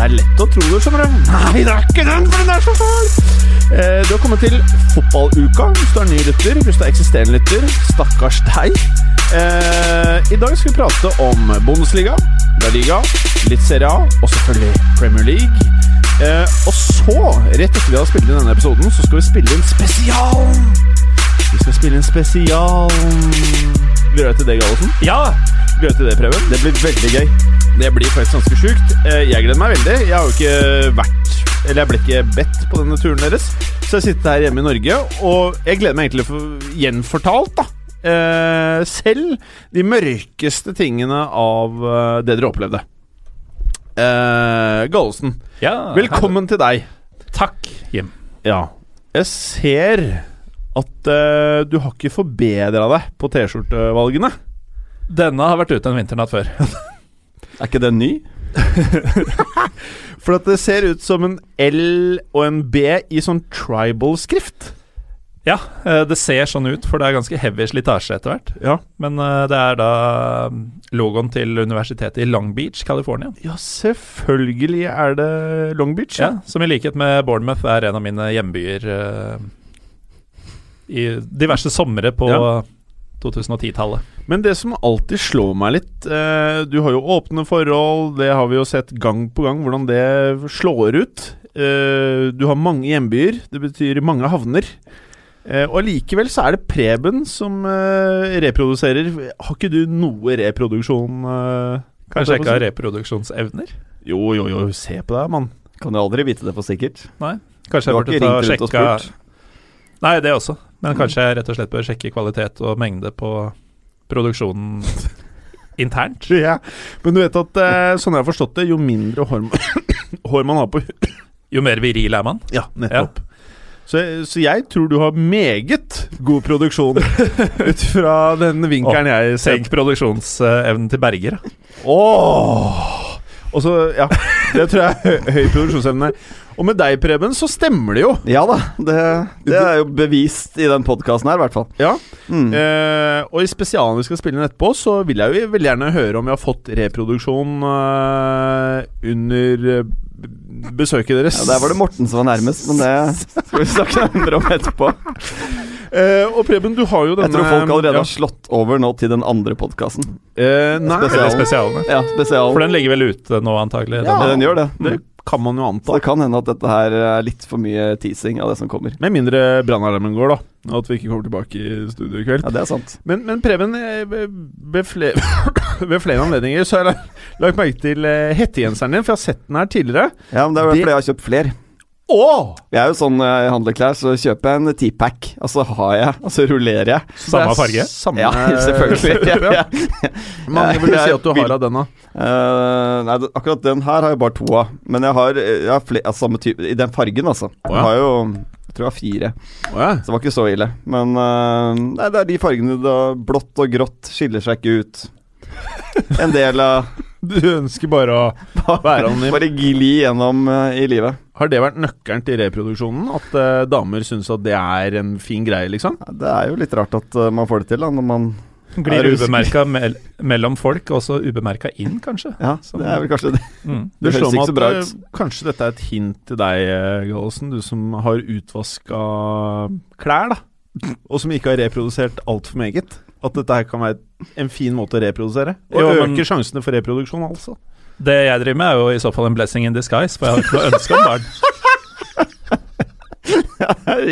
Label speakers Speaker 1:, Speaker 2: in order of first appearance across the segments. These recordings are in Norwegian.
Speaker 1: Det er lett å tro det, skjønner du. Nei, det er ikke den, for den er så fæl! Eh, du har kommet til fotballuka hvis du er ny lytter. Hvis du er eksisterende lytter, stakkars deg. Eh, I dag skal vi prate om Bundesliga, La Liga, litt Serie A og selvfølgelig Premier League. Eh, og så, rett etter vi har spilt inn denne episoden, så skal vi spille inn spesial! Vi skal spille inn spesial. Gleder du deg til det, Gallosen?
Speaker 2: Ja!
Speaker 1: Gleder du deg til det, Preben?
Speaker 2: Det blir veldig gøy.
Speaker 1: Det blir faktisk ganske sjukt. Eh, Jeg gleder meg veldig. Jeg har jo ikke vært Eller jeg ble ikke bedt på denne turen deres. Så jeg sitter her hjemme i Norge, og jeg gleder meg egentlig for gjenfortalt, da. Eh, selv de mørkeste tingene av eh, det dere opplevde. Uh, Gallosen,
Speaker 2: Ja,
Speaker 1: velkommen til deg.
Speaker 2: Takk, Jim.
Speaker 1: Ja. Jeg ser at uh, du har ikke forbedra deg på T-skjortevalgene.
Speaker 2: Denne har vært ute en vinternatt før.
Speaker 3: Er ikke den ny?
Speaker 1: For at det ser ut som en L og en B i sånn tribal-skrift.
Speaker 2: Ja, eh, det ser sånn ut, for det er ganske heavy slitasje etter hvert.
Speaker 1: Ja.
Speaker 2: Men eh, det er da mm, logoen til universitetet i Long Beach, California.
Speaker 1: ja, selvfølgelig er det Long Beach.
Speaker 2: Ja, som i likhet med Bournemouth er en av mine hjembyer uh, i diverse somre på
Speaker 1: Ja.
Speaker 2: 2010-tallet.
Speaker 1: Men det som alltid slår meg litt eh, Du har jo åpne forhold, det har vi jo sett gang på gang hvordan det slår ut. Eh, du har mange hjembyer, det betyr mange havner. Eh, og allikevel så er det Preben som eh, reproduserer. Har ikke du noe reproduksjon? Eh,
Speaker 2: Kanskje jeg ikke har reproduksjonsevner?
Speaker 1: Jo, jo, jo, se på deg, mann.
Speaker 3: Kan jo aldri vite det for sikkert.
Speaker 2: Nei,
Speaker 3: Kanskje
Speaker 2: jeg burde ta
Speaker 3: og sjekke?
Speaker 2: Nei, det også. Men kanskje jeg rett og slett bør sjekke kvalitet og mengde på produksjonen internt.
Speaker 1: Ja. Men du vet at eh, sånn jeg har forstått det, jo mindre hår, hår man har på
Speaker 2: Jo mer viril er man.
Speaker 1: Ja, nettopp. Så, så jeg tror du har meget god produksjon ut fra den vinkelen jeg ser.
Speaker 2: Tenk produksjonsevnen til Berger. da.
Speaker 1: Og så, ja. Det tror jeg er hø høy produksjonsevne. Og med deg, Preben, så stemmer det jo.
Speaker 3: Ja da, det, det er jo bevist i den podkasten her, i hvert fall.
Speaker 1: Ja.
Speaker 3: Mm.
Speaker 1: Eh, og i spesialen vi skal spille inn etterpå, så vil jeg jo veldig gjerne høre om vi har fått reproduksjon eh, under eh, besøket deres.
Speaker 3: Ja, der var det Morten som var nærmest, men det skal vi snakke nærmere om etterpå.
Speaker 1: Eh, og Preben, du har jo denne
Speaker 3: Jeg tror folk allerede
Speaker 1: ja.
Speaker 3: har slått over nå til den andre podkasten.
Speaker 1: Uh, Nei,
Speaker 2: Spesialen. Spesialen
Speaker 3: Ja, spesialen.
Speaker 2: For den ligger vel ute nå, antagelig.
Speaker 3: Ja,
Speaker 2: den,
Speaker 3: den gjør det.
Speaker 1: det kan man jo anta.
Speaker 3: Så det kan hende at dette her er litt for mye teasing av det som kommer.
Speaker 1: Med mindre brannalarmen går, da. Og at vi ikke kommer tilbake i studio i kveld.
Speaker 3: Ja, det er sant.
Speaker 1: Men, men Preben, eh, ved flere, flere anledninger så har jeg lagt merke til eh, hettegenseren din, for jeg har sett den her tidligere.
Speaker 3: Ja, men det er fordi jeg har kjøpt flere.
Speaker 1: Åh!
Speaker 3: Jeg er jo sånn når jeg handler klær, så kjøper jeg en T-pack, og så har jeg, og så rullerer jeg.
Speaker 2: Samme farge?
Speaker 1: Samme,
Speaker 3: Ja, selvfølgelig. Hvor ja.
Speaker 1: Mange vil
Speaker 3: du
Speaker 1: si at du har av denne.
Speaker 3: Uh, nei, akkurat den her har jeg bare to av. Men jeg har, jeg har flere, altså, samme type I den fargen, altså.
Speaker 1: Oh, ja.
Speaker 3: Jeg har jo Jeg tror jeg har fire.
Speaker 1: Oh, ja.
Speaker 3: Så det var ikke så ille. Men uh, nei, det er de fargene da blått og grått skiller seg ikke ut. En del av
Speaker 1: Du ønsker bare å være anonym.
Speaker 3: Bare gli gjennom uh, i livet.
Speaker 1: Har det vært nøkkelen til reproduksjonen? At uh, damer syns at det er en fin greie, liksom?
Speaker 3: Ja, Det er jo litt rart at uh, man får det til, da, når man
Speaker 2: Glir
Speaker 3: Er
Speaker 2: ubemerka mell mellom folk, og så ubemerka inn, kanskje.
Speaker 3: Ja, det er vel kanskje det.
Speaker 2: Mm.
Speaker 1: Det
Speaker 3: Det høres ikke så bra ut.
Speaker 1: kanskje dette er et hint til deg, Gallosen. Du som har utvaska klær, da. Og som ikke har reprodusert altfor meget. At dette her kan være en fin måte å reprodusere. Og
Speaker 2: Jo, men-
Speaker 1: øker sjansene for reproduksjon, altså.
Speaker 2: Det jeg driver med, er jo i så fall en blessing in disguise, for jeg har ikke noe ønske om barn.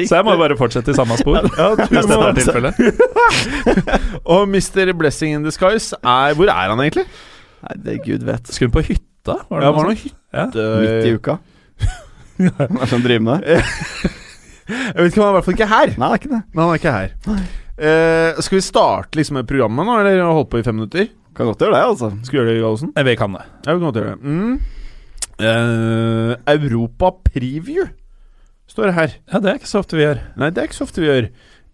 Speaker 2: Så jeg må bare fortsette i samme spor,
Speaker 1: Ja,
Speaker 2: hvis dette
Speaker 1: må-
Speaker 2: er tilfellet.
Speaker 1: Og Mr. Blessing in Disguise er Hvor er han egentlig?
Speaker 3: Nei, det gud vet.
Speaker 2: Skulle på hytta? Var
Speaker 1: Ja,
Speaker 2: det
Speaker 1: var
Speaker 2: noe sånt? Ja.
Speaker 3: Midt i uka. Hva er det han driver med?
Speaker 1: Jeg vet ikke, han er i hvert fall ikke her.
Speaker 3: Nei, det er ikke det.
Speaker 1: Men han er ikke her. Eh, skal vi starte liksom med programmet nå, eller har vi holdt på i fem minutter?
Speaker 3: Kan godt gjøre det, altså.
Speaker 1: Skal vi gjøre det, Gallosen?
Speaker 2: Eh, Vi kan det.
Speaker 1: Ja, vi kan godt gjøre det. Mm. Eh, Europa Preview står det her.
Speaker 2: Ja, det er ikke så ofte vi gjør.
Speaker 1: Nei, det er ikke så ofte vi gjør.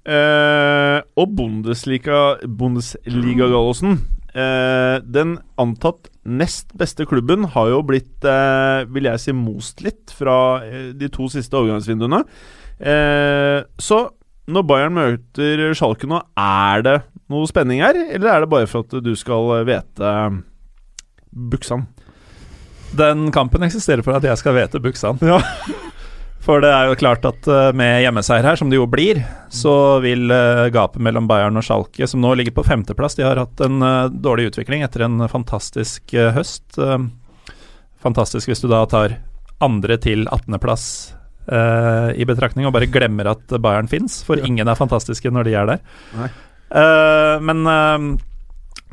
Speaker 1: Eh, og Bundesliga, Bundesliga Gallosen. Eh, den antatt nest beste klubben har jo blitt, eh, vil jeg si, most litt fra de to siste overgangsvinduene. Eh, så når Bayern møter Schalke nå, er det noe spenning her? Eller er det bare for at du skal vite buksene? Buksan?
Speaker 2: Den kampen eksisterer for at jeg skal vite Buksan.
Speaker 1: Ja.
Speaker 2: For det er jo klart at eh, med hjemmeseier her, som det jo blir, så vil eh, gapet mellom Bayern og Schalke, som nå ligger på femteplass De har hatt en eh, dårlig utvikling etter en fantastisk eh, høst. Eh, fantastisk hvis du da tar andre til 18.-plass eh, i betraktning og bare glemmer at Bayern fins, for ingen er fantastiske når de er der. Eh, men eh,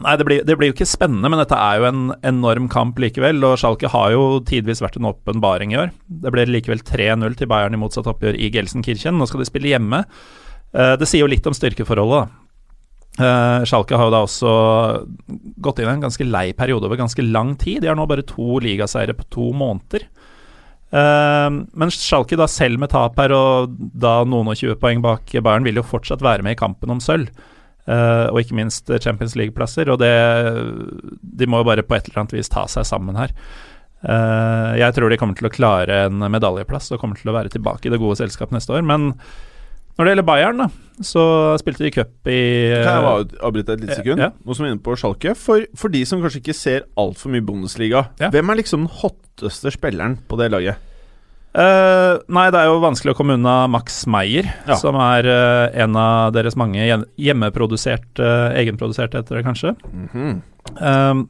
Speaker 2: Nei, det blir, det blir jo ikke spennende, men dette er jo en enorm kamp likevel. Og Schalke har jo tidvis vært en åpenbaring i år. Det ble likevel 3-0 til Bayern i motsatt oppgjør i Gelsenkirchen. Nå skal de spille hjemme. Det sier jo litt om styrkeforholdet, da. Schalke har jo da også gått inn i en ganske lei periode over ganske lang tid. De har nå bare to ligaseiere på to måneder. Eh, men Schalke, da selv med tap her og da noen og 20 poeng bak Bayern, vil jo fortsatt være med i kampen om sølv. Uh, og ikke minst Champions League-plasser. Og det De må jo bare på et eller annet vis ta seg sammen her. Uh, jeg tror de kommer til å klare en medaljeplass og kommer til å være tilbake i det gode selskap neste år. Men når det gjelder Bayern, da, så spilte de cup i
Speaker 1: Kan jeg bare avbryte et lite sekund?
Speaker 2: Ja.
Speaker 1: Nå som vi er inne på Schalke. For, for de som kanskje ikke ser altfor mye Bundesliga,
Speaker 2: Ja.
Speaker 1: hvem er liksom den hotteste spilleren på det laget?
Speaker 2: Uh, nei, det er jo vanskelig å komme unna Max Meyer,
Speaker 1: Ja.
Speaker 2: som er uh, en av deres mange hjemmeproduserte, hjemmeprodusert, uh, egenproduserte, heter det kanskje.
Speaker 1: Mhm.
Speaker 2: Eh,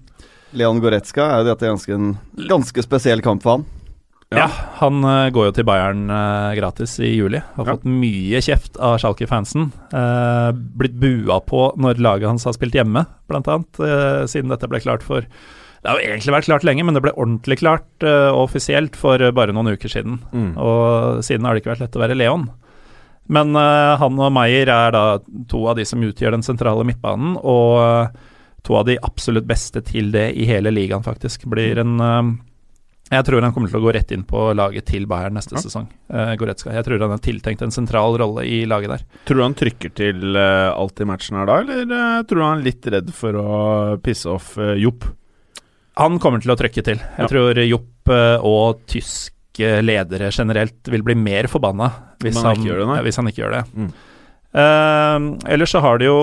Speaker 3: Leon Goretzka er jo dette ganske en ganske spesiell kamp for han.
Speaker 2: Ja, han eh, går jo til Bayern eh, gratis i juli. Har
Speaker 1: Ja.
Speaker 2: fått mye kjeft av Schalke-fansen. Uh, blitt bua på når laget hans har spilt hjemme, annet, eh, siden dette ble klart for Det har jo egentlig vært klart lenge, men det ble ordentlig klart eh, offisielt for eh, bare noen uker siden.
Speaker 1: Mm.
Speaker 2: Og siden har det ikke vært lett å være Leon. Men eh, han og Meyer er da to av de som utgjør den sentrale midtbanen, og eh, to av de absolutt beste til det i hele ligaen, faktisk. Blir en eh, Jeg tror han kommer til å gå rett inn på laget til Bayern neste
Speaker 1: Ja.
Speaker 2: sesong. Uh, Goretzka. Jeg tror han er tiltenkt en sentral rolle i laget der.
Speaker 1: Tror du han trykker til uh, alt i matchen her da, eller uh, tror du han er litt redd for å pisse off uh, Jopp?
Speaker 2: Han kommer til å trykke til. Jeg
Speaker 1: Ja.
Speaker 2: tror Jopp og tyske ledere generelt vil bli mer forbanna hvis,
Speaker 1: han
Speaker 2: han,
Speaker 1: det,
Speaker 2: ja, hvis han ikke gjør det.
Speaker 1: Mm.
Speaker 2: Uh, ellers så har de jo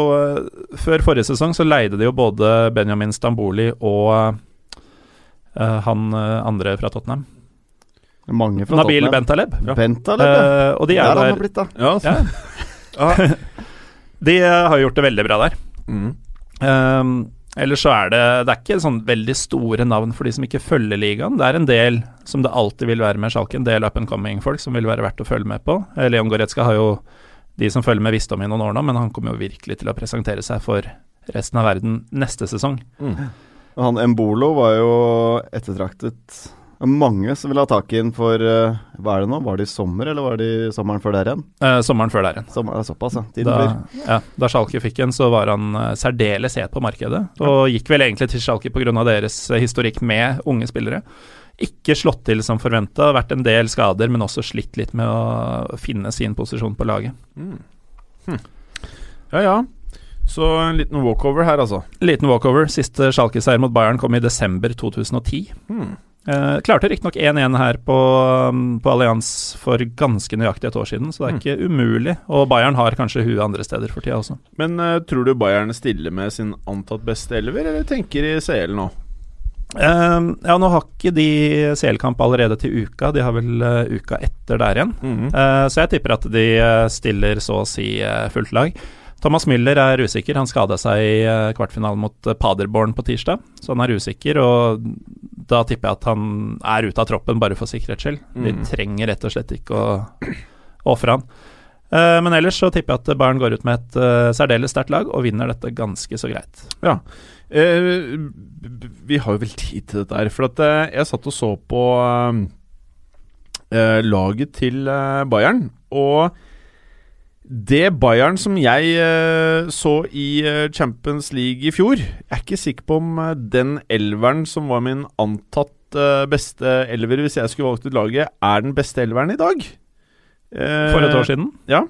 Speaker 2: Før forrige sesong så leide de jo både Benjamin Stamboli og han eh, andre fra Tottenham.
Speaker 3: Mange fra
Speaker 2: Nabil
Speaker 3: Tottenham.
Speaker 2: Bentaleb.
Speaker 3: Bentaleb, ja.
Speaker 2: Eh, og de
Speaker 3: Der
Speaker 2: er
Speaker 3: han har
Speaker 2: der
Speaker 3: blitt, da.
Speaker 1: Ja,
Speaker 2: ja. De eh, har gjort det veldig bra der.
Speaker 1: Mm.
Speaker 2: Um, ellers så er det Det er ikke sånn veldig store navn for de som ikke følger ligaen. Det er en del, som det alltid vil være med Schalke, en del up and coming-folk som vil være verdt å følge med på. Eh, Leon Goretzka har jo de som følger med, visst om i noen år nå, men han kommer jo virkelig til å presentere seg for resten av verden neste sesong.
Speaker 1: Mm.
Speaker 3: Og Han Embolo var jo ettertraktet av mange som ville ha tak i den for uh, Hva er det nå? Var det i sommer, eller var det i sommeren før der igjen?
Speaker 2: Eh, sommeren før der igjen.
Speaker 3: Sommer, det er såpass, ja. Tiden
Speaker 2: Da,
Speaker 3: blir.
Speaker 2: ja, da Schalke fikk en, så var han uh, særdeles het på markedet. Og gikk vel egentlig til Schalke pga. deres eh, historikk med unge spillere. Ikke slått til som forventa, vært en del skader, men også slitt litt med å finne sin posisjon på laget.
Speaker 1: Mm. Hm. Ja ja. Så en liten walkover her, altså.
Speaker 2: Liten walkover. Siste Schalke-seier mot Bayern kom i desember 2010.
Speaker 1: Hmm.
Speaker 2: Eh, klarte riktignok 1-1 her på, um, på Allianz for ganske nøyaktig et år siden, så det er ikke umulig. Og Bayern har kanskje huet andre steder for tida også.
Speaker 1: Men eh, tror du Bayern stiller med sin antatt beste elver, eller tenker i CL nå?
Speaker 2: Eh, ja, nå har ikke de CL-kamp allerede til uka, de har vel uh, uka etter der igjen.
Speaker 1: Mhm.
Speaker 2: Eh, så jeg tipper at de eh, stiller så å si fullt lag. Thomas Müller er usikker. Han skada seg i eh, kvartfinalen mot eh, Paderborn på tirsdag, så han er usikker. Og da tipper jeg at han er ute av troppen bare for sikkerhets skyld. De
Speaker 1: Mhm.
Speaker 2: trenger rett og slett ikke å, ofre han. Eh, men ellers så tipper jeg at Bayern går ut med et særdeles sterkt lag og vinner dette ganske så greit.
Speaker 1: Ja. vi har jo vel tid til dette her. For at jeg satt og så på laget til Bayern, og det Bayern som jeg eh, så i eh, Champions League i fjor Jeg er ikke sikker på om eh, den elveren som var min antatt beste elver hvis jeg skulle valgt ut laget, er den beste elveren i dag.
Speaker 2: For et år siden?
Speaker 1: ja.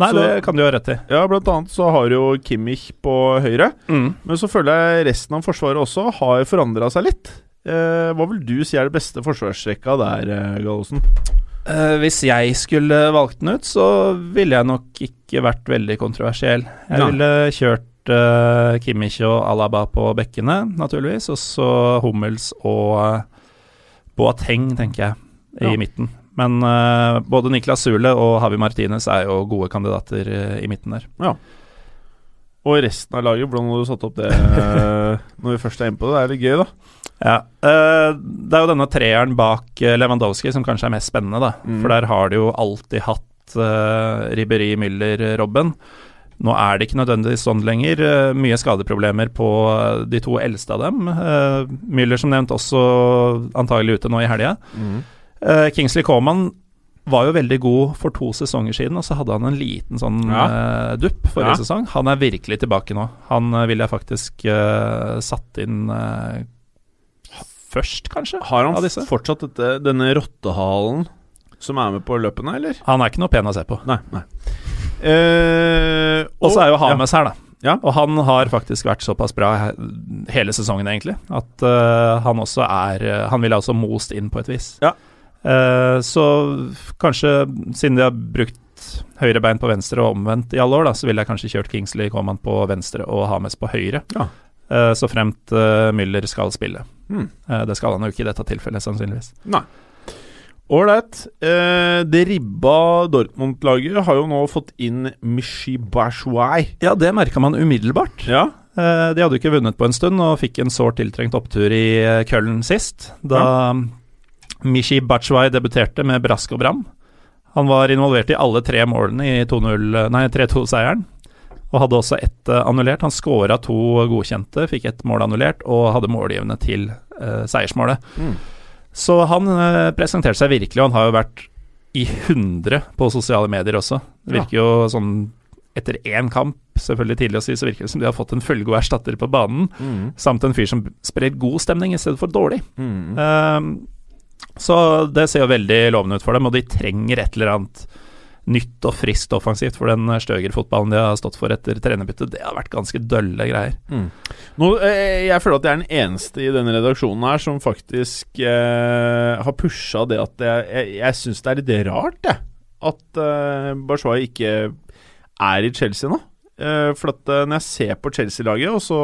Speaker 2: Nei,
Speaker 1: Så-
Speaker 2: det kan du ha rett i.
Speaker 1: Ja, blant annet så har jo Kimmich på høyre.
Speaker 2: Mm.
Speaker 1: Men så føler jeg resten av forsvaret også har forandra seg litt. Hva vil du si er det beste forsvarsrekka der, Gallosen?
Speaker 2: Eh, hvis jeg skulle valgt den ut, så ville jeg nok ikke vært veldig kontroversiell. Jeg
Speaker 1: ja.
Speaker 2: ville kjørt uh, Kimmich og Alaba på bekkene, naturligvis, og så Hummels og uh, Boateng, tenker jeg, i
Speaker 1: Ja.
Speaker 2: midten. Men uh, både Niklas Sule og Havi Martinez er jo gode kandidater i midten der.
Speaker 1: Og resten av laget, hvordan har du satt opp det når vi først er inne på det? Det er litt gøy, da.
Speaker 2: Ja, eh, Det er jo denne treeren bak eh, Lewandowski som kanskje er mest spennende, da.
Speaker 1: Mm.
Speaker 2: For der har de jo alltid hatt uh, Ribberi, Müller, Robben. Nå er det ikke nødvendigvis sånn lenger. Eh, mye skadeproblemer på eh, de to eldste av dem. Uh, Müller som nevnt også antagelig ute nå i helga. Eh, Kingsley Coman var jo veldig god for to sesonger siden, og så hadde han en liten sånn
Speaker 1: Ja.
Speaker 2: uh, dupp forrige
Speaker 1: Ja.
Speaker 2: sesong. Han er virkelig tilbake nå. Han uh, ville jeg faktisk uh, satt inn eh, først, kanskje,
Speaker 1: Har han fortsatt dette, denne rottehalen som er med på løpene, eller?
Speaker 2: Han er ikke noe pen å se på.
Speaker 1: Nei. nei. Eh,
Speaker 2: Og så er jo Hames her, da.
Speaker 1: Ja.
Speaker 2: Og han har faktisk vært såpass bra hele sesongen, egentlig, at uh, han også er eh, Han ville også most inn på et vis.
Speaker 1: Ja.
Speaker 2: Uh, så kanskje, siden de har brukt høyre bein på venstre og omvendt i alle år, da, så ville jeg kanskje kjørt Kingsley Coman på venstre og Hames på høyre.
Speaker 1: Ja.
Speaker 2: Så fremt Müller skal spille. Eh, det skal han jo ikke i dette tilfellet, sannsynligvis.
Speaker 1: Nei. Ålreit. Eh, det ribba Dortmund-laget har jo nå fått inn Mishi Bashwai.
Speaker 2: Ja, det merka man umiddelbart.
Speaker 1: Ja.
Speaker 2: Eh, De hadde jo ikke vunnet på en stund og fikk en sårt tiltrengt opptur i eh, Köln sist, da Mishi Bashwai debuterte med brask og bram. Han var involvert i alle tre målene i 3-2-seieren, og hadde også ett eh, annullert. Han skåra to godkjente, fikk ett mål annullert, og hadde målgivende til uh, seiersmålet.
Speaker 1: Mm.
Speaker 2: Så han uh, presenterte seg virkelig, og han har jo vært i 100 på sosiale medier også. Det virker jo sånn etter én kamp, selvfølgelig tidlig å si, så virker det som de har fått en fullgod erstatter på banen,
Speaker 1: Mm.
Speaker 2: samt en fyr som sprer god stemning i stedet for dårlig.
Speaker 1: Mm.
Speaker 2: Um, så det ser jo veldig lovende ut for dem, og de trenger et eller annet nytt og friskt offensivt, for den Støger-fotballen de har stått for etter trenerbyttet, det har vært ganske dølle greier.
Speaker 1: Nå, eh, jeg føler at jeg er den eneste i denne redaksjonen her som faktisk eh, har pusha det at jeg, jeg, jeg syns det er litt rart, jeg. At eh, Barzwai ikke er i Chelsea nå. Eh, for at eh, når jeg ser på Chelsea-laget, og så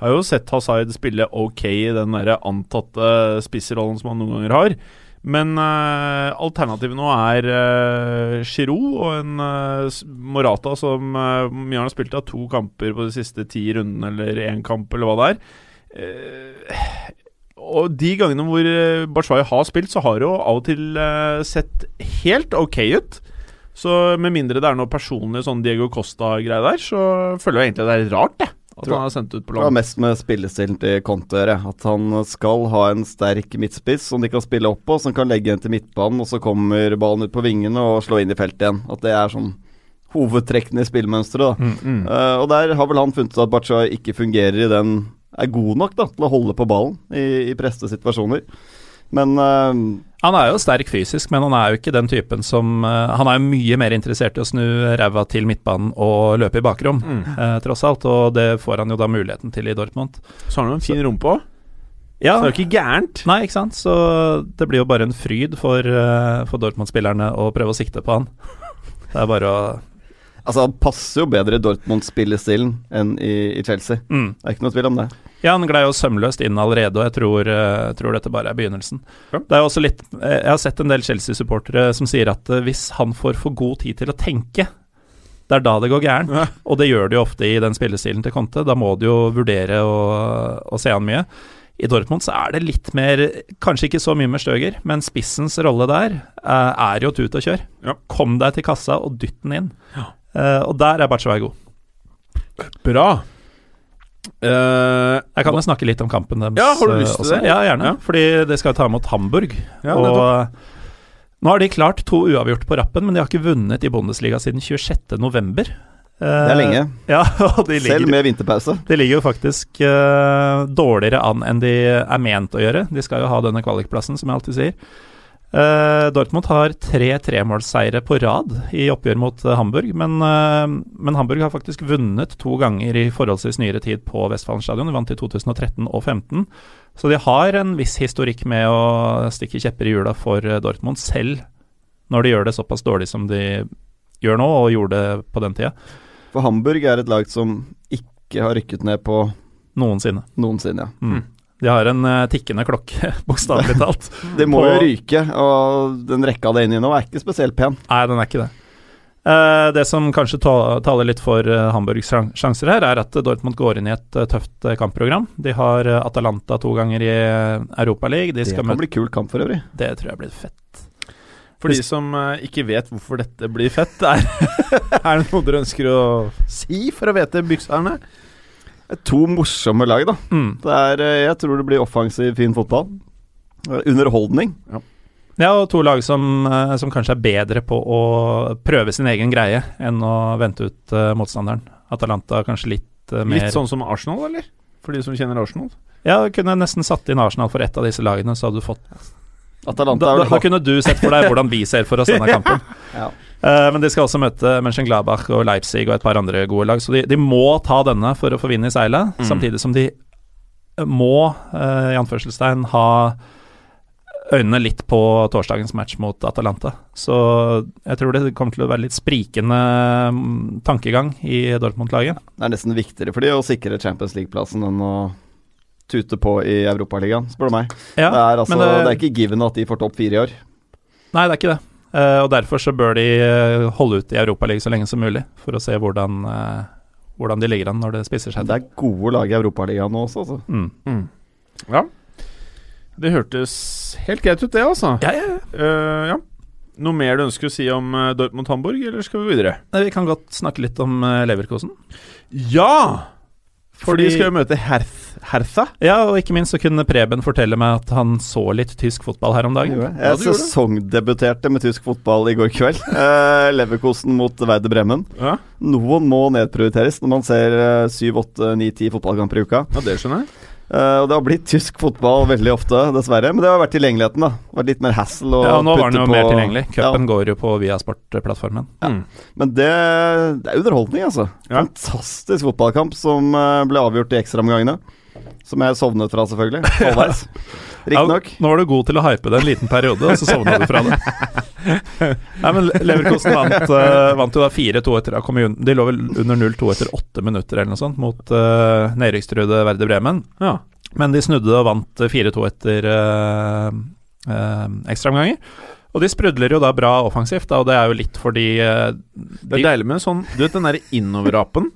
Speaker 1: har jeg jo sett Hazard spille ok i den der antatte spisserollen som han noen ganger har. Men uh, alternativet nå er uh, Giroud og en uh, Morata som uh, mye har spilt av to kamper på de siste ti rundene, eller én kamp, eller hva det er. Og de gangene hvor Barzwai har spilt, så har det jo av og til sett helt ok ut. Så med mindre det er noe personlig sånn Diego Costa-greie der, så føler jeg egentlig det er rart, jeg. At
Speaker 3: Tror-
Speaker 1: han er sendt ut på
Speaker 3: Det har mest med spillestilen til Conte. At han skal ha en sterk midtspiss som de kan spille opp på, som kan legge en til midtbanen, og så kommer ballen ut på vingene og slå inn i feltet igjen. At det er sånn hovedtrekkene i spillmønsteret. da.
Speaker 1: Mm.
Speaker 3: uh, og der har vel han funnet ut at Bacha ikke fungerer i den Er god nok da til å holde på ballen i, i preste situasjoner. Men eh,
Speaker 2: Han er jo sterk fysisk, men han er jo ikke den typen som eh, Han er jo mye mer interessert i å snu ræva til midtbanen og løpe i bakrom,
Speaker 1: Mm.
Speaker 2: eh, tross alt, og det får han jo da muligheten til i Dortmund.
Speaker 1: Så har han jo en fin rumpe òg.
Speaker 2: Ja,
Speaker 1: Så det er jo ikke gærent.
Speaker 2: Nei, ikke sant. Så det blir jo bare en fryd for, eh, for Dortmund-spillerne å prøve å sikte på han. Det er bare å
Speaker 3: altså, han passer jo bedre i Dortmund-spillestilen enn i, i Chelsea.
Speaker 2: mm.
Speaker 3: Det er ikke noe tvil om det.
Speaker 2: Ja, han glei jo sømløst inn allerede, og jeg tror, eh, tror dette bare er begynnelsen.
Speaker 1: Ja.
Speaker 2: Det er også litt eh, Jeg har sett en del Chelsea-supportere som sier at eh, hvis han får for god tid til å tenke, det er da det går gærent.
Speaker 1: Ja.
Speaker 2: Og det gjør det jo ofte i den spillestilen til Conte. Da må du jo vurdere å, se han mye. I Dortmund så er det litt mer Kanskje ikke så mye med Støger, men spissens rolle der eh, er jo tut og kjør.
Speaker 1: Ja.
Speaker 2: Kom deg til kassa og dytt den inn. Eh, og der er Batshuay god.
Speaker 1: Bra. Eh,
Speaker 2: Jeg kan jo snakke litt om kampen deres.
Speaker 1: Ja, har du lyst
Speaker 2: eh,
Speaker 1: til
Speaker 2: også.
Speaker 1: det?
Speaker 2: Ja, gjerne.
Speaker 1: Ja.
Speaker 2: Fordi de skal jo ta imot Hamburg.
Speaker 1: Ja,
Speaker 2: og nå har de klart to uavgjort på rappen, men de har ikke vunnet i Bundesliga siden 26.11.
Speaker 3: Det er lenge.
Speaker 2: Ja, og de ligger,
Speaker 3: Selv med vinterpause.
Speaker 2: de ligger jo faktisk uh, dårligere an enn de er ment å gjøre. De skal jo ha denne kvalikplassen, som jeg alltid sier. Eh, Dortmund har tre tremålsseire på rad i oppgjør mot eh, Hamburg, men, uh, men Hamburg har faktisk vunnet to ganger i forholdsvis nyere tid på Vestfallen stadion. De vant i 2013 og 2015. Så de har en viss historikk med å stikke kjepper i hjula for Dortmund, selv når de gjør det såpass dårlig som de gjør nå, og gjorde det på den tida.
Speaker 3: For Hamburg er et lag som ikke har rykket ned på
Speaker 2: Noensinne.
Speaker 3: noensinne. Ja.
Speaker 2: Mm. De har en eh, tikkende klokke, bokstavelig talt.
Speaker 3: Det må
Speaker 2: På-
Speaker 3: jo ryke, og den rekka det inn i nå er ikke spesielt pen.
Speaker 2: Nei, den er ikke det. Eh, det som kanskje taler litt for uh, Hamburgs sjanser her, er at Dortmund går inn i et eh, tøft eh, kampprogram. De har eh, Atalanta to ganger i uh, Europaligaen. De
Speaker 3: Det
Speaker 2: skal
Speaker 3: kan
Speaker 2: møte
Speaker 3: bli kul kamp for øvrig.
Speaker 2: Det tror jeg blir fett.
Speaker 1: For de som eh, ikke vet hvorfor dette blir fett, er, er det noe dere ønsker å si for å vite bykserne?
Speaker 3: To morsomme lag, da.
Speaker 2: Mm.
Speaker 3: Det er, eh, jeg tror det blir offensiv, fin fotball. Eh, Underholdning.
Speaker 2: Ja, og to lag som, eh, som kanskje er bedre på å prøve sin egen greie enn å vente ut uh, motstanderen. Atalanta kanskje litt uh, mer
Speaker 1: Litt sånn som Arsenal, eller? For de som kjenner Arsenal?
Speaker 2: Ja, kunne nesten satt inn Arsenal for ett av disse lagene, så hadde du fått
Speaker 3: Atalanta
Speaker 2: da, da, da kunne du sett for deg hvordan vi ser for oss denne kampen.
Speaker 3: Ja.
Speaker 2: Eh, men de skal også møte Mönchenglabach og Leipzig og et par andre gode lag, så de, de må ta denne for å få vind i seilet,
Speaker 1: Mm.
Speaker 2: samtidig som de må, uh, i anførselstegn, ha øynene litt på torsdagens match mot Atalanta. Så jeg tror det kommer til å være litt sprikende mm, tankegang i Dortmund-laget.
Speaker 3: Det er nesten viktigere for de å sikre Champions League-plassen enn å tute på i Europaligaen, spør du meg.
Speaker 2: Ja,
Speaker 3: det, er altså, det...
Speaker 2: det-
Speaker 3: er ikke given at de får topp fire i år.
Speaker 2: Nei, det er ikke det. Eh, og derfor så bør de eh, holde ut i Europaligaen så lenge som mulig, for å se hvordan, eh, hvordan de ligger an når det spisser seg.
Speaker 3: Det er gode lag i Europaligaen nå også, altså.
Speaker 2: Mm.
Speaker 1: Ja. Det hørtes helt greit ut, det, altså.
Speaker 2: Ja, ja, ja.
Speaker 1: Uh, ja. Noe mer du ønsker å si om uh, Dortmund-Hamburg, eller skal vi videre?
Speaker 2: Nei, Vi kan godt snakke litt om Leverkosen.
Speaker 1: Ja! For de skal jo møte Herth Hertha.
Speaker 2: Ja, og ikke minst så kunne Preben fortelle meg at han så litt tysk fotball her om dagen.
Speaker 3: Jeg
Speaker 1: Ja, du
Speaker 3: sesongdebuterte med tysk fotball i går kveld. Eh, Leverkosen mot Werder Bremen.
Speaker 1: Ja,
Speaker 3: Noen må nedprioriteres når man ser eh, syv, åtte, ni, ti fotballkamper i uka.
Speaker 1: ja det skjønner jeg.
Speaker 3: Eh, og det har blitt tysk fotball veldig ofte, dessverre. Men det har vært tilgjengeligheten, da. Det har vært litt mer hassle å
Speaker 2: Ja, nå var
Speaker 3: den
Speaker 2: jo
Speaker 3: på
Speaker 2: mer tilgjengelig. Cupen
Speaker 3: Ja,
Speaker 2: går jo på Viasport-plattformen.
Speaker 1: Mm.
Speaker 3: men det, det er underholdning, altså.
Speaker 1: Ja.
Speaker 3: Fantastisk fotballkamp som eh, ble avgjort i ekstraomgangene. Som jeg sovnet fra, selvfølgelig. Halvveis. Riktignok.
Speaker 2: Ja, nå var du god til å hype det en liten periode, og så sovna du fra det. Nei, men Leverkosten vant, uh, vant jo da 4-2 etter å ha kommet De lå vel under 0-2 etter åtte minutter eller noe sånt mot uh, nedrykkstruede Werder Bremen.
Speaker 1: Ja.
Speaker 2: Men de snudde og vant eh, 4-2 etter uh, ekstraomganger. Og de sprudler jo da bra offensivt, da, og det er jo litt fordi eh,
Speaker 1: Det er deilig med sånn Du vet den derre innover-rapen?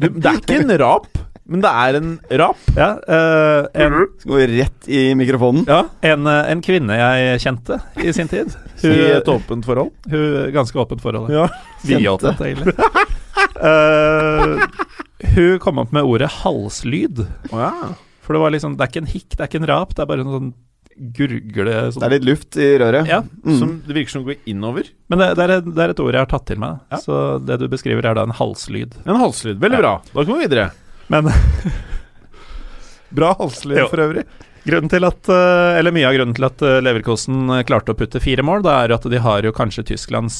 Speaker 1: Det er ikke en rap, men det er en rap.
Speaker 2: Ja, uh, en,
Speaker 3: Skal gå rett i mikrofonen.
Speaker 2: ja en, eh, en kvinne jeg kjente i sin tid.
Speaker 1: I et åpent forhold.
Speaker 2: hun Ganske åpent forhold.
Speaker 1: Ja.
Speaker 2: Vidåpent, egentlig. uh, hun kom opp med ordet halslyd.
Speaker 1: Oh, ja.
Speaker 2: For det var liksom Det er ikke en hikk, det er ikke en rap, det er bare en sånn gurgle
Speaker 3: Det
Speaker 2: sånn.
Speaker 3: er litt luft i røret.
Speaker 2: Ja,
Speaker 3: Mm.
Speaker 1: Som det virker som går innover.
Speaker 2: men det, det, er, det er et ord jeg har tatt til meg.
Speaker 1: Ja.
Speaker 2: Så det du beskriver, er da en halslyd.
Speaker 1: En halslyd. Veldig
Speaker 2: Ja.
Speaker 1: bra. Da kommer vi videre.
Speaker 2: Men
Speaker 1: Bra
Speaker 2: halslig
Speaker 1: for øvrig.
Speaker 2: grunnen til at eh, Eller mye av grunnen til at eh, Leverkosen eh, klarte å putte fire mål, da er at de har jo kanskje Tysklands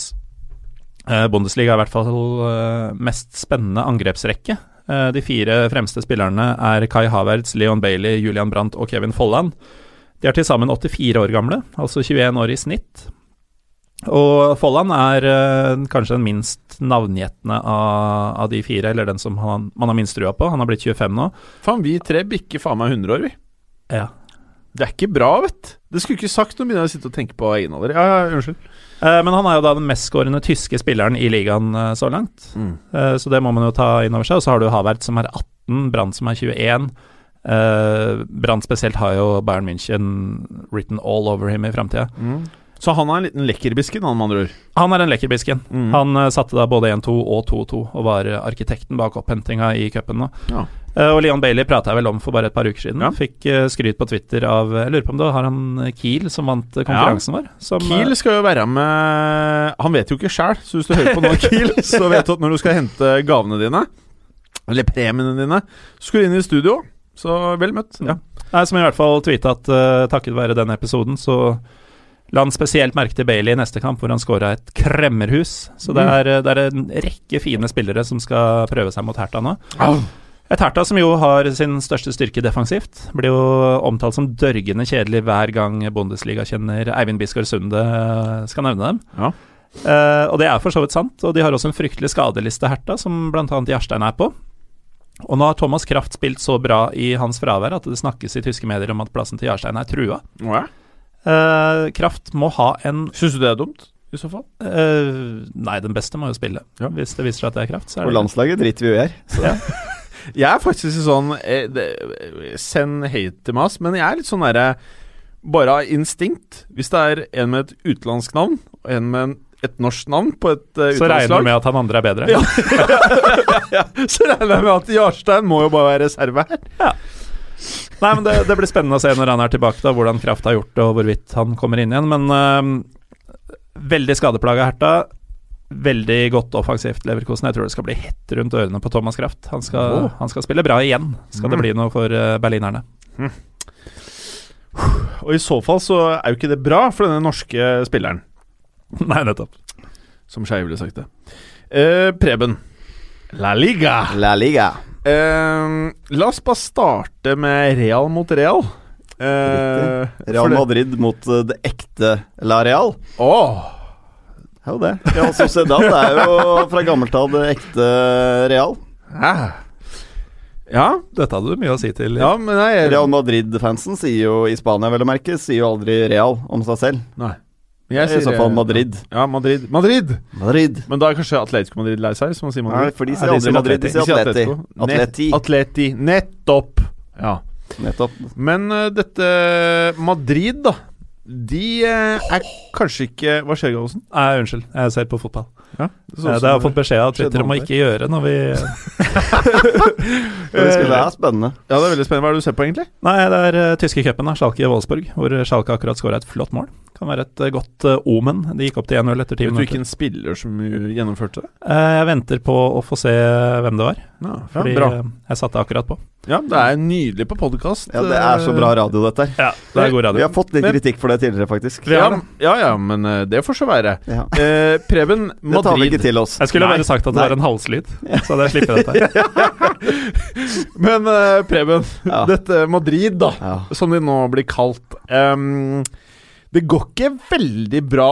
Speaker 2: eh, Bundesliga i hvert fall eh, mest spennende angrepsrekke. Eh, de fire fremste spillerne er Kai Havertz, Leon Bailey, Julian Brandt og Kevin Folland. De er til sammen 84 år gamle, altså 21 år i snitt. Og Folland er eh, kanskje den minst navngjetne av, av de fire, eller den som han, man har minst trua på. Han har blitt 25 nå.
Speaker 1: Faen, vi tre bikker faen meg 100 år, vi.
Speaker 2: Ja.
Speaker 1: Det er ikke bra, vet. Det skulle ikke sagt noe, begynner jeg å sitte og tenke på egen alder. Ja, ja, unnskyld.
Speaker 2: Eh, Men han er jo da den mestskårende tyske spilleren i ligaen eh, så langt. Eh, Så det må man jo ta inn over seg. Og så har du Havert som er 18, Brandt som er 21. Uh, Brandt spesielt har jo Bayern München written all over him i framtida.
Speaker 1: Så han er en liten lekkerbisken, han med andre ord.
Speaker 2: Han er en lekkerbisken.
Speaker 1: Mm.
Speaker 2: Han uh, satte da både 1-2 og 2-2 og var eh, arkitekten bak opphentinga i cupen.
Speaker 1: Ja.
Speaker 2: Uh, og Leon Bailey prata jeg vel om for bare et par uker siden.
Speaker 1: Ja.
Speaker 2: Fikk uh, skryt på Twitter av Jeg lurer på om det har han Kiel som vant konkurransen konkurransen vår. Som,
Speaker 1: Kiel skal jo være med Han vet jo ikke sjæl, så hvis du hører på nå, Kiel, så vet du at når du skal hente gavene dine, eller premiene dine, så skal du inn i studio. Så vel møtt. Ja.
Speaker 2: Nei, som i hvert fall tweeta at takket være den episoden, så la han spesielt merke til Bailey i neste kamp, hvor han scora et kremmerhus. Så det
Speaker 1: Mm.
Speaker 2: er, det er en rekke fine spillere som skal prøve seg mot Hertha nå. Et Hertha som jo har sin største styrke defensivt. Blir jo omtalt som dørgende kjedelig hver gang Bundesliga kjenner Eivind Bisgaard Sunde eh, skal nevne dem.
Speaker 1: Ja.
Speaker 2: Uh, og det er for så vidt sant, og de har også en fryktelig skadeliste, Hertha, som bl.a. Jarstein er på. Og nå har Thomas Kraft spilt så bra i hans fravær at det snakkes i tyske medier om at plassen til Jarstein er trua.
Speaker 1: Ja.
Speaker 2: Eh, Kraft må ha en
Speaker 1: Syns du det er dumt, i så fall?
Speaker 2: Uh, Nei, den beste må jo spille.
Speaker 1: Ja.
Speaker 2: Hvis det viser seg at det er Kraft, så er
Speaker 3: Og landslaget driter vi jo i her. Så.
Speaker 1: Jeg er faktisk sånn eh, det, Send hate til meg, men jeg er litt sånn derre Bare av instinkt. Hvis det er en med et utenlandsk navn og en med en, et norsk navn på et uh,
Speaker 2: Så regner du med at han andre er bedre?
Speaker 1: Ja. så regner jeg med at Jarstein må jo bare være reserve her.
Speaker 2: Nei, men det, det blir spennende å se når han er tilbake, da, hvordan Kraft har gjort det, og hvorvidt han kommer inn igjen. Men uh, veldig skadeplaga Herta. Veldig godt offensivt Leverkosen. Jeg tror det skal bli hett rundt ørene på Thomas Kraft. Han skal,
Speaker 1: oh.
Speaker 2: han skal spille bra igjen, skal det
Speaker 1: Mm.
Speaker 2: bli noe for uh, berlinerne.
Speaker 1: Og i så fall så er jo ikke det bra for denne norske spilleren,
Speaker 2: Nei, nettopp.
Speaker 1: som Skei ville sagt det. Uh, Preben. La Liga.
Speaker 3: La Liga.
Speaker 1: Eh, la oss bare starte med Real mot Real. Uh,
Speaker 3: Real Madrid mot uh, det ekte La Real.
Speaker 1: Åh,
Speaker 3: Det er jo det. Ja, Sociedad er jo fra gammelt av det ekte Real.
Speaker 1: hæ? Ja,
Speaker 2: Dette hadde du mye å si til.
Speaker 1: ja, men nei
Speaker 3: Real Madrid-fansen sier jo i Spania, vel å merke, sier jo aldri Real om seg selv.
Speaker 1: Nei.
Speaker 3: I så fall Madrid.
Speaker 1: Ja, Madrid. Madrid!
Speaker 3: Madrid.
Speaker 1: Men da er kanskje Atletico Madrid lei seg, som man sier
Speaker 3: Nei,
Speaker 1: Madrid.
Speaker 3: for de sier aldri Madrid, de sier Atleti. Atleti.
Speaker 1: Net- Atleti. Nettopp. Ja.
Speaker 3: Nettopp.
Speaker 1: Men uh, dette Madrid, da. De uh, er kanskje ikke Hva skjer, Gallosen?
Speaker 2: Nei, unnskyld. Jeg ser på fotball.
Speaker 1: Ja,
Speaker 2: Eh, Det har jeg fått beskjed av Twitter om å ikke gjøre når vi
Speaker 3: Det er spennende.
Speaker 1: Ja, det er veldig spennende. Hva er det du ser på, egentlig?
Speaker 2: Nei, det er uh, tyske cupen, da, Schalke Wolfsburg, hvor Schalke akkurat skåra et flott mål. Kan være et uh, godt uh, omen. De gikk opp til 1-0 etter ti
Speaker 1: Vet du hvilken spiller som gjennomførte det?
Speaker 2: Uh, jeg venter på å få se hvem det var,
Speaker 1: Ja,
Speaker 2: fordi
Speaker 1: bra.
Speaker 2: eh, jeg satte akkurat på.
Speaker 1: Ja, det er nydelig på podkast.
Speaker 3: Ja, det er så bra radio, dette her.
Speaker 2: Ja, det er god radio.
Speaker 3: Vi har fått litt kritikk for det tidligere, faktisk.
Speaker 1: Ja, ja, ja, men eh, det får så være.
Speaker 3: Ja.
Speaker 1: Eh, Preben,
Speaker 3: Det tar vi ikke til oss.
Speaker 2: Jeg skulle
Speaker 1: Nei.
Speaker 2: bare sagt at det
Speaker 3: Nei.
Speaker 2: var en halslyd, så hadde jeg sluppet dette.
Speaker 1: Men eh, Preben,
Speaker 3: Ja.
Speaker 1: dette Madrid, da,
Speaker 3: Ja.
Speaker 1: som de nå blir kalt um, Det går ikke veldig bra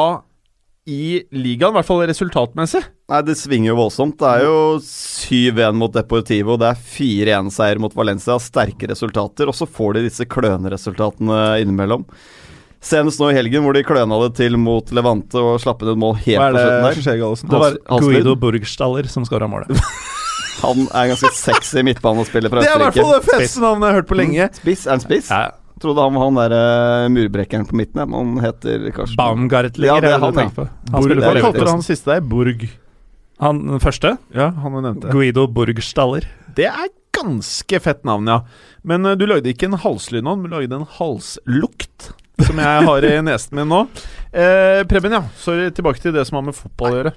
Speaker 1: i ligaen, i hvert fall resultatmessig.
Speaker 3: Nei, det svinger jo voldsomt. Det er jo 7-1 mot Deportivo, det er 4-1-seier mot Valencia. Sterke resultater. Og så får de disse kløneresultatene innimellom. Senest nå i helgen hvor de kløna det til mot Levante og slapp inn et mål helt på slutten der.
Speaker 1: skjer?
Speaker 2: Det var Guido Burgstaller som skåra målet.
Speaker 3: Han er en ganske sexy midtbanespiller fra
Speaker 1: Det er i hvert fall det
Speaker 3: Østerrike.
Speaker 1: feteste navnet jeg har hørt på lenge.
Speaker 3: Spiss? Er han spiss?
Speaker 2: Ja,
Speaker 3: Trodde han var han der eh, murbrekkeren på midten, men han heter kanskje
Speaker 2: Baumgartlinger,
Speaker 3: Ja, det er han.
Speaker 2: Han
Speaker 1: Borg, hva kalte han siste der? Borg.
Speaker 2: Han den første?
Speaker 1: Ja, han jeg nevnte.
Speaker 2: Guido Burgstaller.
Speaker 1: Det er ganske fett navn, ja. Men uh, du lagde ikke en halslyd nå, du lagde en halslukt. Som jeg har i nesen min nå. Uh, Preben, ja. Sorry, tilbake til det som har med fotball å gjøre.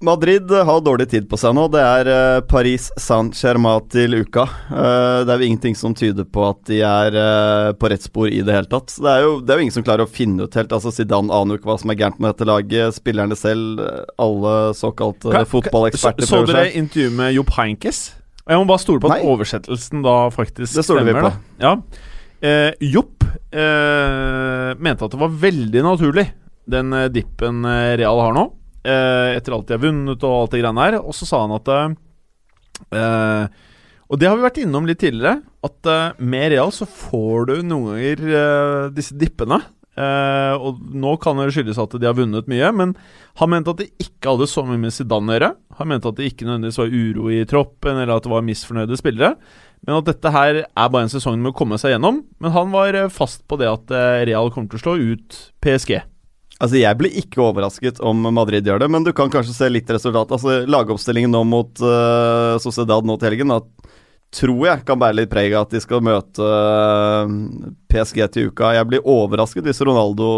Speaker 3: Madrid har dårlig tid på seg nå. Det er eh, Paris Saint-Germain til uka. Eh, det er jo ingenting som tyder på at de er eh, på rett spor i det hele tatt. Det er, jo, det er jo ingen som klarer å finne ut helt. Altså Zidane aner hva som er gærent med dette laget. Spillerne selv, alle såkalte
Speaker 1: Ka- ka-
Speaker 3: fotballeksperter
Speaker 1: så, så dere intervjuet med Jopp Heinkes? Jeg må bare stole på at
Speaker 3: Nei.
Speaker 1: oversettelsen da faktisk
Speaker 3: Det stoler vi på.
Speaker 1: Da. Ja. Eh, Jopp eh, mente at det var veldig naturlig, den dippen Real har nå. Eh, etter alt de har vunnet og alt det greiene her. Og så sa han at eh, eh, Og det har vi vært innom litt tidligere, at med Real så får du noen ganger disse dippene. Og nå kan det skyldes at de har vunnet mye, men han mente at det ikke hadde så mye med Zidane å gjøre. Han mente at det ikke nødvendigvis var uro i troppen, eller at det var misfornøyde spillere. Men at dette her er bare en sesong med å komme seg gjennom. Men han var fast på det at Real kommer til å slå ut PSG.
Speaker 3: Altså Jeg blir ikke overrasket om Madrid gjør det, men du kan kanskje se litt resultat. Altså Lagoppstillingen nå mot uh, Sociedad nå til helgen. da, tror jeg kan bære litt preg av at de skal møte uh, PSG til uka. Jeg blir overrasket hvis Ronaldo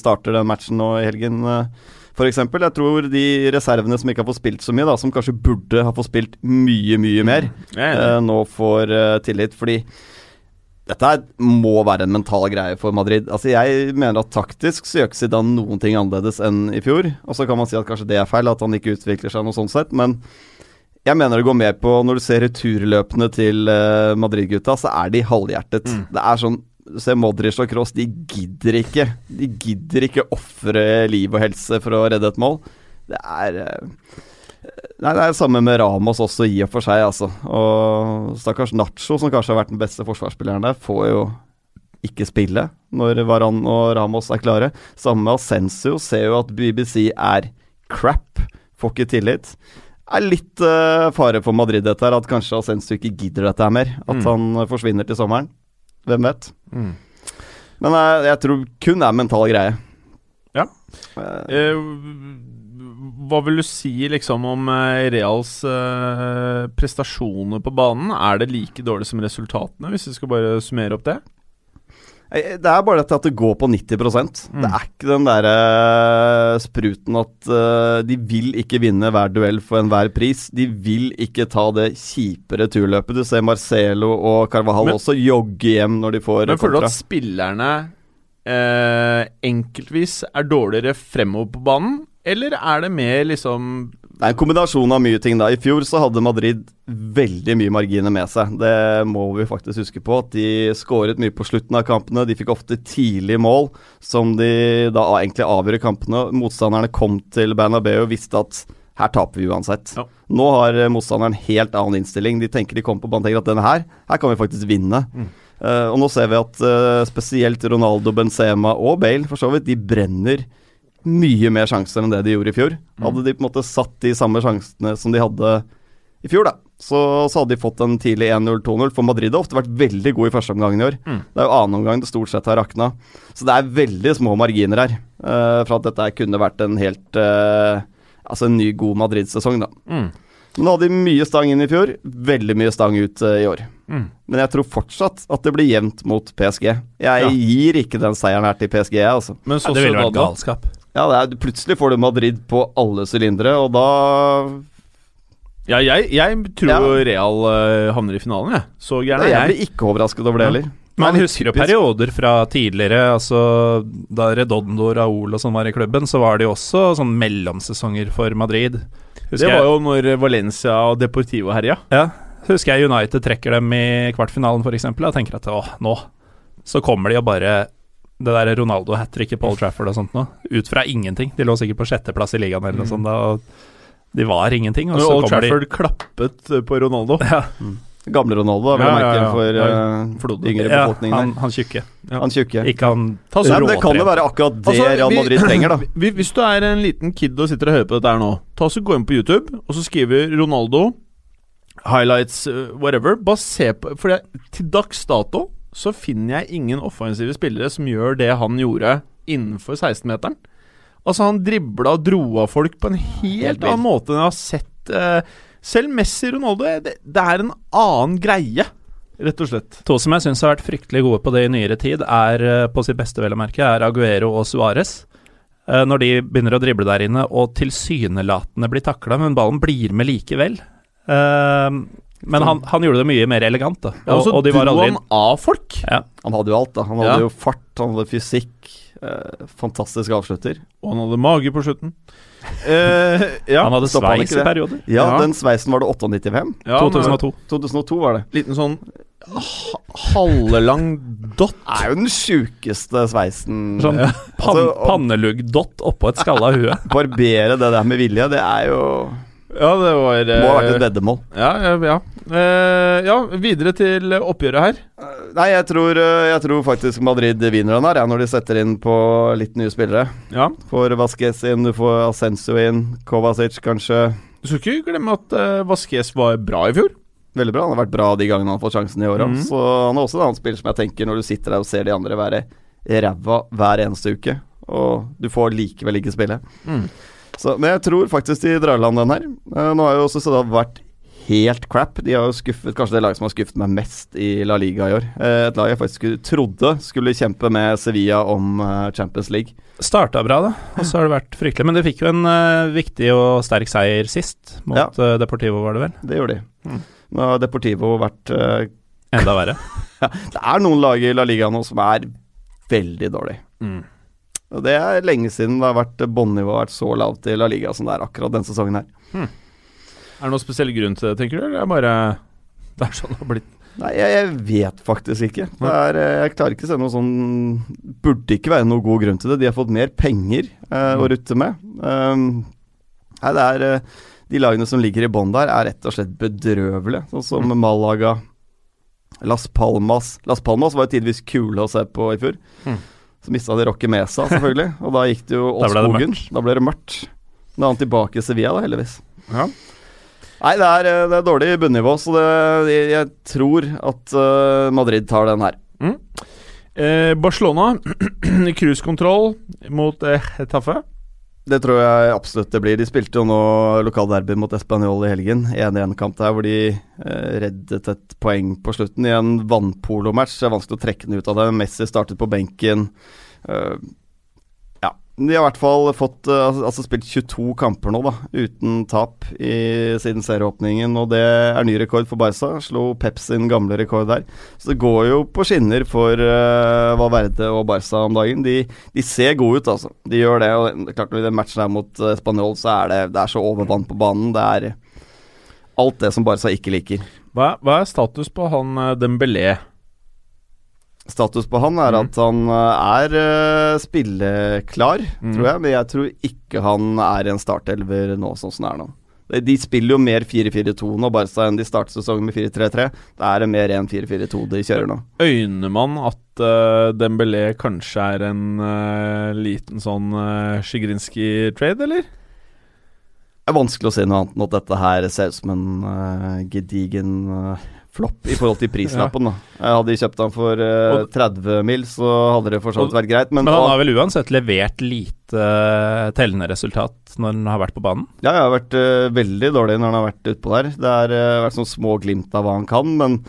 Speaker 3: starter den matchen nå i helgen. Uh, For eksempel. Jeg tror de reservene som ikke har fått spilt så mye, da, som kanskje burde ha fått spilt mye, mye mer,
Speaker 1: er
Speaker 3: eh, nå får eh, tillit. Fordi dette må være en mental greie for Madrid. Altså Jeg mener at taktisk så gjør ikke Zidane noen ting annerledes enn i fjor. Og så kan man si at kanskje det er feil, at han ikke utvikler seg noe sånn sett. Men jeg mener det går mer på Når du ser returløpene til eh, Madrid-gutta, så er de halvhjertet. Det er sånn du ser Modric og Cross, de gidder ikke De gidder ikke ofre liv og helse for å redde et mål. Det er eh, Nei, det er det samme med Ramos også, i og for seg, altså. Og stakkars Nacho, som kanskje har vært den beste forsvarsspilleren der, får jo ikke spille når Varan og Ramos er klare. Samme med Ascensio, ser jo at BBC er crap, får ikke tillit. Det Er litt uh, fare for Madrid dette her, at kanskje Ascensio ikke gidder dette her mer. At
Speaker 1: Mm.
Speaker 3: han eh, forsvinner til sommeren. Hvem vet.
Speaker 1: Mm.
Speaker 3: Men uh, jeg tror kun det er mental greie.
Speaker 1: Ja. Uh, hva vil du si liksom om eh, Reals eh, prestasjoner på banen? Er det like dårlig som resultatene, hvis vi skal bare summere opp det?
Speaker 3: Eh, Det er bare dette at det går på 90 mm. Det er ikke den derre spruten at eh, de vil ikke vinne hver duell for enhver pris. De vil ikke ta det kjipe returløpet. Du ser Marcelo og Carvajal
Speaker 1: Men-
Speaker 3: også jogge hjem når de får
Speaker 1: Men føler du at spillerne eh, enkeltvis er dårligere fremover på banen, eller er det mer liksom
Speaker 3: Det er en kombinasjon av mye ting. da I fjor så hadde Madrid veldig mye marginer med seg. Det må vi faktisk huske på. At de skåret mye på slutten av kampene. De fikk ofte tidlig mål, som de da egentlig avgjør kampene. Motstanderne kom til Bernabeu og visste at her taper vi uansett.
Speaker 1: Ja.
Speaker 3: Nå har eh, motstanderen en helt annen innstilling. De tenker de kommer på banen tenker at denne her, her kan vi faktisk vinne. Eh, og nå ser vi at uh, spesielt Ronaldo, Benzema og Bale for så vidt, de brenner mye mer sjanser enn det de gjorde i fjor. Hadde de på en måte satt de samme sjansene som de hadde i fjor, da, så, så hadde de fått en tidlig 1-0-2-0. For Madrid har ofte vært veldig god i første omgang i år.
Speaker 1: Mm.
Speaker 3: Det er jo annen omgang det stort sett har rakna. Så det er veldig små marginer her uh, for at dette kunne vært en helt uh, Altså en ny, god Madrid-sesong, da.
Speaker 1: mm.
Speaker 3: Men nå hadde de mye stang inn i fjor, veldig mye stang ut uh, i år.
Speaker 1: Mm.
Speaker 3: Men jeg tror fortsatt at det blir jevnt mot PSG. Jeg
Speaker 1: Ja.
Speaker 3: gir ikke den seieren her til PSG, jeg, altså.
Speaker 1: Men
Speaker 2: Ja, det ville vært galskap.
Speaker 3: Ja, det er, plutselig får du Madrid på alle sylindere, og da
Speaker 1: Ja, jeg, jeg tror
Speaker 3: Ja.
Speaker 1: Real uh, havner i finalen, jeg. Så gjerne er
Speaker 3: Jeg
Speaker 1: jeg.
Speaker 3: blir ikke overrasket over det heller.
Speaker 2: Man
Speaker 3: er litt
Speaker 2: husker jo perioder fra tidligere, altså da Redondo, Raúl og sånn var i klubben, så var det jo også sånn mellomsesonger for Madrid.
Speaker 1: Det var jo når Valencia og Deportivo herja.
Speaker 2: Ja, husker jeg United trekker dem i kvartfinalen f.eks. og tenker at å, nå så kommer de og bare Det der Ronaldo hat tricket på Old Trafford og sånt nå, ut fra ingenting. De lå sikkert på sjetteplass i ligaen eller noe sånt da, og de var ingenting. Og så
Speaker 1: Old
Speaker 2: kommer
Speaker 1: Trafford klappet eh, på Ronaldo.
Speaker 2: Ja. Mm.
Speaker 3: Gamle Ronaldo, da, vil
Speaker 1: Ja,
Speaker 3: jeg
Speaker 1: ja,
Speaker 3: merke,
Speaker 1: ja.
Speaker 3: for
Speaker 1: Ja,
Speaker 3: eh,
Speaker 1: Flodde.
Speaker 3: yngre
Speaker 2: ja
Speaker 3: befolkningen
Speaker 2: han, han tjukke.
Speaker 1: Ja.
Speaker 3: Han tjukke.
Speaker 2: Ikke han
Speaker 1: Ta så
Speaker 3: Nei, det kan jo være akkurat det
Speaker 1: Altså,
Speaker 3: Real Madrid trenger, da.
Speaker 1: Hvis hvis du er en liten kid og sitter og hører på dette her nå, ta så gå inn på YouTube, og så skriver Ronaldo highlights, uh, whatever. Bare se på For til dags dato så finner jeg ingen offensive spillere som gjør det han gjorde innenfor 16-meteren. Altså, han dribla og dro av folk på en helt, annen måte enn jeg har sett eh, Selv Messi Ronaldo, det, det er en annen greie, rett og slett.
Speaker 2: To som jeg syns har vært fryktelig gode på det i nyere tid, er eh, på sitt beste, vel å merke, er Aguero og Suárez. Eh, Når de begynner å drible der inne og tilsynelatende blir takla, men ballen blir med likevel. Eh, Men han, han gjorde det mye mer elegant, da.
Speaker 1: Ja, og
Speaker 2: Og, og de var
Speaker 1: dro
Speaker 2: aldri
Speaker 1: han av folk.
Speaker 2: ja.
Speaker 3: Han hadde jo alt, da. Han hadde
Speaker 1: Ja.
Speaker 3: jo fart, han hadde fysikk. Eh, fantastisk avslutter.
Speaker 1: Og han hadde mage på slutten. Eh, ja,
Speaker 2: Han hadde sveis i perioder.
Speaker 3: Ja,
Speaker 1: Ja.
Speaker 3: den sveisen var det 98-VM.
Speaker 1: ja
Speaker 2: 2002.
Speaker 3: 2002 var det.
Speaker 1: Liten sånn halvlang dott.
Speaker 3: Det er jo den sjukeste sveisen
Speaker 2: Sånn
Speaker 3: Ja.
Speaker 2: pan,
Speaker 3: Altså,
Speaker 2: pannelugg-dott oppå et skalla hue.
Speaker 3: Barbere det der med vilje, det er jo
Speaker 1: Ja, det var
Speaker 3: Må ha vært et
Speaker 1: eh,
Speaker 3: veddemål.
Speaker 1: Ja, ja, ja. Eh, ja, videre til oppgjøret her.
Speaker 3: Nei, jeg tror, eh, jeg tror faktisk Madrid vinner den her, ja, når de setter inn på litt nye spillere.
Speaker 1: Ja.
Speaker 3: Får Vasquez inn, du får Ascenso inn, Kovacic kanskje.
Speaker 1: Du skal ikke glemme at uh, Vasques var bra i fjor.
Speaker 3: Veldig bra. Han har vært bra de gangene han har fått sjansen i åra.
Speaker 1: mm.
Speaker 3: Så han er også en annen spiller som jeg tenker når du sitter der og ser de andre være ræva hver eneste uke, og du får likevel ikke spille.
Speaker 1: Mm.
Speaker 3: Så, men jeg tror faktisk de drar i land den her. Eh, nå har jo Sociedad vært helt crap. De har jo skuffet kanskje det laget som har skuffet meg mest i La Liga i år. Eh, et lag jeg faktisk trodde skulle kjempe med Sevilla om eh, Champions League.
Speaker 2: Starta bra, da, og så har det vært fryktelig. Men de fikk jo en uh, viktig og sterk seier sist, mot
Speaker 3: Ja.
Speaker 2: uh, Deportivo, var det vel?
Speaker 3: Det gjorde de.
Speaker 2: Mm.
Speaker 3: Nå har Deportivo vært uh,
Speaker 2: Enda verre.
Speaker 3: Det er noen lag i La Liga nå som er veldig dårlig.
Speaker 1: Mm.
Speaker 3: Og Det er lenge siden det har vært båndnivået har vært så lavt i La Liga som det er akkurat denne sesongen her.
Speaker 1: Er det noen spesiell grunn til det, tenker du, eller er det bare Det er sånn det har blitt
Speaker 3: Nei, jeg, jeg vet faktisk ikke. Er, eh, jeg klarer ikke å se noe sånn Burde ikke være noe god grunn til det. De har fått mer penger eh, å rutte med. Um, nei, det er eh, De lagene som ligger i bånn der, er rett og slett bedrøvelige. Sånn som Malaga, Las Palmas Las Palmas var jo tidvis kule å se på i fjor.
Speaker 1: Mm.
Speaker 3: Så mista de Rocky Mesa, selvfølgelig. Og da gikk det jo
Speaker 2: Da det
Speaker 3: skogen.
Speaker 2: mørkt.
Speaker 3: Da ble det mørkt. Da er han tilbake i Sevilla, da, heldigvis.
Speaker 1: Ja.
Speaker 3: Nei, det er, eh, det er dårlig bunnivå, så det, jeg, jeg tror at uh, Madrid tar den her.
Speaker 1: eh, Barcelona, cruisekontroll mot eh, Hetaffe.
Speaker 3: Det tror jeg absolutt det blir. De spilte jo nå lokalderby mot Español i helgen. 1-1-kamp der hvor de eh, reddet et poeng på slutten i en vannpolomatch. Det er vanskelig å trekke den ut av det. Messi startet på benken. Eh, de har i hvert fall fått eh, altså, altså spilt 22 kamper nå, da, uten tap i, siden serieåpningen. Og det er ny rekord for Barca. Slo Pep sin gamle rekord der. Så det går jo på skinner for uh, Valverde og Barca om dagen. De, de ser gode ut, altså. De gjør det. Og klart Når den matchen er mot uh, Spanjol, så er det, det er så overvann på banen. Det er alt det som Barca ikke liker.
Speaker 1: Hva, hva er status på han eh, Dembélé?
Speaker 3: Status på han er
Speaker 1: Mhm.
Speaker 3: at han uh, er uh, spilleklar,
Speaker 1: mm.
Speaker 3: tror jeg. Men jeg tror ikke han er en startelver nå, sånn som det er nå. De- spiller jo mer 4-4-2 nå, Barca, enn de startet sesongen med 4-3-3. Det er mer 1-4-4-2 de kjører nå.
Speaker 1: Øyner man at uh, Dembélé kanskje er en uh, liten sånn uh, Sjigrinskij-trade, eller?
Speaker 3: Det er vanskelig å si noe annet enn at dette her ser ut som en uh, gedigen eh, flopp i forhold til prislappen. da. Hadde de kjøpt han for
Speaker 1: uh,
Speaker 3: 30 mil, så hadde det for så vidt vært greit. Men,
Speaker 2: Men han har vel uansett levert lite uh, tellende resultat når han har vært på banen?
Speaker 3: ja, han har vært uh, veldig dårlig når han har vært utpå der. Det har vært sånn små glimt av hva han kan, men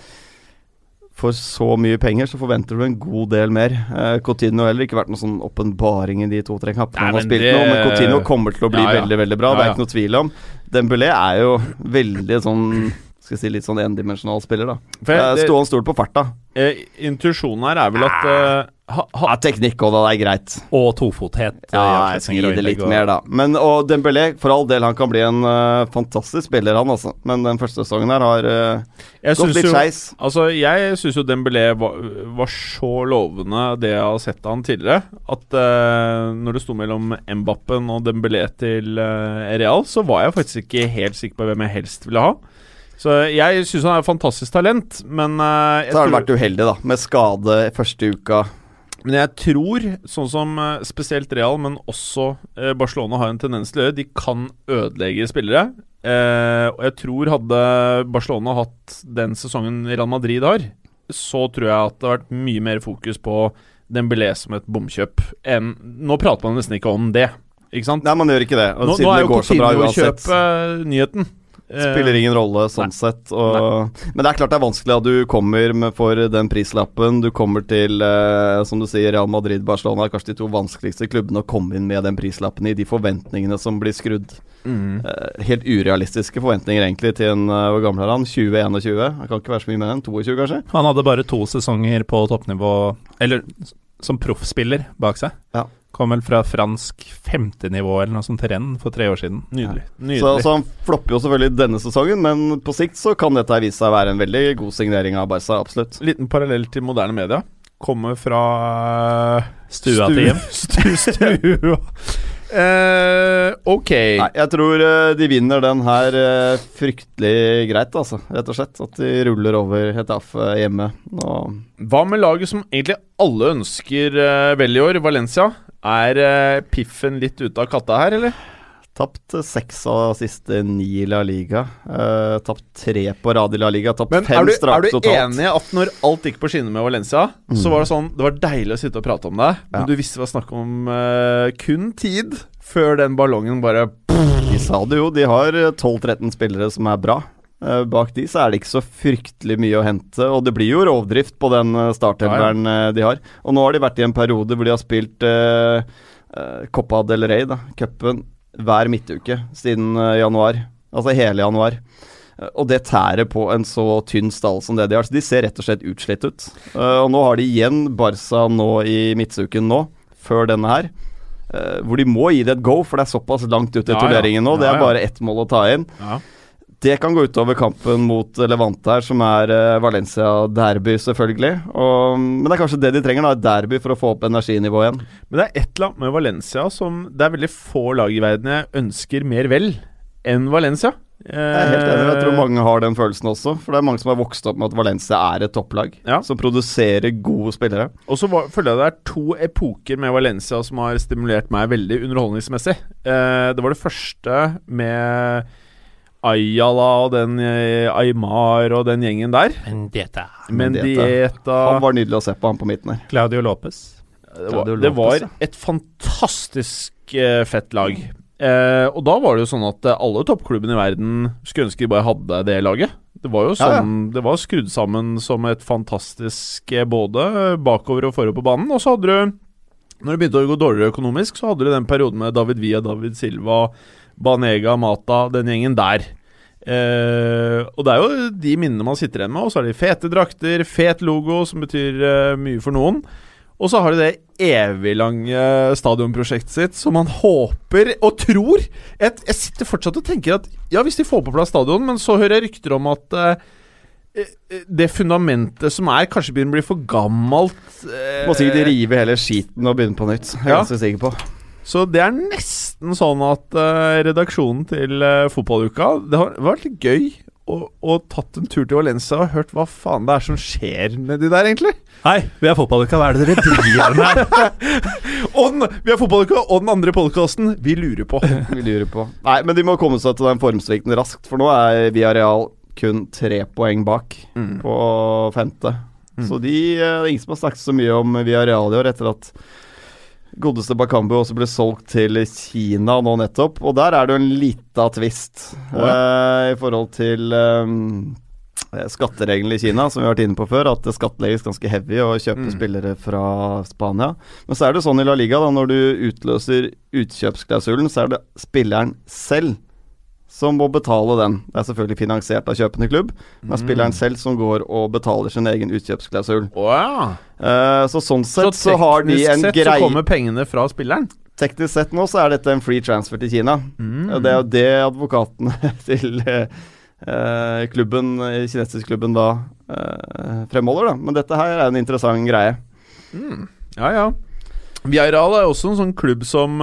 Speaker 3: for så mye penger så forventer du en god del mer. Eh, Coutinho har heller ikke vært noen sånn åpenbaring i de to-tre kampene han har spilt
Speaker 1: det-
Speaker 3: nå, men Coutinho kommer til å bli
Speaker 1: Ja, ja.
Speaker 3: veldig, veldig bra.
Speaker 1: Ja,
Speaker 3: Det er ikke noe tvil om. Dembélé er jo veldig sånn skal jeg si litt sånn endimensjonal spiller, da.
Speaker 1: For jeg-
Speaker 3: Uh,
Speaker 1: det-
Speaker 3: Stå han stol på farta.
Speaker 1: Eh, intuisjonen her er vel at eh, ha, ha,
Speaker 3: Ja, teknikk og da. Det er greit.
Speaker 2: Og tofothet. eh,
Speaker 3: Ja, jeg skal gi det litt
Speaker 2: og-
Speaker 3: mer, da. Men, og Dembélé, for all del, han kan bli en uh, fantastisk spiller, han altså. Men den første sesongen her har uh, gått litt skeis.
Speaker 1: altså, jeg syns jo Dembélé var, var så lovende, det jeg har sett av han tidligere, at uh, når det sto mellom Mbappen og Dembélé til eh, Real, så var jeg faktisk ikke helt sikker på hvem jeg helst ville ha. Så jeg syns han er et fantastisk talent, men uh,
Speaker 3: Så har han vært uheldig, da. Med skade første uka.
Speaker 1: Men jeg tror, sånn som eh, spesielt Real, men også eh, Barcelona har en tendens til å gjøre, de kan ødelegge spillere. Eh, og jeg tror hadde Barcelona hatt den sesongen Real Madrid har, så tror jeg at det har vært mye mer fokus på Dembélé som et bomkjøp enn Nå prater man nesten ikke om det, ikke sant?
Speaker 3: Nei, man gjør ikke det. Og
Speaker 1: nå,
Speaker 3: siden
Speaker 1: nå er
Speaker 3: det
Speaker 1: jo
Speaker 3: går så bra uansett.
Speaker 1: å kjøpe nyheten. Eh,
Speaker 3: Spiller ingen rolle sånn sett. Og, men det er klart det er vanskelig at du kommer med for den prislappen. Du kommer til, eh, som du sier, Real Madrid, Barcelona, kanskje de to vanskeligste klubbene å komme inn med den prislappen i. De forventningene som blir skrudd.
Speaker 1: mm.
Speaker 3: Eh, helt urealistiske forventninger egentlig til en eh, Hvor gammel er han? 20-21? Han kan ikke være så mye mer enn 22, kanskje?
Speaker 2: Han hadde bare to sesonger på toppnivå, eller som proffspiller, bak seg.
Speaker 3: Ja.
Speaker 2: Kom vel fra fransk femtenivå eller noe sånt til renn for tre år siden.
Speaker 1: Nydelig.
Speaker 3: Så,
Speaker 1: Nydelig.
Speaker 3: så han flopper jo selvfølgelig denne sesongen, men på sikt så kan dette vise seg å være en veldig god signering av Barca, absolutt.
Speaker 1: Liten parallell til moderne media. Kommer fra eh,
Speaker 2: Stua til hjem.
Speaker 1: Stua. Stua. Uh, ok.
Speaker 3: Nei, jeg tror eh, de vinner den her eh, fryktelig greit, altså. Rett og slett. At de ruller over Hetaffe hjemme. Og
Speaker 1: Hva med laget som egentlig alle ønsker eh, vel i år, Valencia? Er uh, piffen litt ute av katta her, eller?
Speaker 3: tapt eh, seks av siste ni i La Liga. Uh, tapt tre på rad i La Liga. Tapt
Speaker 1: Men fem
Speaker 3: fem
Speaker 1: totalt. er du enig at når alt gikk på skinner med Valencia, så var det sånn Det var deilig å sitte og prate om det, men du visste det var snakk om uh, kun tid før den ballongen bare
Speaker 3: De sa det jo, de har eh, 12-13 spillere som er bra. Eh, bak de så er det ikke så fryktelig mye å hente, og det blir jo rovdrift på den eh, ja, ja. de har. Og nå har de vært i en periode hvor de har spilt eh, eh, Copa del Rey, da, cupen, hver midtuke siden eh, januar. Altså hele januar. Eh, Og det tærer på en så tynn stall som det de har. Så de ser rett og slett utslitt ut. Eh, og nå har de igjen Barca nå i midtsuken nå, før denne her. eh, hvor de må gi det et go, for det er såpass langt ut i
Speaker 1: Ja,
Speaker 3: turneringen nå. Det er bare ett mål å ta inn.
Speaker 1: Ja.
Speaker 3: Det kan gå utover kampen mot eh, Levante her, som er eh, Valencia-derby, selvfølgelig. Og, men det er kanskje det de trenger, da, et derby for å få opp energinivået igjen.
Speaker 1: Men det er et eller annet med Valencia som Det er veldig få lag i verden jeg ønsker mer vel enn Valencia.
Speaker 3: Jeg er helt enig, jeg
Speaker 1: Eh,
Speaker 3: tror mange har den følelsen også. For det er mange som har vokst opp med at Valencia er et topplag,
Speaker 1: Ja.
Speaker 3: som produserer gode spillere.
Speaker 1: Og så føler jeg det er to epoker med Valencia som har stimulert meg veldig underholdningsmessig. Eh, det var det første med Ayala og den eh, Aymar og den gjengen der.
Speaker 2: Mendieta.
Speaker 1: Mendieta
Speaker 3: Han var nydelig å se på, han på midten her.
Speaker 2: Claudio Lopez.
Speaker 1: Det var, det var et fantastisk eh, fett lag. Eh, og da var det jo sånn at eh, alle toppklubbene i verden skulle ønske de bare hadde det laget. Det var jo
Speaker 3: Ja, ja.
Speaker 1: sånn Det var skrudd sammen som et fantastisk både bakover og forover på banen. Og så hadde du Når det begynte å gå dårligere økonomisk, så hadde du den perioden med David Villa, David Silva, Banega, Mata, den gjengen der. Eh, og det er jo de minnene man sitter igjen med. Og så har de fete drakter, fet logo, som betyr eh, mye for noen. Og så har de det evig lange stadionprosjektet sitt som man håper og tror jeg, jeg sitter fortsatt og tenker at ja, hvis de får på plass stadion, men så hører jeg rykter om at eh, eh, det fundamentet som er, kanskje begynner å bli for gammelt. eh,
Speaker 3: Må sikkert rive hele skiten og begynne på nytt. Jeg er
Speaker 1: Ja.
Speaker 3: ganske sikker på.
Speaker 1: Så det er nesten sånn at uh, redaksjonen til uh, fotballuka Det har vært litt gøy å, å tatt en tur til Valencia og hørt hva faen det er som skjer nedi der, egentlig.
Speaker 2: Hei, vi er fotballuka. Hva er det dere driver med?
Speaker 1: her? vi har fotballuka, og den andre podkasten vi lurer på.
Speaker 3: Vi lurer på. Nei, men de må komme seg til den formsvikten raskt, for nå er vi areal kun tre poeng bak
Speaker 1: Mm.
Speaker 3: på femte. Så de, eh, det er ingen som har snakket så mye om Villarreal i år etter at godeste Bakambu også ble solgt til Kina nå nettopp. Og der er det jo en lita tvist
Speaker 1: oh,
Speaker 3: ja. uh, i forhold til um, skattereglene i Kina, som vi har vært inne på før, at det skattlegges ganske heavy å kjøpe
Speaker 1: Mm.
Speaker 3: spillere fra Spania. Men så er det sånn i La Liga, da, når du utløser utkjøpsklausulen, så er det spilleren selv som må betale den. Det er selvfølgelig finansiert av kjøpende klubb, men
Speaker 1: Mm.
Speaker 3: spilleren selv som går og betaler sin egen utkjøpsklausul.
Speaker 1: Å
Speaker 3: Eh, så sånn sett så,
Speaker 1: Så
Speaker 3: har de
Speaker 1: teknisk
Speaker 3: en
Speaker 1: sett så kommer pengene fra spilleren.
Speaker 3: Teknisk sett nå så er dette en free transfer til Kina.
Speaker 1: Mm.
Speaker 3: Det er jo det advokatene til eh, klubben, kinesisk klubben da uh, fremholder, da. Men dette her er en interessant greie.
Speaker 1: Ja, ja. Vieral er også en sånn klubb som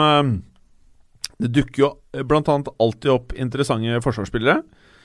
Speaker 1: Det dukker jo annet alltid opp interessante forsvarsspillere.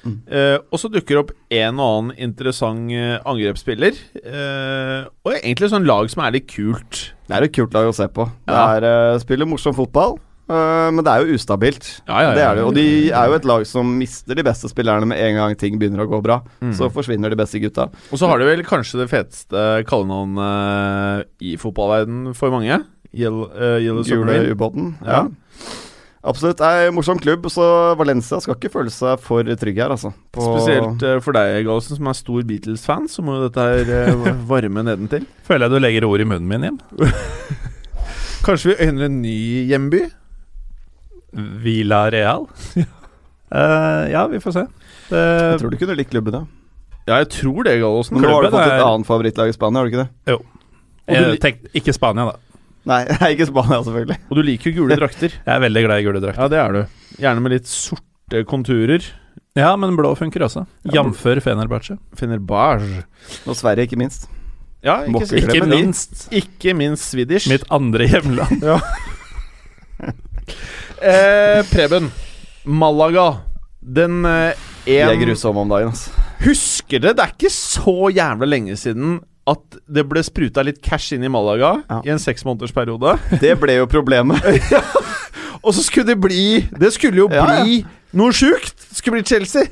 Speaker 3: Mm.
Speaker 1: Eh, og så dukker det opp en og annen interessant eh, angrepsspiller. Uh, og egentlig sånn lag som er litt kult.
Speaker 3: Det er et kult lag å se på. Det er eh, spiller morsom fotball, men det er jo ustabilt.
Speaker 1: Ja, ja, ja.
Speaker 3: Det er det, og de er jo et lag som mister de beste spillerne med en gang ting begynner å gå bra.
Speaker 1: Mm.
Speaker 3: Så forsvinner de beste gutta.
Speaker 1: Og så har de vel kanskje det feteste kallenavnet i fotballverden for mange. Yellow, Submarine.
Speaker 3: ubåten.
Speaker 1: Ja.
Speaker 3: Absolutt. Det er en morsom klubb, så Valencia skal ikke føle seg for trygg her, altså. På-
Speaker 1: Spesielt eh, for deg, Gallosen, som er stor Beatles-fan, så må jo dette her eh, varme nedentil.
Speaker 2: Føler jeg du legger ord i munnen min igjen.
Speaker 1: Kanskje vi øyner en ny hjemby?
Speaker 2: Villa Real. uh, ja, vi får se. Det,
Speaker 3: Jeg tror du kunne likt klubben, ja.
Speaker 1: Ja, jeg tror det, Gallosen.
Speaker 3: Nå har du fått et annet favorittlag i Spania, har du ikke det?
Speaker 1: Og du,
Speaker 2: tenk, ikke Spania, da.
Speaker 3: Nei, nei, ikke Spania, selvfølgelig.
Speaker 1: og du liker jo gule drakter.
Speaker 2: Jeg er veldig glad i gule drakter.
Speaker 1: Ja, det er du. Gjerne med litt sorte konturer.
Speaker 2: Ja, men blå funker også. Jf. Fenerbahçe.
Speaker 1: Fenerbahçe.
Speaker 3: Og Sverige, ikke minst.
Speaker 1: Ja, ikke,
Speaker 3: ikke det.
Speaker 2: minst
Speaker 1: ikke minst Swedish.
Speaker 2: mitt andre hjemland.
Speaker 1: Eh, Preben. Malaga. Den eh,
Speaker 3: De er
Speaker 1: en
Speaker 3: om dagen, altså.
Speaker 1: Husker dere, det er ikke så jævla lenge siden at det ble spruta litt cash inn i Malaga
Speaker 3: Ja.
Speaker 1: i en seksmånedersperiode.
Speaker 3: Det ble jo problemet.
Speaker 1: Og så skulle det bli Det skulle jo
Speaker 3: Ja, ja.
Speaker 1: bli noe sjukt! Det skulle bli Chelsea.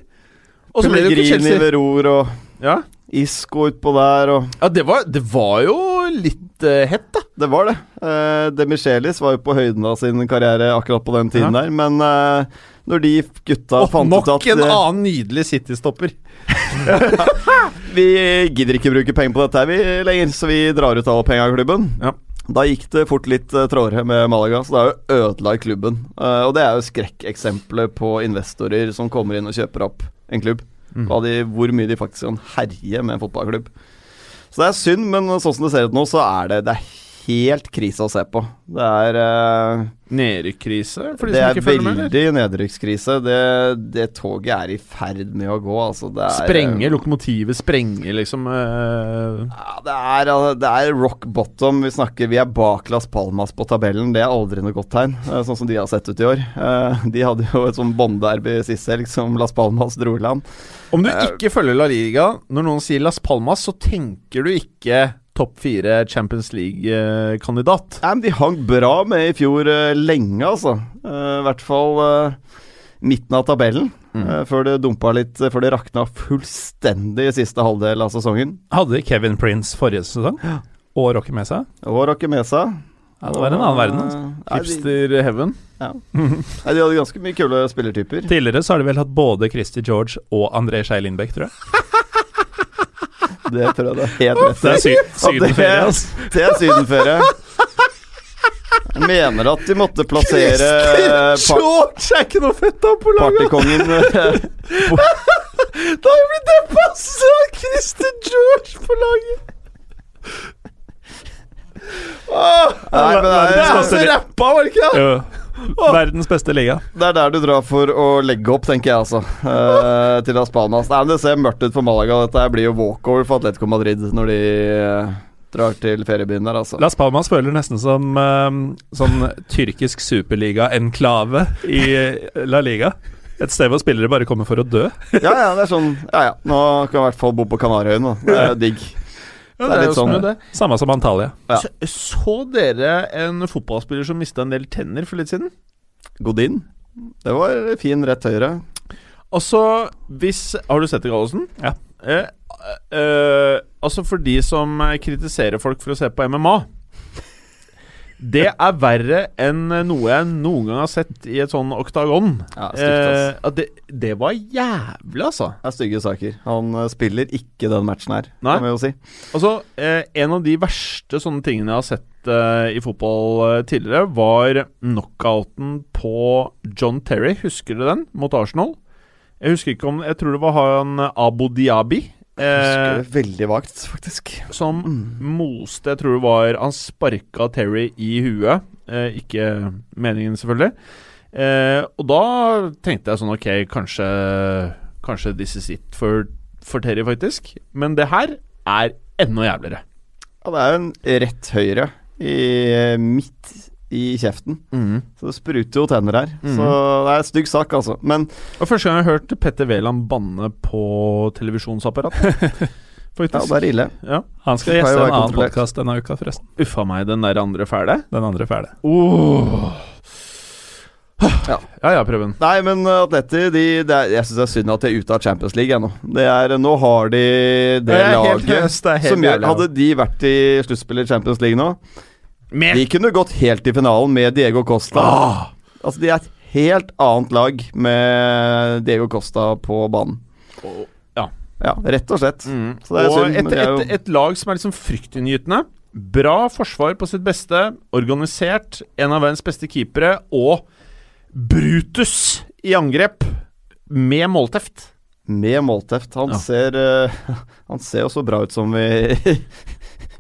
Speaker 1: Og så ble det jo ikke Chelsea.
Speaker 3: Veror og
Speaker 1: Ja,
Speaker 3: Isco utpå der og
Speaker 1: ja det, var, det var jo litt litt uh, hett, da.
Speaker 3: Det var det. Uh, De Michelis var jo på høyden av sin karriere akkurat på den tiden
Speaker 1: Ja.
Speaker 3: der, men uh, når de gutta
Speaker 1: Og
Speaker 3: fant ut at Nok
Speaker 1: en
Speaker 3: eh,
Speaker 1: annen nydelig City-stopper.
Speaker 3: vi gidder ikke bruke penger på dette her vi lenger, så vi drar ut av pengeklubben.
Speaker 1: Ja.
Speaker 3: Da gikk det fort litt uh, trådere med Malaga, så det er jo ødelagt klubben. Uh, og det er jo skrekkeksempler på investorer som kommer inn og kjøper opp en klubb.
Speaker 1: Mm.
Speaker 3: De, hvor mye de faktisk kan herje med en fotballklubb. Så det er synd, men sånn som det ser ut nå, så er det, det er helt krise å se på. Det er uh,
Speaker 1: Nedrykkskrise, for de
Speaker 3: det
Speaker 1: som
Speaker 3: er
Speaker 1: ikke følger med? eller?
Speaker 3: veldig nedrykkskrise. Det, det toget er i ferd med å gå, altså. Det er,
Speaker 1: Sprenge, lokomotivet sprenger, liksom. Uh.
Speaker 3: Ja, det er, det er rock bottom. Vi snakker Vi er bak Las Palmas på tabellen. Det er aldri noe godt tegn, eh, sånn som de har sett ut i år. Uh, De hadde jo et sånn båndderby sist helg som Las Palmas dro i land.
Speaker 1: Om du
Speaker 3: Eh,
Speaker 1: ikke følger La Liga, når noen sier Las Palmas, så tenker du ikke topp fire Champions League-kandidat.
Speaker 3: Nei, men De hang bra med i fjor eh, lenge, altså. Eh, I hvert fall eh, midten av tabellen.
Speaker 1: Mm.
Speaker 3: før det dumpa litt, før det rakna fullstendig i siste halvdel av sesongen.
Speaker 2: Hadde Kevin Prince forrige sesong, og Rocky Mesa?
Speaker 3: Og Rocky Mesa.
Speaker 2: Ja, det var en annen verden. Altså.
Speaker 3: Eh, de,
Speaker 1: Hipster heaven.
Speaker 3: nei, de hadde ganske mye kule spillertyper.
Speaker 2: Tidligere så har de vel hatt både Christy George og André Skei Lindbekk, tror jeg.
Speaker 3: Det tror jeg det er helt rett
Speaker 2: Det er sy sydenferie, altså.
Speaker 3: Det er sydenferie. Jeg mener at de måtte plassere
Speaker 1: George er ikke noe fett av på laget!
Speaker 3: partykongen eh,
Speaker 1: Da har jeg blitt er Christer George på laget! Åh,
Speaker 3: Nei, men det
Speaker 1: det
Speaker 3: er,
Speaker 1: er så rappa, var det ikke? det?
Speaker 2: Jo. Verdens beste liga.
Speaker 3: det er der du drar for å legge opp, tenker jeg altså. eh, til Las Palmas. Nei, men Det ser mørkt ut for Malaga. Dette her blir jo walkover for Atletico Madrid når de eh, drar til feriebyen der, altså.
Speaker 2: Las Palmas føler nesten som eh, sånn tyrkisk superliga-enklave i La Liga. Et sted hvor spillere bare kommer for å dø.
Speaker 3: Ja, ja, det er sånn Ja, ja. Nå kan jeg i hvert fall bo på Kanariøyene. da. Det er digg.
Speaker 1: Ja,
Speaker 3: Det er litt sånn,
Speaker 1: det.
Speaker 2: Samme som Antalya.
Speaker 3: Ja.
Speaker 1: Så, så dere en fotballspiller som mista en del tenner for litt siden?
Speaker 3: Godin. Det var fin rett høyre.
Speaker 1: Altså, hvis Har du sett det, Gallosen?
Speaker 2: Ja.
Speaker 1: Eh, eh, altså, for de som kritiserer folk for å se på MMA Det er verre enn noe jeg noen gang har sett i et sånn oktagon.
Speaker 3: Ja, stygt.
Speaker 1: Eh, det, det var jævlig, altså.
Speaker 3: Det er stygge saker. Han eh, spiller ikke den matchen her,
Speaker 1: Nei.
Speaker 3: kan vi jo si.
Speaker 1: Altså, eh, En av de verste sånne tingene jeg har sett eh, i fotball eh, tidligere, var knockouten på John Terry. Husker du den? Mot Arsenal. Jeg husker ikke om Jeg tror det var han Abu Diabi. Eh,
Speaker 3: veldig vagt, faktisk.
Speaker 1: som moste Jeg tror det var Han sparka Terry i huet. Eh, ikke meningen, selvfølgelig. Eh, og da tenkte jeg sånn Ok, kanskje Kanskje this is it for, for Terry, faktisk. Men det her er enda jævligere.
Speaker 3: Ja, det er jo en rett høyre i, eh, midt i kjeften. Så det spruter jo tenner her.
Speaker 1: Mm.
Speaker 3: Så det er en stygg sak, altså. Men
Speaker 1: Og Første gang jeg har hørt Petter Wæland banne på televisjonsapparat.
Speaker 3: ja, det er ille.
Speaker 1: Ja.
Speaker 2: Han skal gjeste en annen podkast denne uka, forresten.
Speaker 1: Uffa meg, den der andre fæle.
Speaker 2: Den andre fæle.
Speaker 1: Oh.
Speaker 3: Ja.
Speaker 1: ja ja, prøv.
Speaker 3: Nei, men uh, Atleti de, er, Jeg syns det er synd at de er ute av Champions League ennå. Det er, nå har de det
Speaker 1: det helt
Speaker 3: laget
Speaker 1: det helt
Speaker 3: som gjør Hadde de vært i sluttspillet i Champions League nå
Speaker 1: Med
Speaker 3: De kunne gått helt i finalen med Diego Costa.
Speaker 1: ah.
Speaker 3: Altså, de er et helt annet lag med Diego Costa på banen.
Speaker 1: Ja.
Speaker 3: Ja, rett og slett.
Speaker 1: Mm.
Speaker 3: Så det
Speaker 1: og
Speaker 3: synd,
Speaker 1: et,
Speaker 3: jo-
Speaker 1: et, et lag som er liksom fryktinngytende. Bra forsvar på sitt beste. Organisert. En av verdens beste keepere. Og Brutus i angrep. Med målteft.
Speaker 3: Med målteft. Han
Speaker 1: Ja.
Speaker 3: ser uh, Han ser jo så bra ut som vi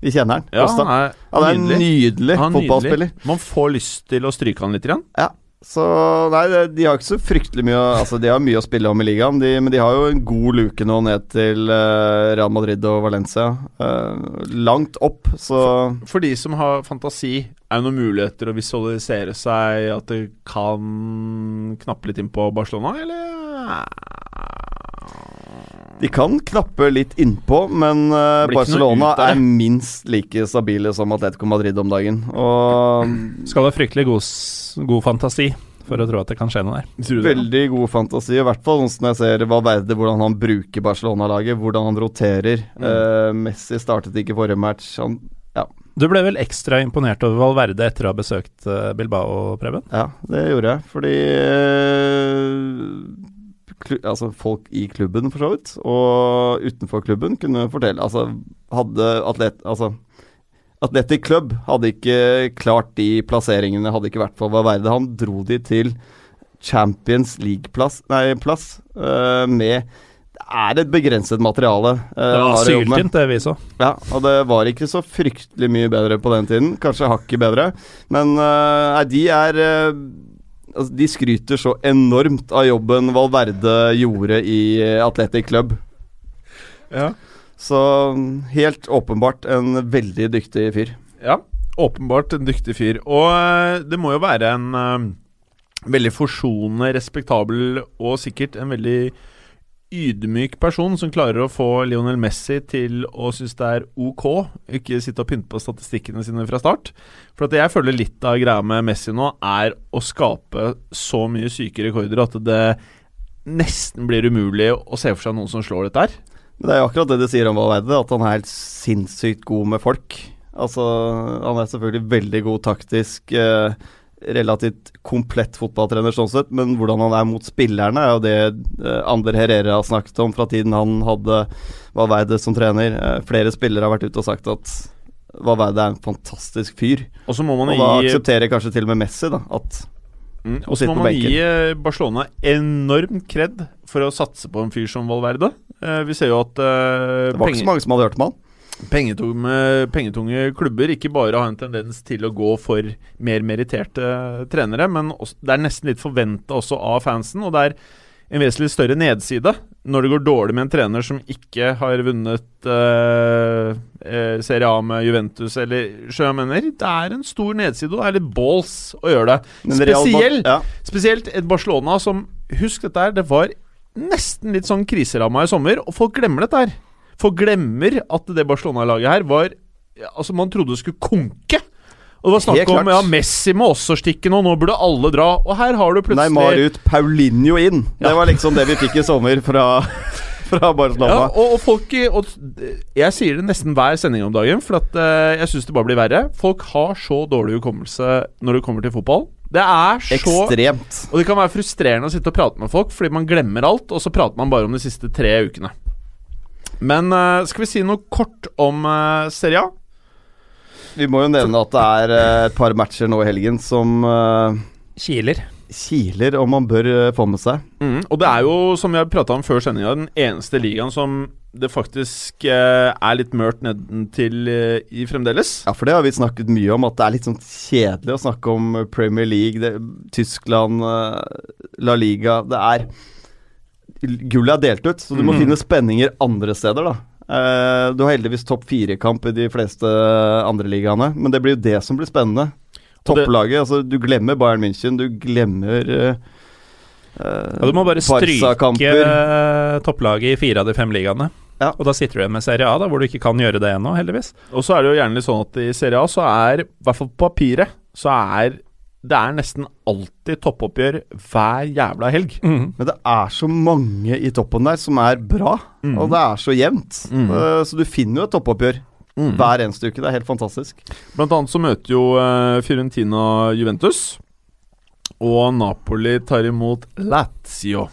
Speaker 3: Vi kjenner han.
Speaker 1: Ja, han er
Speaker 3: Han er en nydelig
Speaker 1: Han er
Speaker 3: fotballspiller.
Speaker 1: nydelig. Man får lyst til å stryke han litt. Igjen.
Speaker 3: Ja. Så nei, de har ikke så fryktelig mye Altså, de har mye å spille om i ligaen, de, men de har jo en god luke nå ned til uh, Real Madrid og Valencia. Uh, langt opp, så
Speaker 1: For de som har fantasi, er det noen muligheter å visualisere seg at det kan knappe litt inn på Barcelona, eller?
Speaker 3: De kan knappe litt innpå, men
Speaker 1: noe
Speaker 3: Barcelona
Speaker 1: ut
Speaker 3: er minst like stabile som Atletico Madrid om dagen. Og
Speaker 2: Skal ha fryktelig god, god fantasi for å tro at det kan skje noe der.
Speaker 3: Veldig god fantasi, i hvert fall sånn jeg ser Valverde, hvordan han bruker Barcelona-laget, hvordan han roterer.
Speaker 1: Mm.
Speaker 3: Uh, Messi startet ikke forrige match. Han, ja.
Speaker 2: Du ble vel ekstra imponert over Valverde etter å ha besøkt eh, Bilbao, Preben?
Speaker 3: Ja, det gjorde jeg. Fordi klu, Altså, folk i klubben, for så vidt, og utenfor klubben, kunne fortelle Altså, hadde atlet... Altså, Atletic Club hadde ikke klart de plasseringene, hadde ikke vært for Valverde. Han dro de til Champions League-plass Nei, plass uh, med Det er et begrenset materiale. eh,
Speaker 2: Det var syltynt, det vi så.
Speaker 3: Ja, og det var ikke så fryktelig mye bedre på den tiden. Kanskje hakket bedre. Men nei, de er altså, De skryter så enormt av jobben Valverde gjorde i Atletic Club.
Speaker 1: Ja.
Speaker 3: Så helt åpenbart en veldig dyktig fyr.
Speaker 1: Ja, åpenbart en dyktig fyr. Og eh, det må jo være en uh, veldig forsonende, respektabel og sikkert en veldig ydmyk person som klarer å få Lionel Messi til å synes det er ok, ikke sitte og pynte på statistikkene sine fra start. For at jeg føler litt av greia med Messi nå er å skape så mye syke rekorder at det nesten blir umulig å se for seg noen som slår dette her.
Speaker 3: Men det er jo akkurat det de sier om Valverde, at han er helt sinnssykt god med folk. Altså, han er selvfølgelig veldig god taktisk. Eh, relativt komplett fotballtrener sånn sett, men hvordan han er mot spillerne, er jo det eh, Ander Herrera har snakket om fra tiden han hadde Valverde som trener. Eh, flere spillere har vært ute og sagt at Valverde er en fantastisk fyr.
Speaker 1: Og så må man
Speaker 3: Og da
Speaker 1: gi
Speaker 3: aksepterer kanskje til og med Messi da, at
Speaker 1: Mm, og så må man
Speaker 3: benken.
Speaker 1: gi eh, Barcelona enormt kred for å satse på en fyr som Valverde. Eh, vi ser jo at eh,
Speaker 3: det var ikke så mange som hadde hørt om han.
Speaker 1: Pengetunge, pengetunge klubber ikke bare har en tendens til å gå for mer meritterte trenere, men også, det er nesten litt forventa også av fansen. Og det er en vesentlig større nedside når det går dårlig med en trener som ikke har vunnet eh, eh, Serie A med Juventus, eller mener? Det er en stor nedside, og det er litt balls å gjøre det. Spesielt,
Speaker 3: ja.
Speaker 1: spesielt et Barcelona som Husk dette her, det var nesten litt sånn kriseramma i sommer, og folk glemmer dette her. Folk glemmer at det Barcelona-laget her var Altså, man trodde det skulle konke. Og det var snakk om ja, Messi må også stikke nå, nå burde alle dra. Og her har du plutselig
Speaker 3: Neymar ut, Paulinho inn. Det var liksom det vi fikk i sommer fra, fra Barcelona.
Speaker 1: Ja, og, og folk og, Jeg sier det nesten hver sending om dagen, for at, uh, jeg syns det bare blir verre. Folk har så dårlig hukommelse når det kommer til fotball. Det er så
Speaker 3: Ekstremt.
Speaker 1: Og det kan være frustrerende å sitte og prate med folk, fordi man glemmer alt, og så prater man bare om de siste tre ukene. Men uh, skal vi si noe kort om uh, Serie A?
Speaker 3: Vi må jo nevne at det er eh, et par matcher nå i helgen som uh,
Speaker 2: Kiler.
Speaker 3: kiler, og man bør få med seg.
Speaker 1: Mm, og det er jo, som vi har prata om før sendinga, den eneste ligaen som det faktisk er litt mørkt nedentil uh, i fremdeles.
Speaker 3: Ja, for det har vi snakket mye om, at det er litt sånn kjedelig å snakke om Premier League, det, Tyskland, La Liga Det er Gullet er delt ut, så du må
Speaker 1: mm.
Speaker 3: finne spenninger andre steder, da. Uh, du har heldigvis topp fire-kamp i de fleste andre ligaene, men det blir jo det som blir spennende. Topplaget, altså du glemmer Bayern München, du glemmer uh, eh,
Speaker 2: Ja, du må bare stryke topplaget i fire av de fem ligaene.
Speaker 3: Ja.
Speaker 2: Og da sitter du igjen med Serie A, da, hvor du ikke kan gjøre det ennå, heldigvis.
Speaker 1: Og så er det jo gjerne litt sånn at i Serie A så er, i hvert fall på papiret, så er det er nesten alltid toppoppgjør hver jævla helg.
Speaker 2: Mm.
Speaker 3: Men det er så mange i toppen der som er bra,
Speaker 1: mm.
Speaker 3: og det er så jevnt. Mm. Så du finner jo et toppoppgjør
Speaker 1: Mm.
Speaker 3: hver eneste uke. Det er helt fantastisk.
Speaker 1: Blant annet så møter jo eh, Fiorentina Juventus. Og Napoli tar imot Lazio.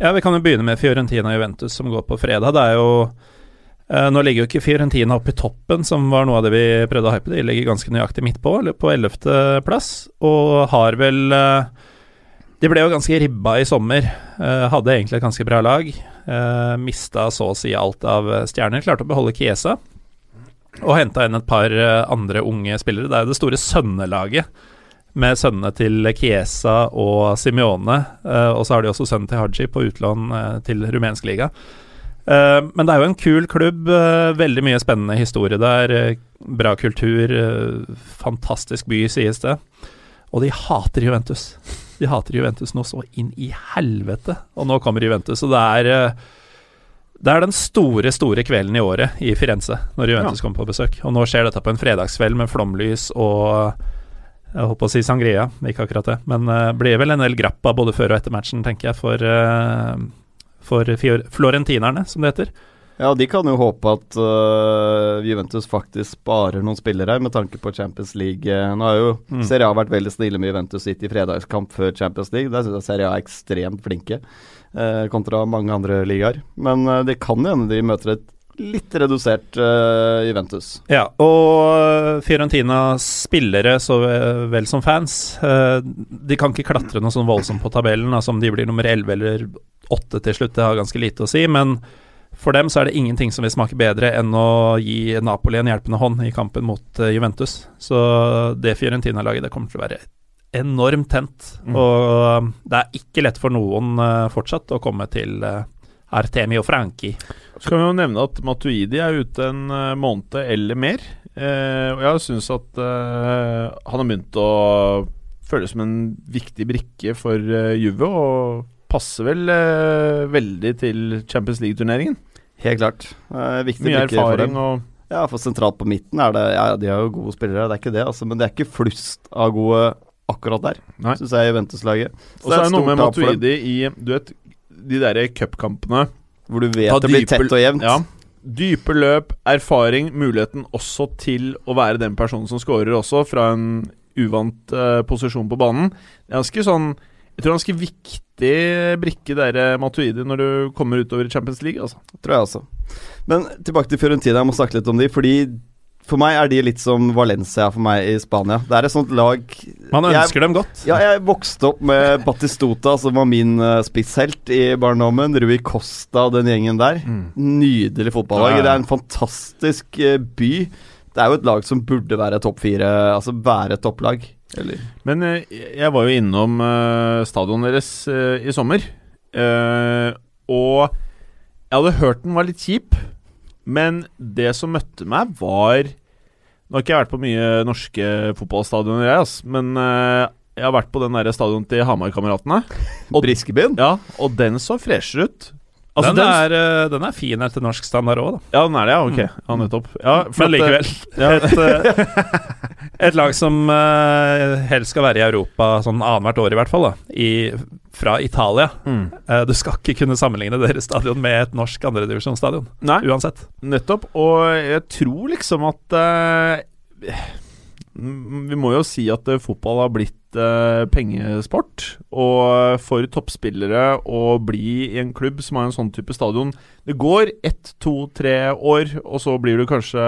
Speaker 2: Ja, Vi kan jo begynne med Fiorentina Juventus, som går på fredag. Det er jo Nå ligger jo ikke Fiorentina oppe i toppen, som var noe av det vi prøvde å hype. De ligger ganske nøyaktig midt på, på ellevteplass, og har vel eh, De ble jo ganske ribba i sommer. eh, hadde egentlig et ganske bra lag. Mista så å si alt av eh, stjerner. Klarte å beholde Kiesa. Og henta inn et par eh, andre unge spillere. Det er jo det store sønnelaget med sønnene til Kiesa og Simione. eh, og så har de også sønnen til Haji på utlån eh, til rumensk liga. Eh, men det er jo en kul klubb. eh, veldig mye spennende historie der. eh, bra kultur. fantastisk by, sies det. Og de hater Juventus. De hater Juventus nå så inn i helvete. Og nå kommer Juventus, og det er det er den store, store kvelden i året i Firenze når Juventus kommer på besøk. Og nå skjer dette på en fredagskveld med flomlys og jeg holdt på å si sangria, ikke akkurat det. Men det blir vel en del grappa både før og etter matchen, tenker jeg, for, for florentinerne, som det heter.
Speaker 3: Ja, de kan jo håpe at uh, Juventus faktisk sparer noen spillere her, med tanke på Champions League. Nå har jo
Speaker 2: Mm.
Speaker 3: Serie A vært veldig snille med Juventus sitt i fredagskamp før Champions League. Der syns jeg Serie A er ekstremt flinke, uh, kontra mange andre ligaer. Men uh, det kan jo hende de møter et litt redusert eh, Juventus.
Speaker 2: Ja, og Fiorentina spillere så vel som fans, uh, de kan ikke klatre noe sånn voldsomt på tabellen. Altså om de blir nummer 11 eller 8 til slutt, det har ganske lite å si. Men for dem så er det ingenting som vil smake bedre enn å gi Napoli en hjelpende hånd i kampen mot uh, Juventus. Så det Fiorentina-laget, det kommer til å være enormt tent.
Speaker 1: Mm.
Speaker 2: Og det er ikke lett for noen fortsatt å komme til Artemi Artemio Franchi.
Speaker 1: Så kan vi jo nevne at Matuidi er ute en eh, måned eller mer. Eh, og jeg syns at eh, han har begynt å føles som en viktig brikke for eh, Juve, og passer vel eh, veldig til Champions League-turneringen.
Speaker 3: Helt klart. Eh, viktig
Speaker 1: Mye
Speaker 3: brikke for dem.
Speaker 1: og
Speaker 3: Ja, for sentralt på midten er det Ja, de har jo gode spillere, det er ikke det, altså, men det er ikke flust av gode akkurat der, syns jeg, Juventus-laget.
Speaker 1: Og så er det noe med Matuidi i Du vet, de derre cupkampene
Speaker 3: Hvor du vet
Speaker 1: Ta
Speaker 3: det blir
Speaker 1: dype-
Speaker 3: tett og jevnt.
Speaker 1: Ja. Dype løp, erfaring, muligheten også til å være den personen som scorer også, fra en uvant uh, posisjon på banen. Det er ganske sånn Jeg tror det er ganske viktig brikke der eh, Matuidi når du kommer utover i Champions League, altså.
Speaker 3: Tror jeg også. Men tilbake til Fiorentina, jeg må snakke litt om de, fordi for meg er de litt som Valencia for meg i Spania. Det er et sånt lag
Speaker 2: Man
Speaker 3: Jeg-
Speaker 2: ønsker dem godt.
Speaker 3: Ja, jeg vokste opp med Batistota, som var min uh, spisshelt i barndommen. Rui Costa og den gjengen der. Nydelig fotballag.
Speaker 1: Ja, ja.
Speaker 3: Det er en fantastisk uh, by. Det er jo et lag som burde være topp fire, altså være et topplag. Eller
Speaker 1: Men uh, jeg var jo innom uh, stadionet deres i sommer, og jeg hadde hørt den var litt kjip, men det som møtte meg, var Nå har ikke jeg vært på mye norske fotballstadioner, jeg, ass, men uh, jeg har vært på den der stadion til Hamar-kameratene.
Speaker 3: Briskebyen.
Speaker 1: Ja, og den så fresher ut. Altså,
Speaker 2: den, er, eh, den er fin etter norsk standard òg, da.
Speaker 1: Ja, den er det, ja. Ok, ja, nettopp. Ja,
Speaker 2: Men
Speaker 1: eh,
Speaker 2: likevel. Et, eh, et lag som helst skal være i Europa sånn annethvert år, i hvert fall, da, i, fra Italia.
Speaker 1: mm.
Speaker 2: Du skal ikke kunne sammenligne deres stadion med et norsk andredivisjonsstadion, uansett.
Speaker 1: Nettopp. Og jeg tror liksom at mm, Vi må jo si at fotball har blitt eh, pengesport. Og for toppspillere å bli i en klubb som har en sånn type stadion Det går ett, to, tre år, og så blir du kanskje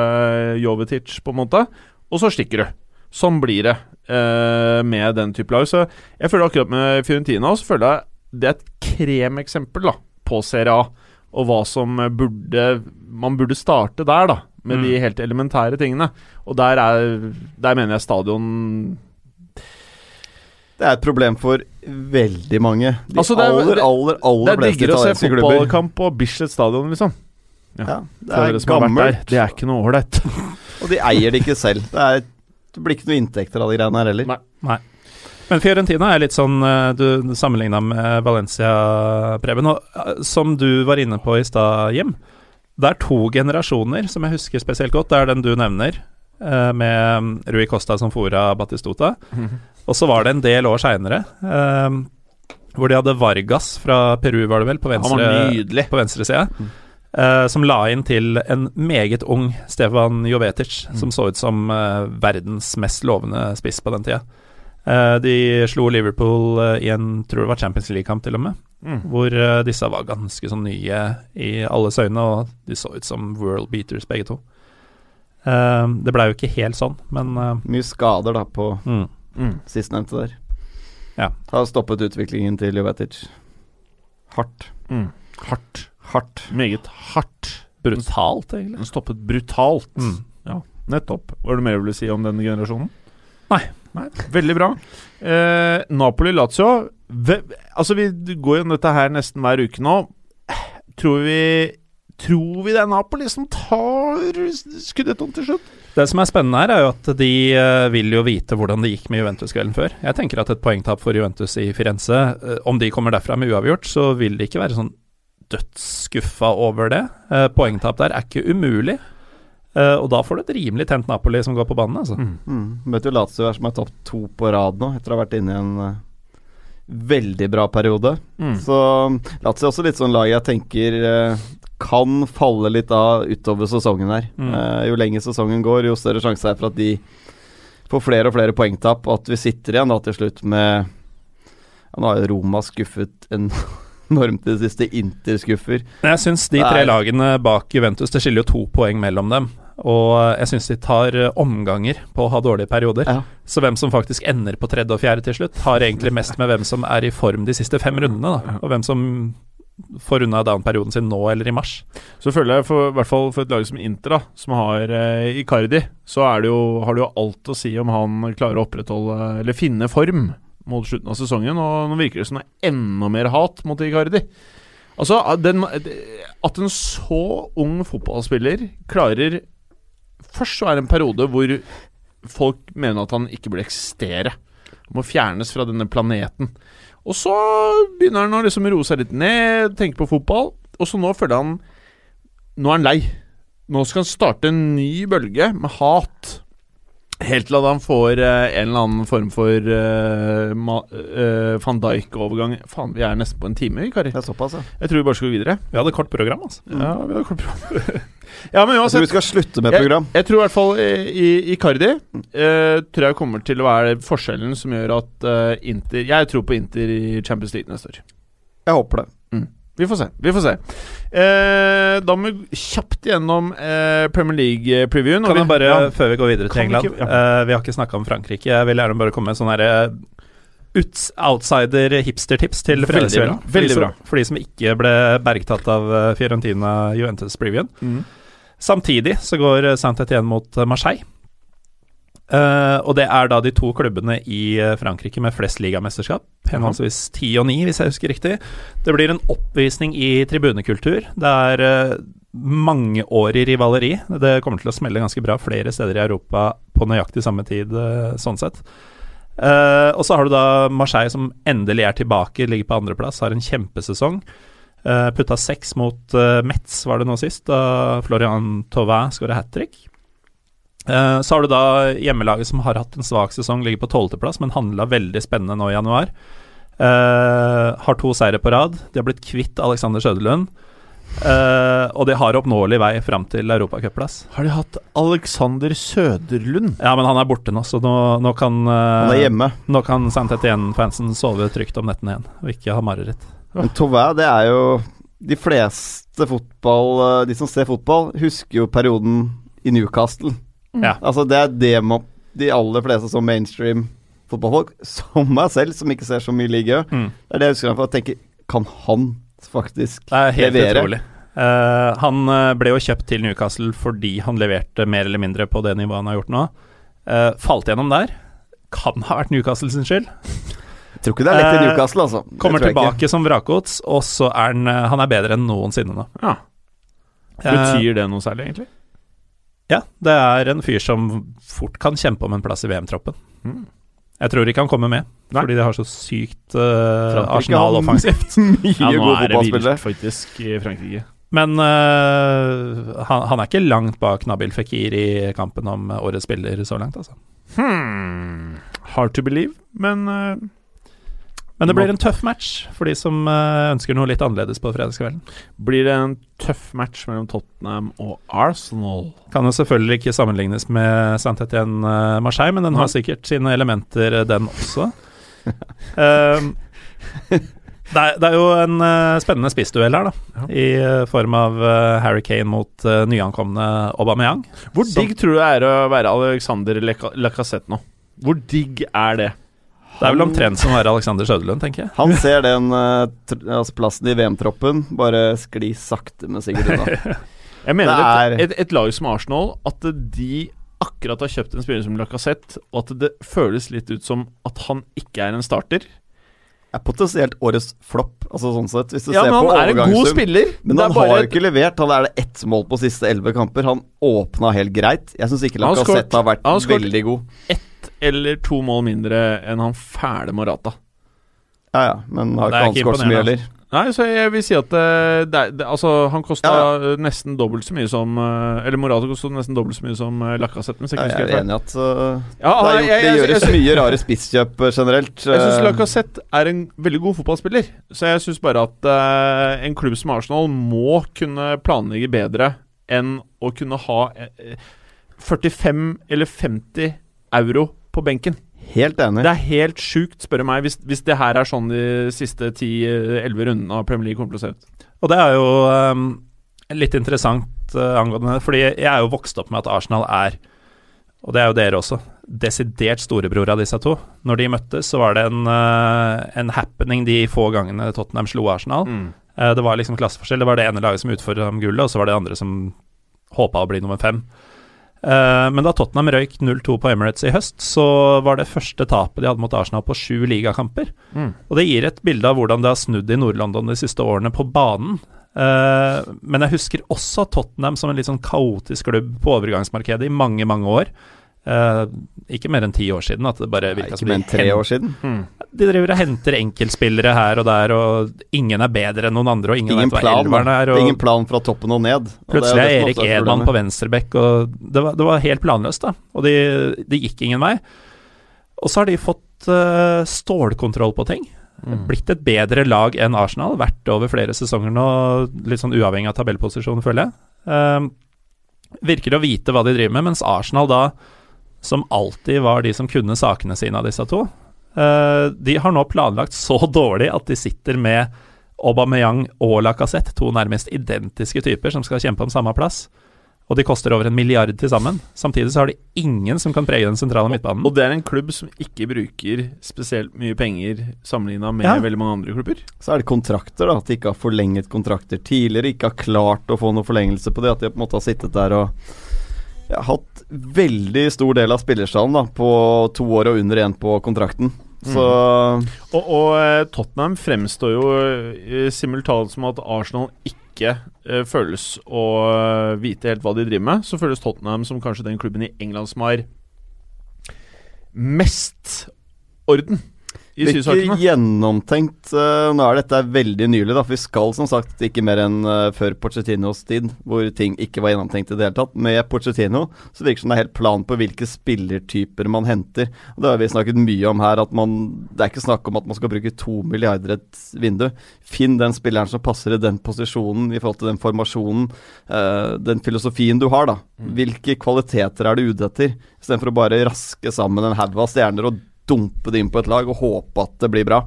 Speaker 1: Jovetic, på en måte. Og så stikker du. Sånn blir det eh, med den type lag. Så jeg føler akkurat med Fiorentina så føler jeg det er et kremeksempel da, på Serie A. Og hva som burde Man burde starte der, da. Med
Speaker 2: Mm.
Speaker 1: de helt elementære tingene. Og der er Der mener jeg stadion
Speaker 3: Det er et problem for veldig mange. De
Speaker 1: Altså, det er-
Speaker 3: aller,
Speaker 1: aller,
Speaker 3: aller,
Speaker 1: Det
Speaker 3: aller
Speaker 1: er
Speaker 3: fleste
Speaker 1: diggere å se fotballkamp på Bislett stadion, liksom.
Speaker 3: Ja, det er gammelt,
Speaker 1: Det er ikke noe ålreit.
Speaker 3: og de eier det ikke selv. Det, er, det blir ikke noe inntekter av de greiene her heller.
Speaker 1: Nei.
Speaker 2: Men Fiorentina er litt sånn eh, Du sammenligna med Valencia, Preben. Og eh, som du var inne på i stad, Jim. Det er to generasjoner som jeg husker spesielt godt. Det er den du nevner, eh, med Rui Costa som fora Batistota. Og så var det en del år seinere, hvor de hadde Vargas fra Peru, var det vel, på venstre, på venstre side. eh, som la inn til en meget ung Stefan Jovetic, som så ut som eh, verdens mest lovende spiss på den tida. Eh, de slo Liverpool eh, i en tror det var Champions League-kamp, til og med.
Speaker 1: Mm.
Speaker 2: Hvor eh, disse var ganske sånn nye i alles øyne, og de så ut som world beaters, begge to. Eh, det blei jo ikke helt sånn, men eh,
Speaker 3: Mye skader da på
Speaker 2: mm.
Speaker 1: Mm.
Speaker 3: sistnevnte der.
Speaker 2: Ja.
Speaker 3: Har stoppet utviklingen til Jovetic. Hardt.
Speaker 1: Mm. Hardt.
Speaker 3: Hardt.
Speaker 1: Meget hardt.
Speaker 2: brutalt, egentlig.
Speaker 1: Den stoppet brutalt.
Speaker 2: Mm.
Speaker 1: Ja, nettopp. Var det mer du ville si om den generasjonen?
Speaker 2: Nei.
Speaker 1: Nei. Veldig bra. Eh, Napoli-Lazio Altså, vi går gjennom dette her nesten hver uke nå. Tror vi Tror vi det er Napoli som tar skuddet om til slutt?
Speaker 2: Det som er spennende her, er jo at de eh, vil jo vite hvordan det gikk med Juventus kvelden før. Jeg tenker at et poengtap for Juventus i Firenze, eh, om de kommer derfra med uavgjort, så vil de ikke være sånn dødsskuffa over det. Eh, poengtap der er ikke umulig. Eh, og da får du et rimelig tent Napoli som går på banen, altså.
Speaker 3: Mm. Møter jo Lazio her som har tapt to på rad nå, etter å ha vært inne i en veldig bra periode.
Speaker 1: Mm.
Speaker 3: Så Lazio er også litt sånn lag jeg tenker kan falle litt av utover sesongen her.
Speaker 2: Mm.
Speaker 3: Uh, jo lenger sesongen går, jo større sjanse er for at de får flere og flere poengtap, og at vi sitter igjen da til slutt med ja, Nå har jo Roma skuffet enormt i det siste. Inter skuffer.
Speaker 2: Jeg syns de tre lagene bak Juventus Det skiller jo to poeng mellom dem. Og jeg syns de tar eh, omganger på å ha dårlige perioder.
Speaker 3: Ja.
Speaker 2: Så hvem som faktisk ender på tredje og fjerde til slutt, har egentlig mest med hvem som er i form de siste fem rundene. Da. Og hvem som får unna down-perioden sin nå eller i mars.
Speaker 1: Så føler jeg, for, i hvert fall for et lag som Inter, da, som har eh, Icardi, så jo, har det jo alt å si om han klarer å opprettholde Eller finne form mot slutten av sesongen. Og nå virker det som det er enda mer hat mot Icardi. Altså, den, At en så ung fotballspiller klarer Først så er det en periode hvor folk mener at han ikke burde eksistere. Må fjernes fra denne planeten. Og så begynner han å liksom roe seg litt ned, tenke på fotball. Og så nå føler han Nå er han lei. Nå skal han starte en ny bølge med hat. Helt til at han får eh, en eller annen form for eh, ma, eh, van Dijk-overgang. Faen, vi er nesten på en time, Kari.
Speaker 3: Det er såpass, ja.
Speaker 1: Jeg tror vi bare skal gå videre.
Speaker 2: Vi hadde kort program, altså.
Speaker 1: Ja, vi hadde kort program. ja, men
Speaker 3: Jeg tror vi skal slutte med program.
Speaker 1: jeg, jeg tror i hvert fall i, i Icardi eh, Tror jeg kommer til å være forskjellen som gjør at eh, Inter Jeg tror på Inter i Champions League neste år.
Speaker 3: Jeg håper det.
Speaker 1: Vi får se. vi får se eh, Da må vi kjapt gjennom eh, Premier League-previewen.
Speaker 2: Kan jeg bare,
Speaker 1: ja.
Speaker 2: før vi går videre til
Speaker 1: England vi
Speaker 2: England
Speaker 1: ja.
Speaker 2: eh, Vi har ikke snakka om Frankrike. Jeg vil gjerne bare komme med sånn herre outsider-hipster-tips til de
Speaker 1: veldig bra.
Speaker 2: for de som ikke ble bergtatt av eh, Fiorentina Juventus-previewen.
Speaker 1: Mm.
Speaker 2: Samtidig så går Saint-Étienne mot eh, Marseille. Eh, og det er da de to klubbene i eh, Frankrike med flest ligamesterskap. Henholdsvis ti og ni, hvis jeg husker riktig. Det blir en oppvisning i tribunekultur. Det er uh, mangeårig rivaleri. Det kommer til å smelle ganske bra flere steder i Europa på nøyaktig samme tid, uh, sånn sett. Eh, og så har du da Marseille som endelig er tilbake, ligger på andreplass, har en kjempesesong. Uh, putta seks mot uh, Metz, var det nå sist, da Florian Tauvin skåra hat trick. Eh, så har du da hjemmelaget som har hatt en svak sesong, ligger på tolvteplass, men handla veldig spennende nå i januar. Uh, har to seire på rad. De har blitt kvitt Alexander Søderlund. Uh, og de har oppnåelig vei fram til europacupplass.
Speaker 1: Har de hatt Alexander Søderlund?
Speaker 2: Ja, men han er borte nå, så nå, nå kan
Speaker 3: Han
Speaker 2: uh,
Speaker 3: er hjemme.
Speaker 2: Nå kan Saint-Étienne-fansen sove trygt om nettene igjen, og ikke ha mareritt.
Speaker 3: Men Tauvin, det er jo De fleste fotball De som ser fotball, husker jo perioden i Newcastle.
Speaker 2: Ja.
Speaker 3: Altså, det er det man De aller fleste som mainstream fotballfolk, som meg selv, som ikke ser så mye liga,
Speaker 2: Mm.
Speaker 3: det er det jeg husker han for å tenke Kan han faktisk levere?
Speaker 2: Det er helt
Speaker 3: levere?
Speaker 2: utrolig. Uh, han eh, ble jo kjøpt til Newcastle fordi han leverte mer eller mindre på det nivået han har gjort nå. Uh, falt gjennom der. Kan ha vært Newcastle sin skyld.
Speaker 3: Jeg tror ikke det er lett i Newcastle, altså. Det
Speaker 2: Kommer
Speaker 3: ikke.
Speaker 2: tilbake som vrakgods, og så er han Han er bedre enn noensinne nå.
Speaker 1: Ja. Betyr det noe særlig, egentlig?
Speaker 2: Ja, det er en fyr som fort kan kjempe om en plass i VM-troppen.
Speaker 1: Mm.
Speaker 2: Jeg tror ikke han kommer med,
Speaker 1: Nei.
Speaker 2: fordi de har så sykt uh, Arsenal offensivt.
Speaker 1: Ja, nå er det vilt, faktisk, i Frankrike.
Speaker 2: Men uh, han, han er ikke langt bak Nabil Fikir i kampen om årets spiller så langt, altså.
Speaker 1: Hmm. Hard to believe, men eh,
Speaker 2: Men det blir en tøff match for de som eh, ønsker noe litt annerledes på fredagskvelden.
Speaker 1: blir det en tøff match mellom Tottenham og Arsenal?
Speaker 2: Kan jo selvfølgelig ikke sammenlignes med Saint-Étienne-Marseille, men den har sikkert sine elementer, eh, den også. Um, det, er, det er jo en eh, spennende spissduell her, da. I eh, form av eh, Harry Kane mot nyankomne Aubameyang.
Speaker 1: Hvor digg tror du det er å være Alexander Lacassette nå? Hvor digg er det?
Speaker 2: Det er vel omtrent som å være Alexander Søderlund, tenker jeg.
Speaker 3: Han ser den eh, altså plassen i VM-troppen bare skli sakte, men sikkert unna.
Speaker 1: Jeg mener et,
Speaker 3: er-
Speaker 1: et, et lag som Arsenal At de akkurat har kjøpt en spiller som Lacassette, og at det føles litt ut som at han ikke er en starter.
Speaker 3: Er potensielt årets flopp, altså sånn sett. Hvis du
Speaker 1: Ja,
Speaker 3: ser
Speaker 1: men
Speaker 3: på
Speaker 1: han er en god spiller.
Speaker 3: Men han har
Speaker 1: et-
Speaker 3: ikke levert. Han er det ett mål på siste elleve kamper. Han åpna helt greit. Jeg syns ikke Lacassette har vært veldig god.
Speaker 1: Eller to mål mindre enn han fæle Morata.
Speaker 3: Ja ja, men har ikke han skåret så mye heller.
Speaker 1: Nei, så jeg vil si at eh, det, det, Altså, han kosta
Speaker 3: Ja,
Speaker 1: nesten dobbelt så mye som eh, Eller Morata kosta nesten dobbelt så mye som uh, Lacassette. Hvis jeg
Speaker 3: er enig i at uh,
Speaker 1: Ja,
Speaker 3: det, gjort,
Speaker 1: jeg- jeg-
Speaker 3: det gjøres mye rare spisskjøp generelt.
Speaker 1: Jeg syns Lacassette er en veldig god fotballspiller. Så jeg syns bare at uh, en klubb som Arsenal må kunne planlegge bedre enn å kunne ha uh, 45 eller 50 euro på benken.
Speaker 3: Helt enig.
Speaker 1: Det er helt sjukt, spør du meg, hvis, hvis det her er sånn de siste 10-11 rundene av Premier League kommer til å se ut.
Speaker 2: Og det er jo um, litt interessant uh, angående det, fordi jeg er jo vokst opp med at Arsenal er, og det er jo dere også, desidert storebror av disse to. Når de møttes, så var det en, uh, en happening de få gangene Tottenham slo Arsenal. Eh, det var liksom klasseforskjell. Det var det ene laget som utfordret om gullet, og så var det andre som håpa å bli nummer fem. Eh, men da Tottenham røyk 0-2 på Emirates i høst, så var det første tapet de hadde mot Arsenal på sju ligakamper.
Speaker 1: Mm.
Speaker 2: Og det gir et bilde av hvordan det har snudd i Nord-London de siste årene på banen. Eh, men jeg husker også Tottenham som en litt sånn kaotisk klubb på overgangsmarkedet i mange, mange år. Eh, ikke mer enn ti år siden. At det bare
Speaker 3: Nei,
Speaker 2: virka
Speaker 3: ikke mer enn tre år siden.
Speaker 2: De driver og henter enkeltspillere her og der, og ingen er bedre enn noen andre, og ingen,
Speaker 3: Ingen
Speaker 2: vet
Speaker 3: plan,
Speaker 2: er. Og
Speaker 3: Ingen plan fra toppen og ned. Og
Speaker 2: plutselig er
Speaker 3: det som
Speaker 2: Erik
Speaker 3: er
Speaker 2: Edman på venstrebekk, og det var, det var helt planløst, da. Og det de gikk ingen vei. Og så har de fått uh, stålkontroll på ting.
Speaker 3: Mm.
Speaker 2: Blitt et bedre lag enn Arsenal, vært over flere sesonger nå, litt sånn uavhengig av tabellposisjon, føler jeg. Uh, virker å vite hva de driver med, mens Arsenal da, som alltid var de som kunne sakene sine av disse to, eh, de har nå planlagt så dårlig at de sitter med Aubameyang og Lacassette, to nærmest identiske typer som skal kjempe om samme plass. Og de koster over en milliard til sammen. Samtidig så har de ingen som kan prege den sentrale midtbanen.
Speaker 1: Og det er en klubb som ikke bruker spesielt mye penger sammenligna med
Speaker 2: Ja.
Speaker 1: veldig mange andre klubber.
Speaker 3: Så er det kontrakter, da. At de ikke har forlenget kontrakter tidligere. Ikke har klart å få noen forlengelse på det. At de på en måte har sittet der og ja, hatt veldig stor del av spillerstallen da, på to år og under igjen på kontrakten. Så
Speaker 1: Og, og eh, Tottenham fremstår jo eh, simultant som at Arsenal ikke uh, føles å vite helt hva de driver med. Så føles Tottenham som kanskje den klubben i England som har mest orden i
Speaker 3: Virker
Speaker 1: sysakene.
Speaker 3: gjennomtenkt. eh, nå er dette veldig nylig, da. For vi skal som sagt ikke mer enn eh, før Pochettinos tid, hvor ting ikke var gjennomtenkt i det hele tatt. Med Pochettino så virker det som det er helt plan på hvilke spillertyper man henter. Og Det har vi snakket mye om her, at man Det er ikke snakk om at man skal bruke to milliarder et vindu. Finn den spilleren som passer i den posisjonen i forhold til den formasjonen, eh, den filosofien du har, da. Hvilke kvaliteter er du ute etter? Istedenfor å bare raske sammen en haug av stjerner og dumpe det inn på et lag og håpe at det blir bra.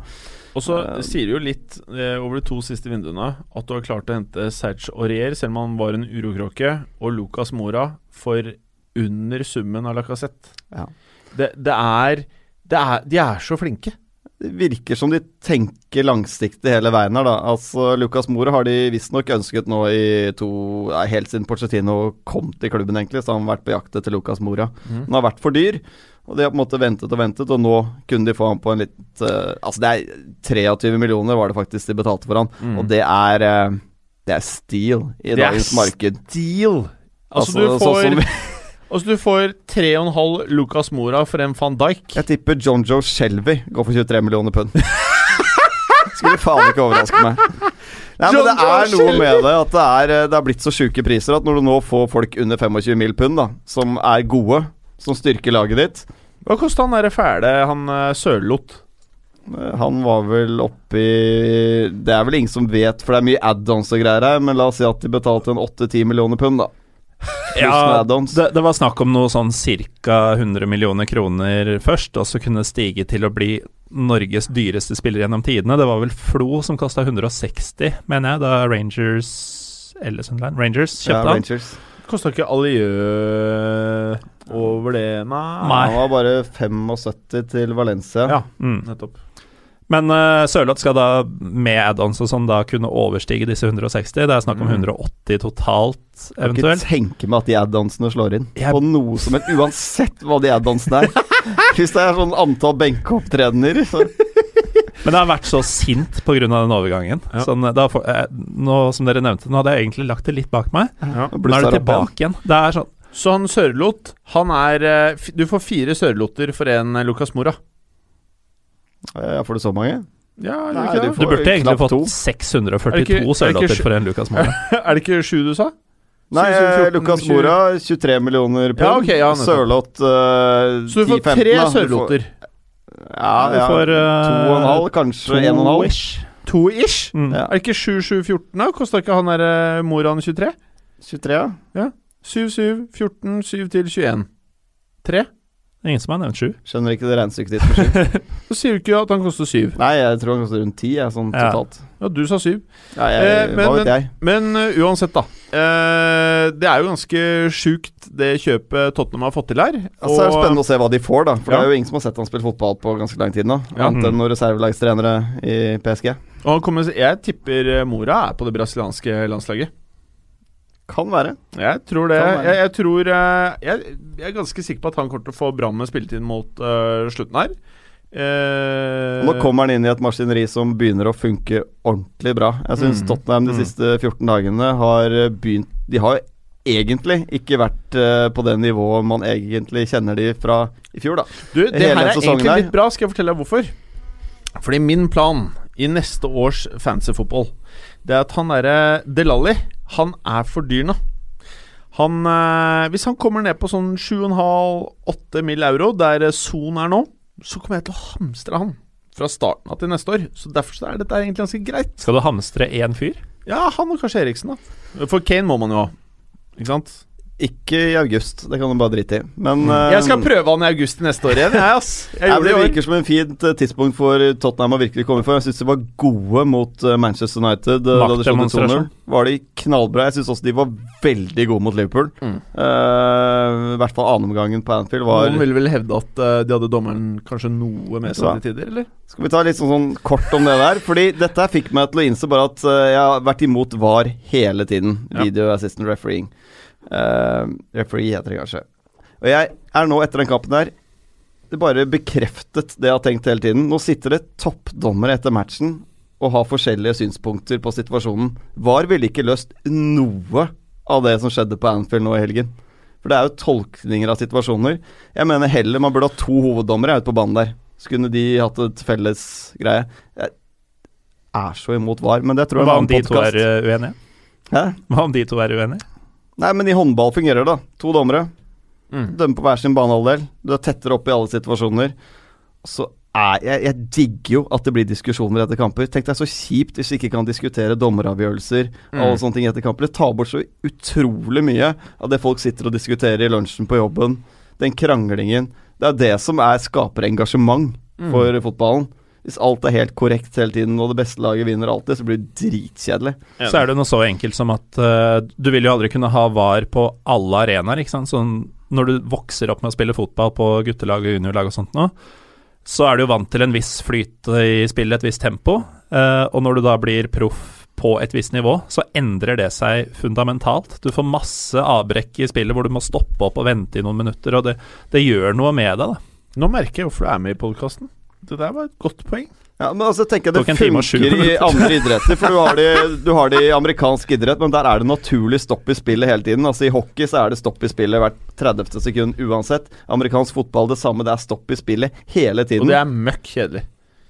Speaker 1: Og så sier det jo litt eh, over de to siste vinduene at du har klart å hente Serge Aurier, selv om han var en urokråke, og Lucas Mora for under summen av Lacassette.
Speaker 3: Ja.
Speaker 1: Det, det, er, det er De er så flinke.
Speaker 3: Det virker som de tenker langsiktig hele veien her, da. Altså, Lucas Mora har de visstnok ønsket nå i to Helt siden Porcetino kom til klubben, egentlig, så har han vært på jakt etter Lucas Mora.
Speaker 1: Mm.
Speaker 3: Han har vært for dyr, og de har på en måte ventet og ventet, og nå kunne de få han på en litt uh, Altså, det er 23 millioner var det faktisk de betalte for han,
Speaker 1: Mm.
Speaker 3: og det er uh, Det er steal i
Speaker 1: Det
Speaker 3: dagens marked.
Speaker 1: Deal! Altså,
Speaker 3: Altså,
Speaker 1: du
Speaker 3: sånn
Speaker 1: får
Speaker 3: sånn
Speaker 1: Altså du får 3,5 Lucas Mora for en van Dijk.
Speaker 3: Jeg tipper John Joe Shelby går for 23 millioner pund. Skulle faen ikke overraske meg. Nei, men Det er noe med det at det er, eh, det er blitt så sjuke priser at når du nå får folk under 25 mill. pund, da, som er gode, som styrker laget ditt
Speaker 1: Hva kosta han derre fæle, han uh, Sørlot?
Speaker 3: eh, Han var vel oppi Det er vel ingen som vet, for det er mye add-ons og greier her, men la oss si at de betalte en 8-10 millioner pund, da.
Speaker 2: Ja, det, det var snakk om noe sånn ca. 100 millioner kroner først, og så kunne det stige til å bli Norges dyreste spiller gjennom tidene. Det var vel Flo som kosta 160, mener jeg, da Rangers eller Sunderland Rangers
Speaker 3: Ja,
Speaker 2: kjøpte han.
Speaker 1: Kosta ikke Aliø over det, nei?
Speaker 2: Nei.
Speaker 3: Han var bare 75 til Valencia.
Speaker 1: Ja,
Speaker 2: Mm.
Speaker 1: nettopp.
Speaker 2: Men uh, Sørloth skal da, med add-ons og sånn, da kunne overstige disse 160. Det er snakk om
Speaker 1: Mm.
Speaker 2: 180 totalt,
Speaker 3: Jeg kan ikke
Speaker 2: eventuelt.
Speaker 3: tenke meg at de add-onsene slår inn.
Speaker 2: Jeg-
Speaker 3: På noe som helst, uansett hva de add-onsene er. Hvis det er sånn antall benkeopptredener, så
Speaker 2: Men det har vært så sint pga. den overgangen.
Speaker 1: Ja.
Speaker 2: Sånn, da får, eh, nå, som dere nevnte, nå hadde jeg egentlig lagt det litt bak meg.
Speaker 1: Ja.
Speaker 2: Nå er det tilbake igjen. Det er sånn
Speaker 1: Så han Sørlot, han er eh, Du får fire Sørloter for en Lukas Lucas Mora.
Speaker 3: Ja, får du så mange?
Speaker 1: Ja,
Speaker 3: Nei, de
Speaker 1: det?
Speaker 2: Du burde egentlig fått 642
Speaker 1: Er det ikke- er det ikke
Speaker 2: sørlatter
Speaker 1: sju-
Speaker 2: for en Lucas Mora.
Speaker 1: er det ikke sju du sa?
Speaker 3: Nei,
Speaker 1: 7, 14,
Speaker 3: Lucas Mora 23 millioner pund.
Speaker 1: Ja, okay, ja.
Speaker 3: Sørloth uh,
Speaker 1: Så du får tre sørlotter.
Speaker 3: Ja, ja.
Speaker 2: får, uh,
Speaker 3: to og en halv, kanskje en og en halv.
Speaker 2: To-ish.
Speaker 1: To ish?
Speaker 2: Mm.
Speaker 3: Ja.
Speaker 1: Er det ikke 7, 7, 14 da? Kosta ikke han derre Moran 23?
Speaker 3: 23, ja.
Speaker 1: 7, 7, 14, 7 til 21. 3?
Speaker 2: Ingen som har nevnt sju.
Speaker 3: Skjønner ikke det regnestykket ditt. med sju.
Speaker 1: Så sier du ikke at han koster 7.
Speaker 3: Nei, jeg tror han koster rundt 10, jeg, sånn
Speaker 2: Ja.
Speaker 3: totalt.
Speaker 1: Ja, du sa 7.
Speaker 3: Ja, jeg,
Speaker 1: Eh, men-
Speaker 3: hva vet jeg.
Speaker 1: Men uh, uansett, da. Uh, det er jo ganske sjukt det kjøpet Tottenham har fått til her.
Speaker 3: Altså, det er spennende å se hva de får, da. For
Speaker 1: Ja.
Speaker 3: det er jo ingen som har sett han spille fotball på ganske lang tid nå.
Speaker 1: Ja.
Speaker 3: Annet enn noen reservelagstrenere i PSG.
Speaker 1: og han kommer, jeg tipper eh, Mora er på det brasilianske landslaget.
Speaker 3: Kan være.
Speaker 1: Jeg tror det. Jeg, jeg tror eh, jeg, jeg er ganske sikker på at han kommer til å få bra med spilletid mot uh, slutten her.
Speaker 3: Uh, nå kommer han inn i et maskineri som begynner å funke ordentlig bra. Jeg syns
Speaker 1: Mm.
Speaker 3: Tottenham de
Speaker 1: Mm.
Speaker 3: siste 14 dagene har begynt De har egentlig ikke vært uh, på det nivået man egentlig kjenner de fra i fjor, da.
Speaker 1: Du, det
Speaker 3: Hele
Speaker 1: her er egentlig
Speaker 3: her.
Speaker 1: litt bra. Skal jeg fortelle deg hvorfor? Fordi min plan i neste års fantasyfotball, det er at han derre Delali, han er for dyr nå. Han eh, Hvis han kommer ned på sånn 7,5-8 mill. euro, der eh, Son er nå, så kommer jeg til å hamstre han fra starten av til neste år. Så derfor så er dette egentlig ganske greit.
Speaker 2: Skal du hamstre én fyr?
Speaker 1: Ja, han og kanskje Eriksen, da. For Kane må man jo ha. Ikke sant?
Speaker 3: Ikke i august, det kan du bare drite i. Men uh,
Speaker 1: Jeg skal prøve han i august neste år igjen, jeg, ass. Jeg jeg,
Speaker 3: det virker som en fint eh, tidspunkt for Tottenham å virkelig komme for. Jeg syns de var gode mot eh, Manchester United.
Speaker 2: Maktdemonstrasjon.
Speaker 3: Var de knallbra. Jeg syns også de var veldig gode mot Liverpool.
Speaker 1: Mm.
Speaker 3: Uh, I hvert fall annenomgangen på Anfield var
Speaker 1: Noen ville vel hevde at uh, de hadde dommeren kanskje noe med seg til tider, eller?
Speaker 3: Skal vi ta litt sånn, sånn kort om det der? Fordi dette fikk meg til å innse bare at jeg har vært imot VAR hele tiden.
Speaker 1: Ja.
Speaker 3: Video assistant refereeing. Eh, referee heter det kanskje. Og jeg er nå, etter den kampen der Det bare bekreftet det jeg har tenkt hele tiden. Nå sitter det toppdommere etter matchen og har forskjellige synspunkter på situasjonen. VAR ville ikke løst noe av det som skjedde på Anfield nå i helgen. For det er jo tolkninger av situasjoner. Jeg mener heller man burde ha to hoveddommere ute på banen der. Så kunne de hatt et felles greie. Jeg er så imot VAR, men det tror jeg
Speaker 2: Hva om de to er eh, uenige?
Speaker 3: Hæ?
Speaker 2: Hva om de to er uenige?
Speaker 3: Nei, men i håndball fungerer det. To dommere.
Speaker 1: Mm.
Speaker 3: Dømmer på hver sin banehalvdel. Du er tettere opp i alle situasjoner. Så er jeg, jeg digger jo at det blir diskusjoner etter kamper. Tenk deg så kjipt hvis vi ikke kan diskutere dommeravgjørelser og alle
Speaker 1: Mm.
Speaker 3: sånne ting etter kamper. Det tar bort så utrolig mye av det folk sitter og diskuterer i lunsjen på jobben. Den kranglingen. Det er det som er, skaper engasjement
Speaker 1: Mm.
Speaker 3: for fotballen. Hvis alt er helt korrekt hele tiden, og det beste laget vinner alltid, så blir det dritkjedelig.
Speaker 2: Så er det noe så enkelt som at uh, du vil jo aldri kunne ha VAR på alle arenaer, ikke sant. Sånn når du vokser opp med å spille fotball på guttelag og juniorlag og sånt nå, så er du jo vant til en viss flyt i spillet, et visst tempo. Uh, og når du da blir proff på et visst nivå, så endrer det seg fundamentalt. Du får masse avbrekk i spillet hvor du må stoppe opp og vente i noen minutter, og det, det gjør noe med deg, da.
Speaker 1: Nå merker jeg hvorfor du er med i podkasten. Det der var et godt poeng.
Speaker 3: Ja, men altså tenker jeg Det funker i andre idretter. For du har, det, du har det i amerikansk idrett, men der er det naturlig stopp i spillet hele tiden. Altså I hockey så er det stopp i spillet hvert 30. sekund uansett. Amerikansk fotball det samme, det er stopp i spillet hele tiden.
Speaker 1: Og det er møkk kjedelig.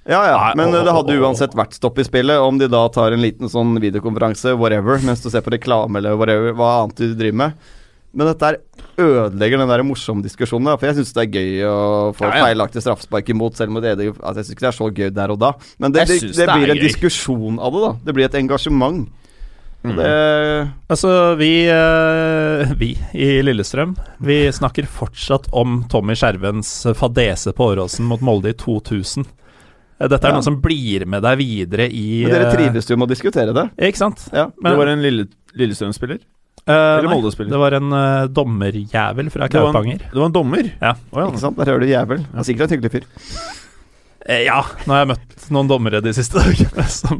Speaker 3: Ja ja, men det hadde uansett vært stopp i spillet. Om de da tar en liten sånn videokonferanse, whatever, mens du ser på reklame eller whatever, hva annet du driver med. Men dette her ødelegger den der morsomme diskusjonen. For jeg syns det er gøy å få
Speaker 1: Ja, ja.
Speaker 3: feilaktig straffespark imot, selv om det, er- altså, jeg syns ikke det er så gøy der og da. Men det, det, det,
Speaker 1: det
Speaker 3: blir en
Speaker 1: gøy.
Speaker 3: diskusjon av det, da. Det blir et engasjement.
Speaker 1: Mm.
Speaker 3: Det
Speaker 2: Altså, vi, eh, vi i Lillestrøm Vi snakker fortsatt om Tommy Skjervens fadese på Åråsen mot Molde i 2000. Eh, Dette er
Speaker 3: Ja.
Speaker 2: noe som blir med deg videre i
Speaker 3: Men dere
Speaker 2: eh,
Speaker 3: trives jo med å diskutere det.
Speaker 2: Ikke sant?
Speaker 3: Ja.
Speaker 2: Men-
Speaker 1: du var en Lille, Lillestrøm-spiller?
Speaker 2: Eh,
Speaker 1: Eller Molde-spiller?
Speaker 2: Det var en uh, dommerjævel fra
Speaker 1: Det
Speaker 2: Kaupanger.
Speaker 1: Det var en dommer?
Speaker 2: Ja.
Speaker 1: Oh, ja.
Speaker 3: Ikke sant? Der hører du jævel. Han er sikkert en hyggelig fyr.
Speaker 2: Eh, ja, nå har jeg møtt noen dommere de siste dagene som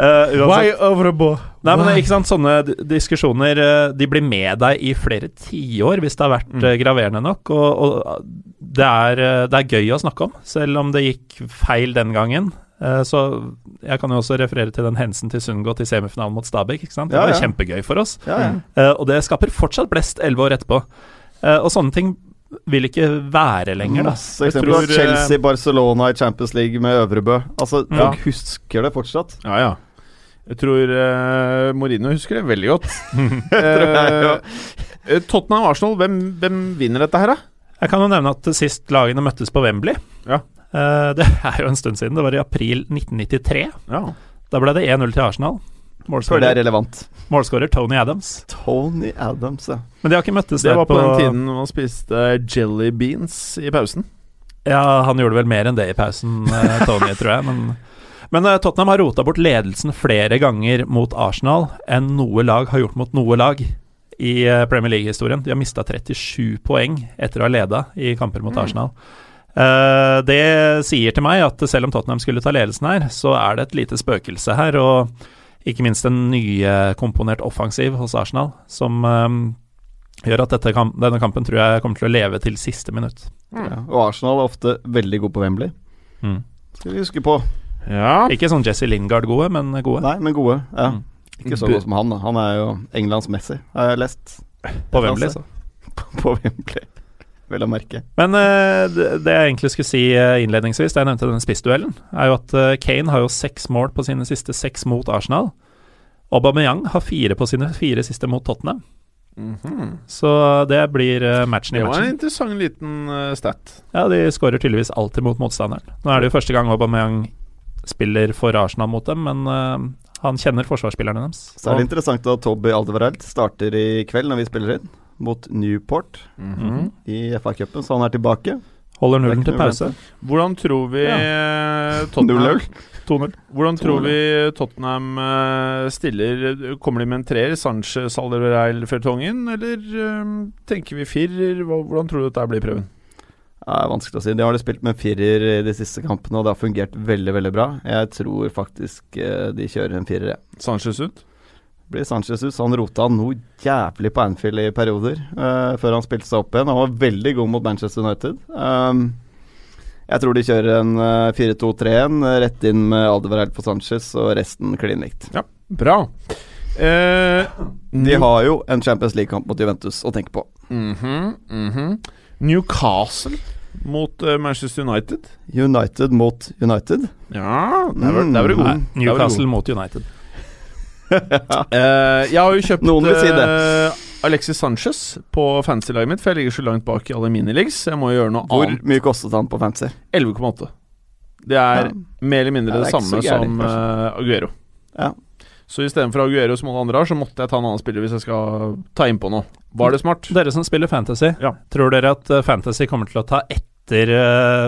Speaker 2: over a
Speaker 1: overboard?
Speaker 2: Nei, men ikke sant, sånne diskusjoner De blir med deg i flere tiår hvis det har vært
Speaker 1: Mm.
Speaker 2: graverende nok. Og, og det, er, det er gøy å snakke om, selv om det gikk feil den gangen. Eh, Så jeg kan jo også referere til den hensen til Sundgodt i semifinalen mot Stabæk. ikke sant? Det var
Speaker 3: ja.
Speaker 2: kjempegøy for oss.
Speaker 3: Ja, ja.
Speaker 2: Eh, og det skaper fortsatt blest elleve år etterpå. Eh, og sånne ting vil ikke være lenger, da.
Speaker 3: Masse eksempler.
Speaker 2: tror,
Speaker 3: Chelsea, Barcelona i Champions League med Øvrebø. Altså,
Speaker 2: Ja.
Speaker 3: Folk husker det fortsatt.
Speaker 1: Ja, ja. Jeg tror uh, Mourinho husker det veldig godt.
Speaker 3: jeg,
Speaker 1: Eh, Tottenham-Arsenal, hvem, hvem vinner dette her, da?
Speaker 2: Jeg kan jo nevne at sist lagene møttes på Wembley
Speaker 1: Ja.
Speaker 2: Eh, Det er jo en stund siden. Det var i april 1993.
Speaker 1: Ja.
Speaker 2: Da ble det 1-0 til Arsenal.
Speaker 3: Målskårer, det er relevant.
Speaker 2: målskårer Tony Adams.
Speaker 3: Tony Adams, ja.
Speaker 2: Men de har ikke møttes
Speaker 1: Det
Speaker 2: der
Speaker 1: var på den tiden man spiste jelly beans i pausen.
Speaker 2: Ja, han gjorde vel mer enn det i pausen, eh, Tony, tror jeg. Men, men eh, Tottenham har rota bort ledelsen flere ganger mot Arsenal enn noe lag har gjort mot noe lag i Premier League-historien. De har mista 37 poeng etter å ha leda i kamper mot Arsenal. Eh, det sier til meg at selv om Tottenham skulle ta ledelsen her, så er det et lite spøkelse her, og ikke minst en nykomponert offensiv hos Arsenal, som eh, gjør at dette kamp, denne kampen tror jeg kommer til å leve til siste minutt.
Speaker 3: ja. Og Arsenal er ofte veldig god på Wembley.
Speaker 2: Mm.
Speaker 3: Skal vi huske på.
Speaker 1: Ja.
Speaker 2: Ikke sånn Jesse Lingard gode, men gode.
Speaker 3: Nei, men gode. Ja.
Speaker 2: Mm.
Speaker 3: Ikke så god som han, da. Han er jo Englands Messi, har jeg lest.
Speaker 2: På Wembley, så.
Speaker 3: På Wembley. Vel å merke.
Speaker 2: Men uh, det, det jeg egentlig skulle si eh, innledningsvis, da jeg nevnte denne spissduellen, er jo at eh, Kane har jo seks mål på sine siste seks mot Arsenal. Aubameyang har fire på sine fire siste mot Tottenham.
Speaker 1: Mhm.
Speaker 2: Så det blir matchen i matchen.
Speaker 1: Det var en interessant liten stat.
Speaker 2: Ja, de skårer tydeligvis alltid mot motstanderen. Nå er det jo første gang Aubameyang spiller for Arsenal mot dem, men han kjenner forsvarsspillerne deres.
Speaker 3: Så er det interessant at Tobby Aldevareld starter i kveld når vi spiller inn, mot Newport
Speaker 2: Mhm.
Speaker 3: i FA-cupen, så han er tilbake.
Speaker 2: Holder
Speaker 3: er
Speaker 2: nullen til pause.
Speaker 1: Hvordan tror vi ja. Tottenham
Speaker 3: 0-0.
Speaker 2: 2-0.
Speaker 1: Hvordan tror vi Tottenham eh, stiller? Kommer de med en treer? Sanchez, Alderweireld, Fertongen? Eller eh, tenker vi firer? Hvordan tror du dette blir prøven?
Speaker 3: Det er vanskelig å si. De har de spilt med firer i de siste kampene, og det har fungert veldig veldig bra. Jeg tror faktisk eh, de kjører en firer. ja.
Speaker 1: Sanchez ut?
Speaker 3: Blir Sanchez ut, så han rota noe jævlig på Anfield i perioder, uh, før han spilte seg opp igjen. Han var veldig god mot Manchester United. Um, jeg tror de kjører en eh, 4-2-3-1, eh, rett inn med Aldevareld på Sanchez, og resten klin likt.
Speaker 1: Bra. Eh,
Speaker 3: De har jo en Champions League-kamp mot Juventus å tenke på.
Speaker 1: Mhm, mhm. Newcastle mot uh, Manchester United.
Speaker 3: United mot United.
Speaker 1: Ja, der var, du god. Du
Speaker 2: Newcastle mot United.
Speaker 1: Eh, jeg har jo kjøpt
Speaker 3: Noen vil si det.
Speaker 1: Uh, Alexis Sanchez på fantasy-laget mitt, for jeg ligger så langt bak i alle minileagues. Jeg må jo gjøre noe
Speaker 3: Hvor
Speaker 1: annet.
Speaker 3: mye kostet han på fancy?
Speaker 1: 11,8. Det er
Speaker 3: Ja.
Speaker 1: mer eller mindre
Speaker 3: Ja,
Speaker 1: det,
Speaker 3: det
Speaker 1: samme
Speaker 3: gærlig,
Speaker 1: som uh, Aguero.
Speaker 3: Ja.
Speaker 1: Så istedenfor Aguero som alle andre har, så måtte jeg ta en annen spiller hvis jeg skal ta innpå noe. Var det smart?
Speaker 2: Dere som spiller Fantasy,
Speaker 1: Ja.
Speaker 2: tror dere at Fantasy kommer til å ta etter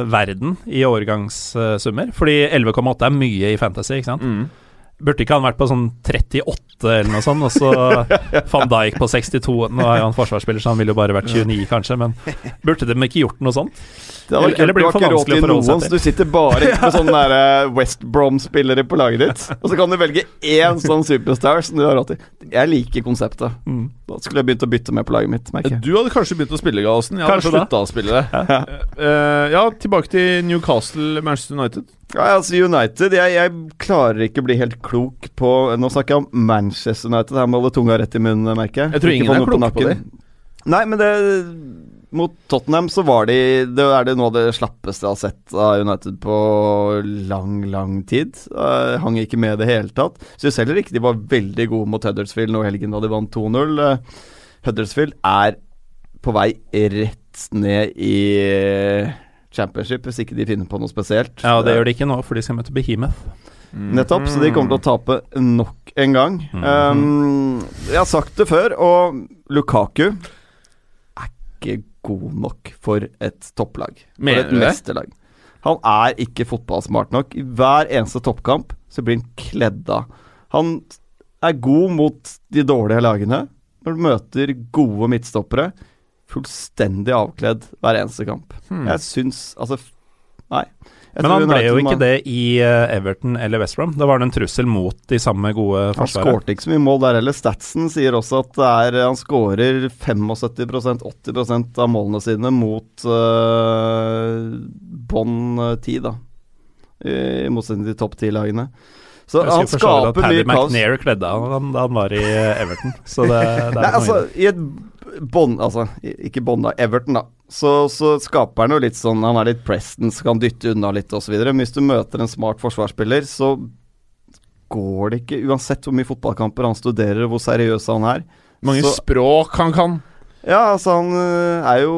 Speaker 2: verden i årgangssummer? Fordi 11,8 er mye i Fantasy, ikke sant?
Speaker 1: Mm.
Speaker 2: Burde ikke han vært på sånn 38 eller noe sånt, og så van Dijk på 62? Nå er jo han forsvarsspiller, så han ville jo bare vært 29, kanskje, men burde de ikke gjort noe sånt?
Speaker 3: Det var
Speaker 2: Eller-
Speaker 3: vært
Speaker 2: eller blir det for
Speaker 3: ikke
Speaker 2: vanskelig å forholde seg
Speaker 3: du sitter bare med sånne der, eh, West Brom-spillere på laget ditt. Og så kan du velge én sånn superstar som du har råd til. Jeg liker konseptet.
Speaker 2: Mm.
Speaker 3: Da skulle jeg begynt å bytte med på laget mitt, merker jeg.
Speaker 1: Du hadde kanskje begynt å spille, Gallosen. Jeg hadde slutta å spille det. Eh, ja, tilbake til Newcastle, Manchester United.
Speaker 3: Ja, altså United jeg, jeg klarer ikke å bli helt klok på Nå snakker jeg om Manchester United. Her må holde tunga rett i munnen, merker jeg.
Speaker 1: Jeg tror
Speaker 3: Ikke
Speaker 1: ingen er klok på
Speaker 3: det. Nei, men det Mot Tottenham så var de Det er det noe av det slappeste jeg har sett av United på lang, lang tid. Jeg hang ikke med i det hele tatt. Syns heller ikke de var veldig gode mot Huddersfield nå i helgen da de vant 2-0. Uh, Huddersfield er på vei rett ned i championship, hvis ikke de finner på noe spesielt.
Speaker 2: Ja, og det gjør de ikke nå, for de skal møte Behemoth.
Speaker 3: Nettopp, så de kommer til å tape nok en gang. um, jeg har sagt det før, og Lukaku er ikke god nok for et topplag. For et mesterlag. Han er ikke fotballsmart nok. I hver eneste toppkamp så blir han kledd av. Han er god mot de dårlige lagene. Når du møter gode midtstoppere, fullstendig avkledd hver eneste kamp.
Speaker 1: Hmm.
Speaker 3: Jeg syns Altså, nei.
Speaker 2: Men han ble jo ikke det i eh, Everton eller West Brom. Da var det en trussel mot de samme gode
Speaker 3: Han skårte ikke så mye mål der heller. Statsen sier også at det er, han skårer 75% 80% av målene sine mot uh, bånn uh, ti, da. I motsetning til topp ti-lagene. Så han skaper mye kaos.
Speaker 2: McNair kledde av han da han var i eh, Everton. Så det, det
Speaker 3: Nei, altså,
Speaker 2: i
Speaker 3: et bånd Altså, ikke bånd, da. Everton, da. så, så skaper han jo litt sånn Han er litt Preston, så kan dytte unna litt osv. Men hvis du møter en smart forsvarsspiller, så går det ikke, uansett hvor mye fotballkamper han studerer og hvor seriøs han er.
Speaker 1: Mange
Speaker 3: Så-
Speaker 1: språk han kan.
Speaker 3: Ja, altså han øh, er jo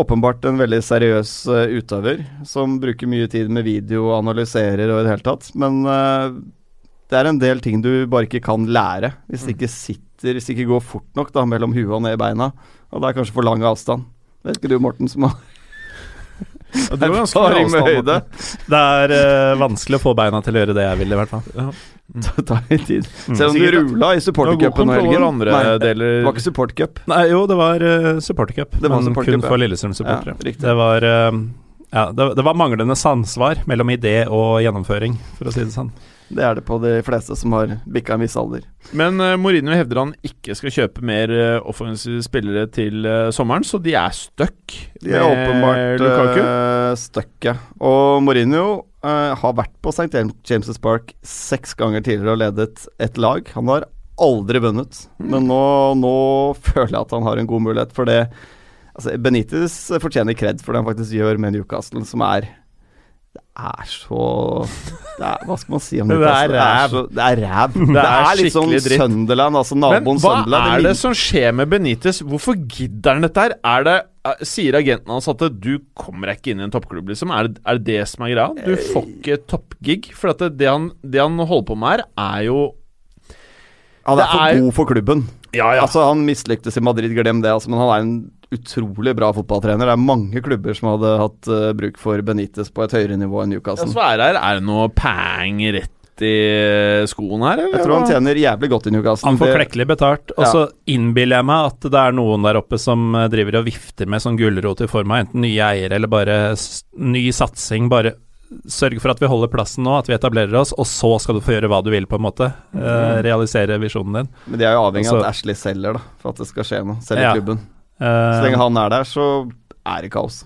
Speaker 3: åpenbart en veldig seriøs øh, utøver, som bruker mye tid med video og analyserer og i det hele tatt. Men det er en del ting du bare ikke kan lære hvis det ikke sitter, hvis det ikke går fort nok da, mellom huet og ned i beina. Og det er kanskje for lang avstand. Vet ikke du, Morten, som har
Speaker 1: ja, du mye
Speaker 3: erfaring med høyde?
Speaker 2: Det er uh, vanskelig å få beina til å gjøre det jeg vil, i hvert fall.
Speaker 3: Det tar litt tid.
Speaker 2: Mm.
Speaker 3: Selv om du
Speaker 1: Sikkert-
Speaker 3: rula i
Speaker 1: Det var
Speaker 3: supportercupen
Speaker 1: over
Speaker 3: helgen.
Speaker 1: andre
Speaker 3: Nei, det
Speaker 1: deler.
Speaker 3: var ikke supportcup.
Speaker 2: Nei, jo, det var uh, supportercup. Men
Speaker 3: support
Speaker 2: kun for Lillestrøm-supportere.
Speaker 3: Ja,
Speaker 2: det var uh, ja, det, det var manglende samsvar mellom idé og gjennomføring, for å si det sånn.
Speaker 3: Det er det på de fleste som har bikka en viss alder.
Speaker 1: Men uh, Mourinho hevder han ikke skal kjøpe mer uh, offensive spillere til uh, sommeren, så de er stuck
Speaker 3: De er åpenbart
Speaker 1: Lukaku.
Speaker 3: stuck, ja. Og Mourinho har vært på St. James' Park seks ganger tidligere og ledet et lag. Han har aldri vunnet, men nå, nå føler jeg at han har en god mulighet for det. Altså, Benitez fortjener kred for det han faktisk gjør med Newcastle, som er Det er så det er, Hva skal man si om
Speaker 1: Det er ræv.
Speaker 3: Det er ræv. Det
Speaker 1: er
Speaker 3: er, litt sånn. Sunderland, altså
Speaker 1: Men
Speaker 3: naboen
Speaker 1: hva
Speaker 3: Sunderland.
Speaker 1: er det som skjer med Benitez? Hvorfor gidder han dette her? Er det, eh, sier agenten hans at du kommer deg ikke inn i en toppklubb, liksom? Er det, er det det som er greia? Du får ikke toppgig. For det, det, han, det han holder på med her, er jo
Speaker 3: Han
Speaker 1: det
Speaker 3: er for god for klubben.
Speaker 1: Ja, ja.
Speaker 3: Altså Han mislyktes i Madrid, glem det. Altså, men han er en utrolig bra fotballtrener. Det er mange klubber som hadde hatt uh, bruk for Benitez på et høyere nivå enn
Speaker 1: Ja,
Speaker 3: Newcastle.
Speaker 1: Ja, er her, er det noe pang rett i skoen her, eller?
Speaker 3: jeg tror han tjener jævlig godt i Newcastle.
Speaker 2: Han får
Speaker 3: Det-
Speaker 2: klekkelig betalt. Og
Speaker 3: Ja.
Speaker 2: så innbiller jeg meg at det er noen der oppe som eh, driver og vifter med sånn gulrot i form av enten nye eiere eller bare ny satsing. Bare sørg for at vi holder plassen nå, at vi etablerer oss, og så skal du få gjøre hva du vil, på en måte. Uh, realisere visjonen din.
Speaker 3: Men de er jo avhengig av
Speaker 2: Altså-
Speaker 3: at Ashley selger, da, for at det skal skje noe. Selger
Speaker 2: Ja.
Speaker 3: klubben.
Speaker 2: Eh,
Speaker 3: Så lenge han er der, så er det kaos.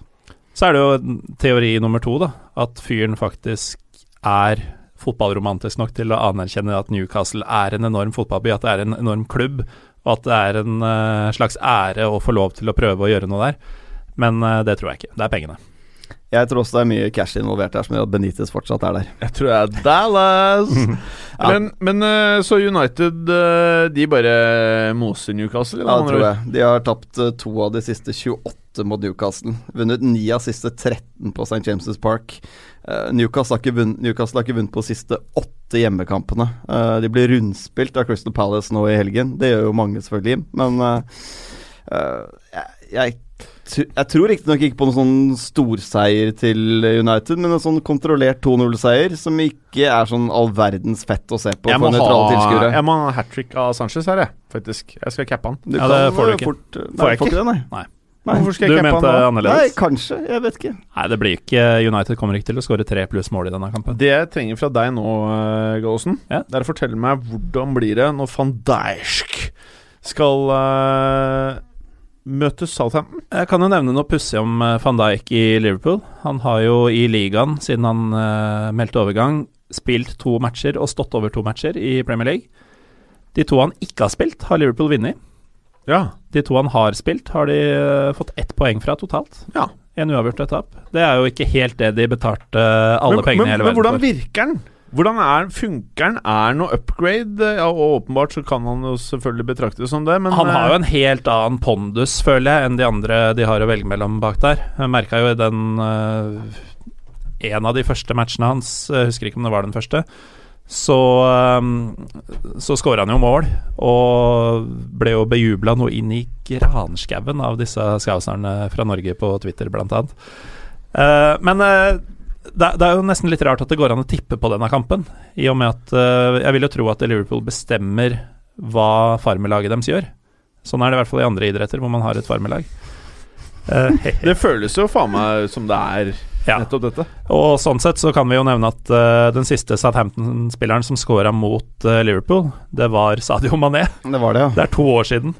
Speaker 2: Så er det jo teori nummer to, da. At fyren faktisk er fotballromantisk nok til å anerkjenne at Newcastle er en enorm fotballby, at det er en enorm klubb, og at det er en eh, slags ære å få lov til å prøve å gjøre noe der. Men det tror jeg ikke. Det er pengene.
Speaker 3: Jeg tror også det er mye cash involvert her som gjør at Benitez fortsatt er der.
Speaker 1: Jeg tror det er Dallas. Men, men eh, så United eh, De bare moser Newcastle?
Speaker 3: Ja, det tror jeg. De har tapt eh, to av de siste 28 mot Newcastle. Vunnet ni av siste 13 på St. James' Park. Newcastle, har ikke vunnet, Newcastle har ikke vunnet på de siste åtte hjemmekampene. De blir rundspilt av Crystal Palace nå i helgen. Det gjør jo mange, selvfølgelig. Men jeg, jeg, jeg tror riktignok ikke på noen sånn storseier til United, men en sånn kontrollert 2-0-seier som ikke er sånn all verdens fett å se på
Speaker 1: Jeg
Speaker 3: for
Speaker 1: må
Speaker 3: nøytrale tilskuere.
Speaker 1: jeg må ha hat trick av Sanchez her, jeg. Faktisk. Jeg skal cappe han.
Speaker 3: Du
Speaker 2: Ja, det får du
Speaker 3: eh,
Speaker 2: ikke.
Speaker 3: Fort, nei,
Speaker 2: Får jeg ikke?
Speaker 3: det, nei.
Speaker 2: Nei.
Speaker 3: Nei.
Speaker 1: Hvorfor skal jeg cappe
Speaker 2: mente
Speaker 1: han da?
Speaker 3: Nei,
Speaker 2: annerledes?
Speaker 3: kanskje. Jeg vet ikke.
Speaker 2: Nei, det blir ikke United kommer ikke til å skåre tre pluss mål i denne kampen.
Speaker 1: Det jeg trenger fra deg nå, uh, Gallosen,
Speaker 2: Ja.
Speaker 1: det er å fortelle meg hvordan blir det når van Dijsk skal eh, møte Southampton?
Speaker 2: Jeg kan jo nevne noe pussig om eh, van Dijk i Liverpool. Han har jo i ligaen, siden han uh, meldte overgang, spilt to matcher og stått over to matcher i Premier League. De to han ikke har spilt, har Liverpool vunnet.
Speaker 1: Ja.
Speaker 2: De to han har spilt, har de uh, fått ett poeng fra totalt.
Speaker 1: Ja.
Speaker 2: En uavgjort etapp. Det er jo ikke helt det de betalte alle
Speaker 1: men,
Speaker 2: pengene
Speaker 1: men,
Speaker 2: i hele
Speaker 1: men
Speaker 2: verden
Speaker 1: hvordan virker den? Hvordan er, funker han Er noe upgrade? Ja, og åpenbart så kan han jo selvfølgelig betraktes som det, men
Speaker 2: Han har jo
Speaker 1: eh,
Speaker 2: en helt annen pondus, føler jeg, enn de andre de har å velge mellom bak der. Jeg merka jo i den uh, En av de første matchene hans, jeg husker ikke om det var den første, så um, Så skåra han jo mål, og ble jo bejubla noe inn i granskauen av disse skauserne fra Norge på Twitter, blant annet. Uh, men eh, det, det er jo nesten litt rart at det går an å tippe på denne kampen, i og med at uh, jeg vil jo tro at Liverpool bestemmer hva farmelaget deres gjør. Sånn er det i hvert fall i andre idretter hvor man har et farmelag. Uh,
Speaker 1: Det føles jo faen meg som det er
Speaker 2: Ja.
Speaker 1: nettopp dette.
Speaker 2: og sånn sett så kan vi jo nevne at uh, den siste Southampton-spilleren som scora mot Liverpool, det var Sadio Mané.
Speaker 3: Det var det, ja.
Speaker 2: Det er to år siden.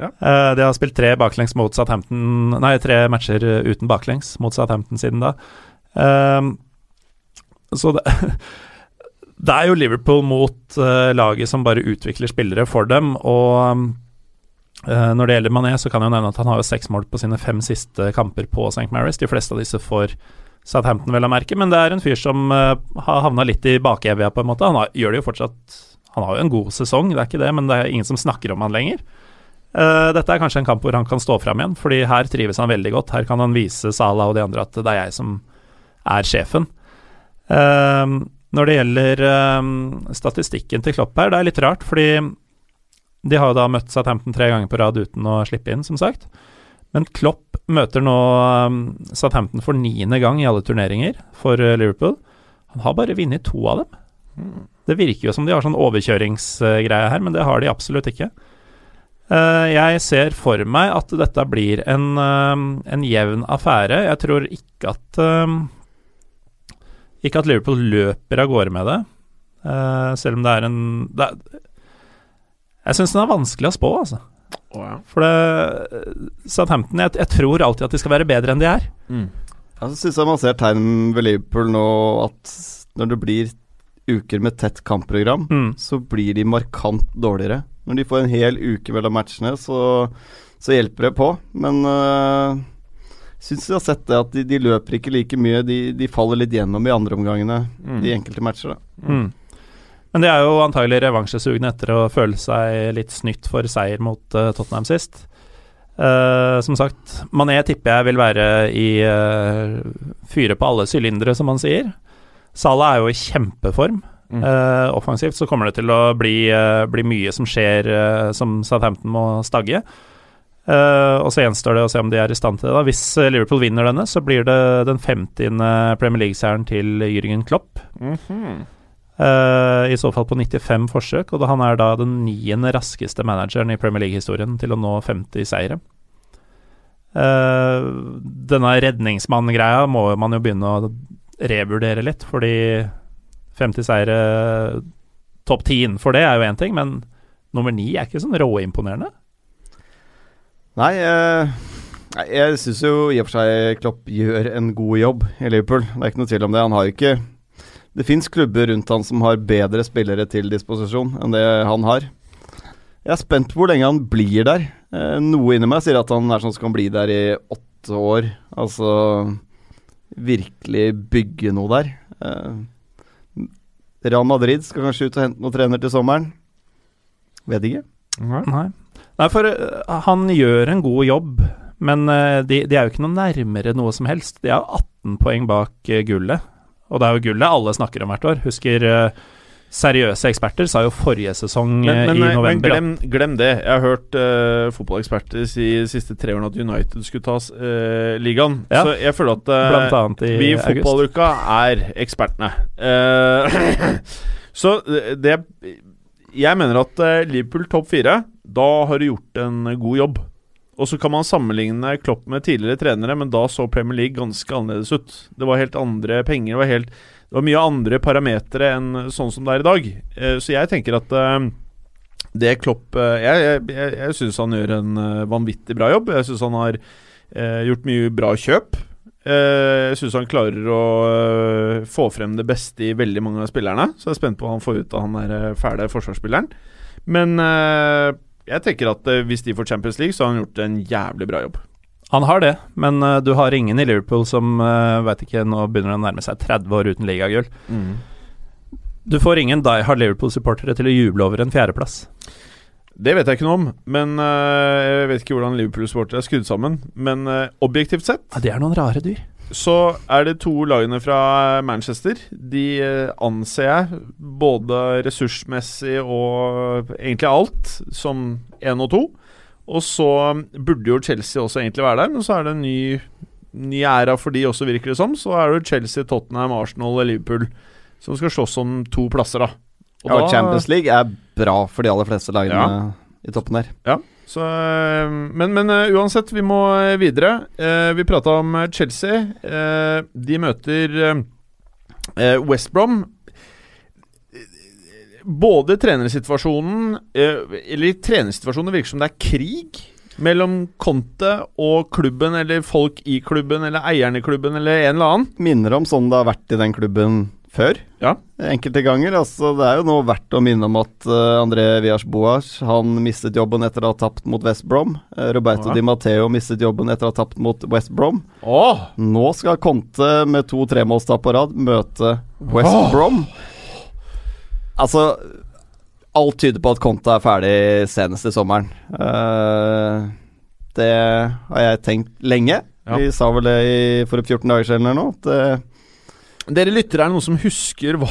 Speaker 1: Ja.
Speaker 2: Eh, de har spilt tre baklengs mot Southampton Nei, tre matcher uten baklengs mot Southampton siden da. Ehm, så det Det er jo Liverpool mot uh, laget som bare utvikler spillere for dem, og um, når det gjelder Mané, så kan jeg nevne at han har jo seks mål på sine fem siste kamper på St. Mary's. De fleste av disse får Southampton, vel å merke, men det er en fyr som uh, har havna litt i bakevja, på en måte. Han har, gjør det jo fortsatt Han har jo en god sesong, det er ikke det, men det er ingen som snakker om han lenger. Uh, dette er kanskje en kamp hvor han kan stå fram igjen, fordi her trives han veldig godt. Her kan han vise Salah og de andre at det er jeg som er sjefen. Uh, når det gjelder statistikken til Klopp her, det er litt rart, fordi de har jo da møtt Southampton tre ganger på rad uten å slippe inn, som sagt. Men Klopp møter nå um, Southampton for niende gang i alle turneringer for uh, Liverpool. Han har bare vunnet to av dem. Mm. Det virker jo som de har sånn overkjøringsgreie her, men det har de absolutt ikke. Uh, jeg ser for meg at dette blir en, en jevn affære. Jeg tror ikke at Ikke at Liverpool løper av gårde med det, uh, selv om det er en det er, jeg syns den er vanskelig å spå, altså.
Speaker 1: Oh, ja.
Speaker 2: For det Southampton jeg, jeg, tror alltid at de skal være bedre enn de er.
Speaker 3: Mm. Jeg syns jeg man ser tegn ved Liverpool nå at når det blir uker med tett kampprogram, mm. så blir de markant dårligere. Når de får en hel uke mellom matchene, så, så hjelper det på. Men uh, syns jeg har sett det at de, de, løper ikke like mye. De, de faller litt gjennom i andre omgangene, mm. i enkelte matcher. da
Speaker 2: mm. Men de er jo antagelig revansjesugne etter å føle seg litt snytt for seier mot uh, Tottenham sist. Uh, som sagt, Mané tipper jeg vil være i uh, fyre på alle sylindere, som man sier. Salah er jo i kjempeform. Mm. Uh, offensivt så kommer det til å bli, bli mye som skjer som Southampton må stagge. Og så gjenstår det å se om de er i stand til det. da Hvis Liverpool vinner denne, så blir det den 50. Premier League-seieren til Jürgen Klopp. Mm -hmm. Uh, I så fall på 95 forsøk, og han er da den niende raskeste manageren i Premier League-historien til å nå 50 seire. Uh, denne redningsmann-greia må man jo begynne å revurdere litt, fordi 50 seire Topp 10 innenfor det er jo én ting, men nummer ni er ikke sånn råimponerende.
Speaker 3: Nei, uh, jeg syns jo i og for seg Klopp gjør en god jobb i Liverpool. Det er ikke noe tvil om det. Han har ikke det fins klubber rundt han som har bedre spillere til disposisjon enn det han har. Jeg er spent på hvor lenge han blir der. Eh, noe inni meg sier at han er sånn som kan bli der i åtte år. Altså virkelig bygge noe der. Eh, Real Madrid skal kanskje ut og hente noen trener til sommeren. Vet ikke.
Speaker 2: Nei. Nei, for uh, han gjør en god jobb, men uh, de, de, er jo ikke noe nærmere noe som helst. De er 18 poeng bak uh, gullet. Og det er jo gullet alle snakker om hvert år. Husker uh, seriøse eksperter sa jo forrige sesong men,
Speaker 1: men,
Speaker 2: i november
Speaker 1: Men glem, glem, det. Jeg har hørt uh, fotballeksperter si de siste tre årene at United skulle ta uh, ligaen. Ja. Så jeg føler at uh, i vi i fotballuka er ekspertene. så det Jeg mener at Liverpool topp fire, da har du gjort en god jobb. Og så kan man sammenligne Klopp med tidligere trenere, men da så Premier League ganske annerledes ut. Det var helt andre penger. Det var, helt, det var mye andre parametere enn sånn som det er i dag. Eh, så jeg tenker at eh, det Klopp eh, Jeg, jeg, jeg, syns han gjør en vanvittig bra jobb. Jeg syns han har gjort mye bra kjøp. jeg syns han klarer å få frem det beste i veldig mange av spillerne. Så jeg er spent på hva han får ut av han der fæle forsvarsspilleren. Men jeg tenker at uh, hvis de får Champions League, så har han gjort en jævlig bra jobb.
Speaker 2: Han har det, men uh, du har ingen i Liverpool som uh, vet ikke, nå begynner å nærme seg 30 år uten ligagull. Mm. Du får ingen Die Hard Liverpool-supportere til å juble over en fjerdeplass.
Speaker 1: Det vet jeg ikke noe om, men uh, jeg vet ikke hvordan Liverpool-supportere er skrudd sammen. Men uh, objektivt sett
Speaker 2: ja, Det er noen rare dyr
Speaker 1: så er det to lagene fra Manchester. De eh, anser jeg, både ressursmessig og egentlig alt, som én og to. Og så burde jo Chelsea også egentlig være der, men så er det en ny, ny æra for de også, virker det som. Så er det Chelsea, Tottenham, Arsenal og Liverpool som skal slåss om to plasser, da.
Speaker 3: Og ja, da, Champions League er bra for de aller fleste lagene ja. i toppen der.
Speaker 1: Ja, så, eh, men, men uh, uansett, vi må eh, videre. Vi prata om Chelsea. De møter West Brom. Både trenersituasjonen Eller trenersituasjonen virker som det er krig mellom Conte og klubben, eller folk i klubben, eller eierne i klubben, eller en eller annen.
Speaker 3: Minner om sånn det har vært i den klubben før.
Speaker 1: Ja.
Speaker 3: Enkelte ganger. Altså, det er jo nå verdt å minne om at uh, André Vias Boas han mistet jobben etter å ha tapt mot West Brom. Uh, Roberto
Speaker 1: Ja.
Speaker 3: Di Matteo mistet jobben etter å ha tapt mot West Brom.
Speaker 1: Åh!
Speaker 3: Nå skal Conte med to tremålstap på rad møte West
Speaker 1: oh.
Speaker 3: Brom. Altså Alt tyder på at Conte er ferdig senest i sommeren. Uh, det har jeg tenkt lenge.
Speaker 1: Ja.
Speaker 3: Vi sa vel det i, for 14 dager siden eller noe. At,
Speaker 1: Dere lyttere, er det noen som husker hva,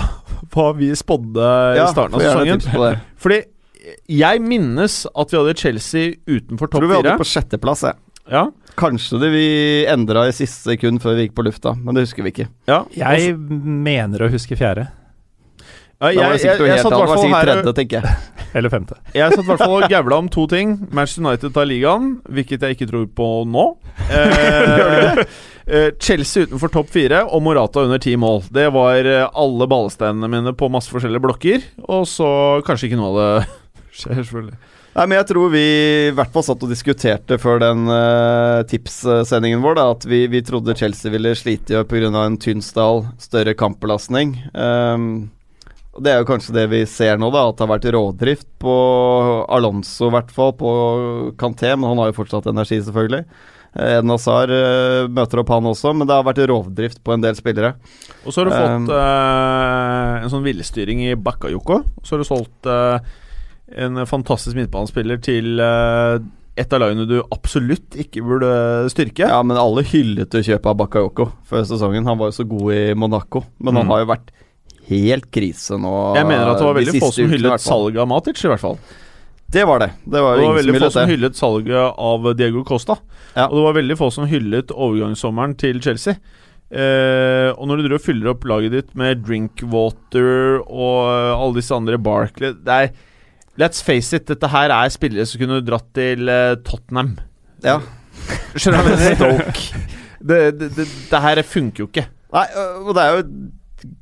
Speaker 1: hva vi spådde i starten av sesongen? Fordi jeg minnes at vi hadde Chelsea utenfor topp
Speaker 3: Tror vi hadde på sjetteplass. jeg.
Speaker 1: Ja,
Speaker 3: Kanskje det vi endra i siste sekund før vi gikk på lufta, men det husker vi ikke.
Speaker 1: ja.
Speaker 2: Jeg mener å huske fjerde.
Speaker 1: ja jeg, jeg, jeg,
Speaker 3: jeg,
Speaker 1: satt i hvert fall
Speaker 3: tredje, tenker jeg.
Speaker 2: Eller femte.
Speaker 1: Jeg satt i hvert fall og gavla om to ting. Manchester United tar ligaen, hvilket jeg ikke tror på nå. Eh, Chelsea utenfor topp fire og Morata under ti mål. Det var eh, alle ballesteinene mine på masse forskjellige blokker. Og så kanskje ikke noe av det skjer, selvfølgelig.
Speaker 3: Nei, men jeg tror vi i hvert fall satt og diskuterte før den uh, tipssendingen vår da, at vi, vi trodde Chelsea ville slite pga. en tynn stall, større kampbelastning. Um, Det er jo kanskje det vi ser nå, da, at det har vært rådrift på Alonso, i hvert fall, på Kanté, men han har jo fortsatt energi, selvfølgelig. Eh, Eden Hazard eh, møter opp han også, men det har vært rovdrift på en del spillere.
Speaker 1: Og så har du fått
Speaker 3: Um,
Speaker 1: eh, en sånn villstyring i Bakayoko. Og så har du solgt uh, en fantastisk midtbanespiller til uh, et av lagene du absolutt ikke burde styrke.
Speaker 3: Ja, men alle hyllet jo kjøpet av Bakayoko før sesongen. Han var jo så god i Monaco, men han
Speaker 1: Mm.
Speaker 3: har jo vært helt krise nå.
Speaker 1: Jeg mener at det var veldig få som hyllet salget av Matic, i hvert fall.
Speaker 3: Det var det. Det var
Speaker 1: Det var veldig
Speaker 3: som
Speaker 1: få som hyllet salget av Diego Costa.
Speaker 3: Ja.
Speaker 1: Og det var veldig få som hyllet overgangssommeren til Chelsea. Eh, og når du og fyller opp laget ditt med Drinkwater og eh, alle disse andre Barkley er Let's face it, dette her er spillere som kunne dratt til eh, Tottenham.
Speaker 3: Ja.
Speaker 1: Skjønner du Stoke. Det, det, det, det her funker jo ikke.
Speaker 3: Nei, og det er jo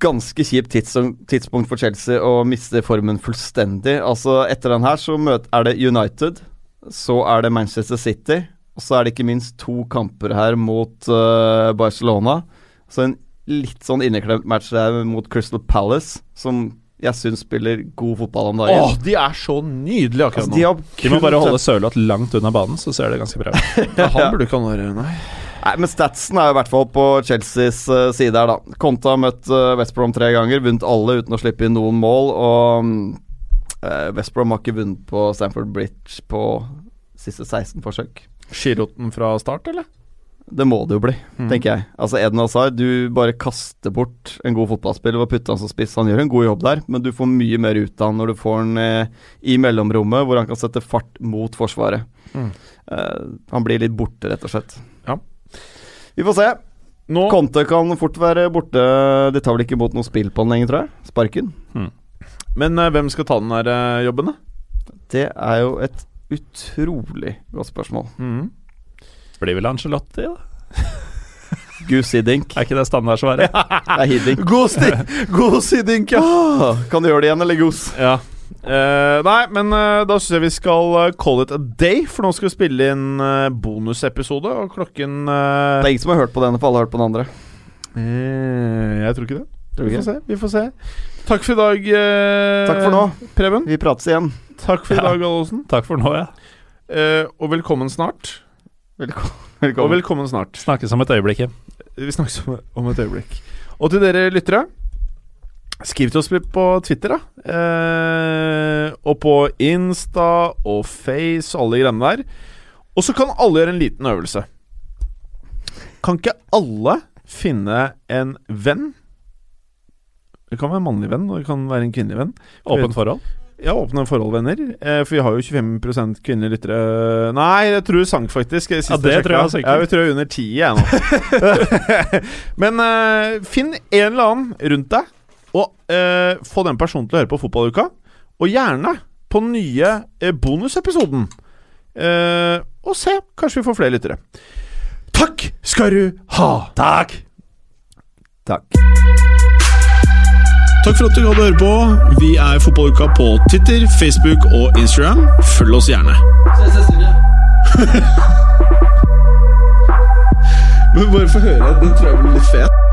Speaker 3: ganske kjipt tidspunkt for Chelsea å miste formen fullstendig. Altså, etter den her så er det United, så er det Manchester City, og så er det ikke minst to kamper her mot uh, Barcelona. Så en litt sånn inneklemt match der mot Crystal Palace, som jeg syns spiller god fotball om dagen.
Speaker 1: Åh, de er så nydelige akkurat
Speaker 3: Altså,
Speaker 1: nå.
Speaker 3: de,
Speaker 2: De må bare holde Sørloth langt unna banen, så ser det ganske bra ut.
Speaker 1: Ja, han burde ikke ha noe Nei.
Speaker 3: Nei, men statsen er i hvert fall på Chelseas eh, side her, da. Conte har møtt uh, West Brom tre ganger, vunnet alle uten å slippe inn noen mål. Og eh, West Brom har ikke vunnet på Stamford Bridge på siste 16 forsøk.
Speaker 1: Skiroten fra start, eller?
Speaker 3: Det må det jo bli,
Speaker 1: Mm.
Speaker 3: tenker jeg. Altså Eden Hazard, du bare kaster bort en god fotballspiller og putter han som spiss. Han gjør en god jobb der, men du får mye mer ut av han når du får han eh, i mellomrommet, hvor han kan sette fart mot forsvaret.
Speaker 1: Mm.
Speaker 3: Uh, han blir litt borte, rett og slett. Vi får se.
Speaker 1: Nå
Speaker 3: Conte kan fort være borte. De tar vel ikke imot noe spill på den lenger, tror jeg. Sparken.
Speaker 1: Men uh, hvem skal ta den der uh, jobben, da?
Speaker 3: Det er jo et utrolig godt spørsmål.
Speaker 1: Mm.
Speaker 2: Blir vel Angelotti, da?
Speaker 3: Gus Hiddink.
Speaker 2: Er ikke det standardsvaret?
Speaker 3: Det er Hiddink.
Speaker 1: Sti ja.
Speaker 3: Kan du gjøre det igjen, eller Gus?
Speaker 1: ja. Eh, nei, men uh, da syns jeg vi skal eh, call it a day, for nå skal vi spille inn uh, bonusepisode, og klokken
Speaker 3: Det er ingen som har hørt på denne, for alle har hørt på den andre.
Speaker 1: eh, Jeg tror ikke det.
Speaker 3: Tror
Speaker 1: Vi
Speaker 3: ikke?
Speaker 1: får se. vi får se Takk for i dag,
Speaker 3: Takk for nå.
Speaker 1: Preben.
Speaker 3: Vi prates igjen.
Speaker 1: Takk for i
Speaker 2: Ja.
Speaker 1: dag, Gallosen.
Speaker 2: Takk for nå, ja.
Speaker 1: Eh, og velkommen snart.
Speaker 3: Velkommen.
Speaker 1: Og
Speaker 3: Velkommen.
Speaker 1: velkommen snart.
Speaker 2: Snakkes om et øyeblikk.
Speaker 1: Vi snakkes om, om et øyeblikk. Og til dere lyttere Skriv til oss på Twitter, da. Eh, og på Insta og Face og alle de greiene der. Og så kan alle gjøre en liten øvelse. Kan ikke alle finne en venn? Det kan være en mannlig venn, og det kan være en kvinnelig venn.
Speaker 2: Åpent forhold.
Speaker 1: Ja, åpne forholdvenner. Eh, for vi har jo 25 kvinnelige lyttere Nei, jeg tror det sank faktisk.
Speaker 2: Ja, det
Speaker 1: jeg
Speaker 2: tror jeg har sunket.
Speaker 1: Ja, vi tror jeg er under 10 jeg nå. Men eh, finn en eller annen rundt deg, og eh, få den personen til å høre på Fotballuka. Og gjerne på den nye eh, bonusepisoden. Eh, og se, kanskje vi får flere lyttere. Takk skal du ha! Takk!
Speaker 3: Takk.
Speaker 4: Takk for at du hadde høre på. Vi er Fotballuka på Twitter, Facebook og Instagram. Følg oss gjerne. Se, se, Men bare få høre. Den tror jeg blir litt fet.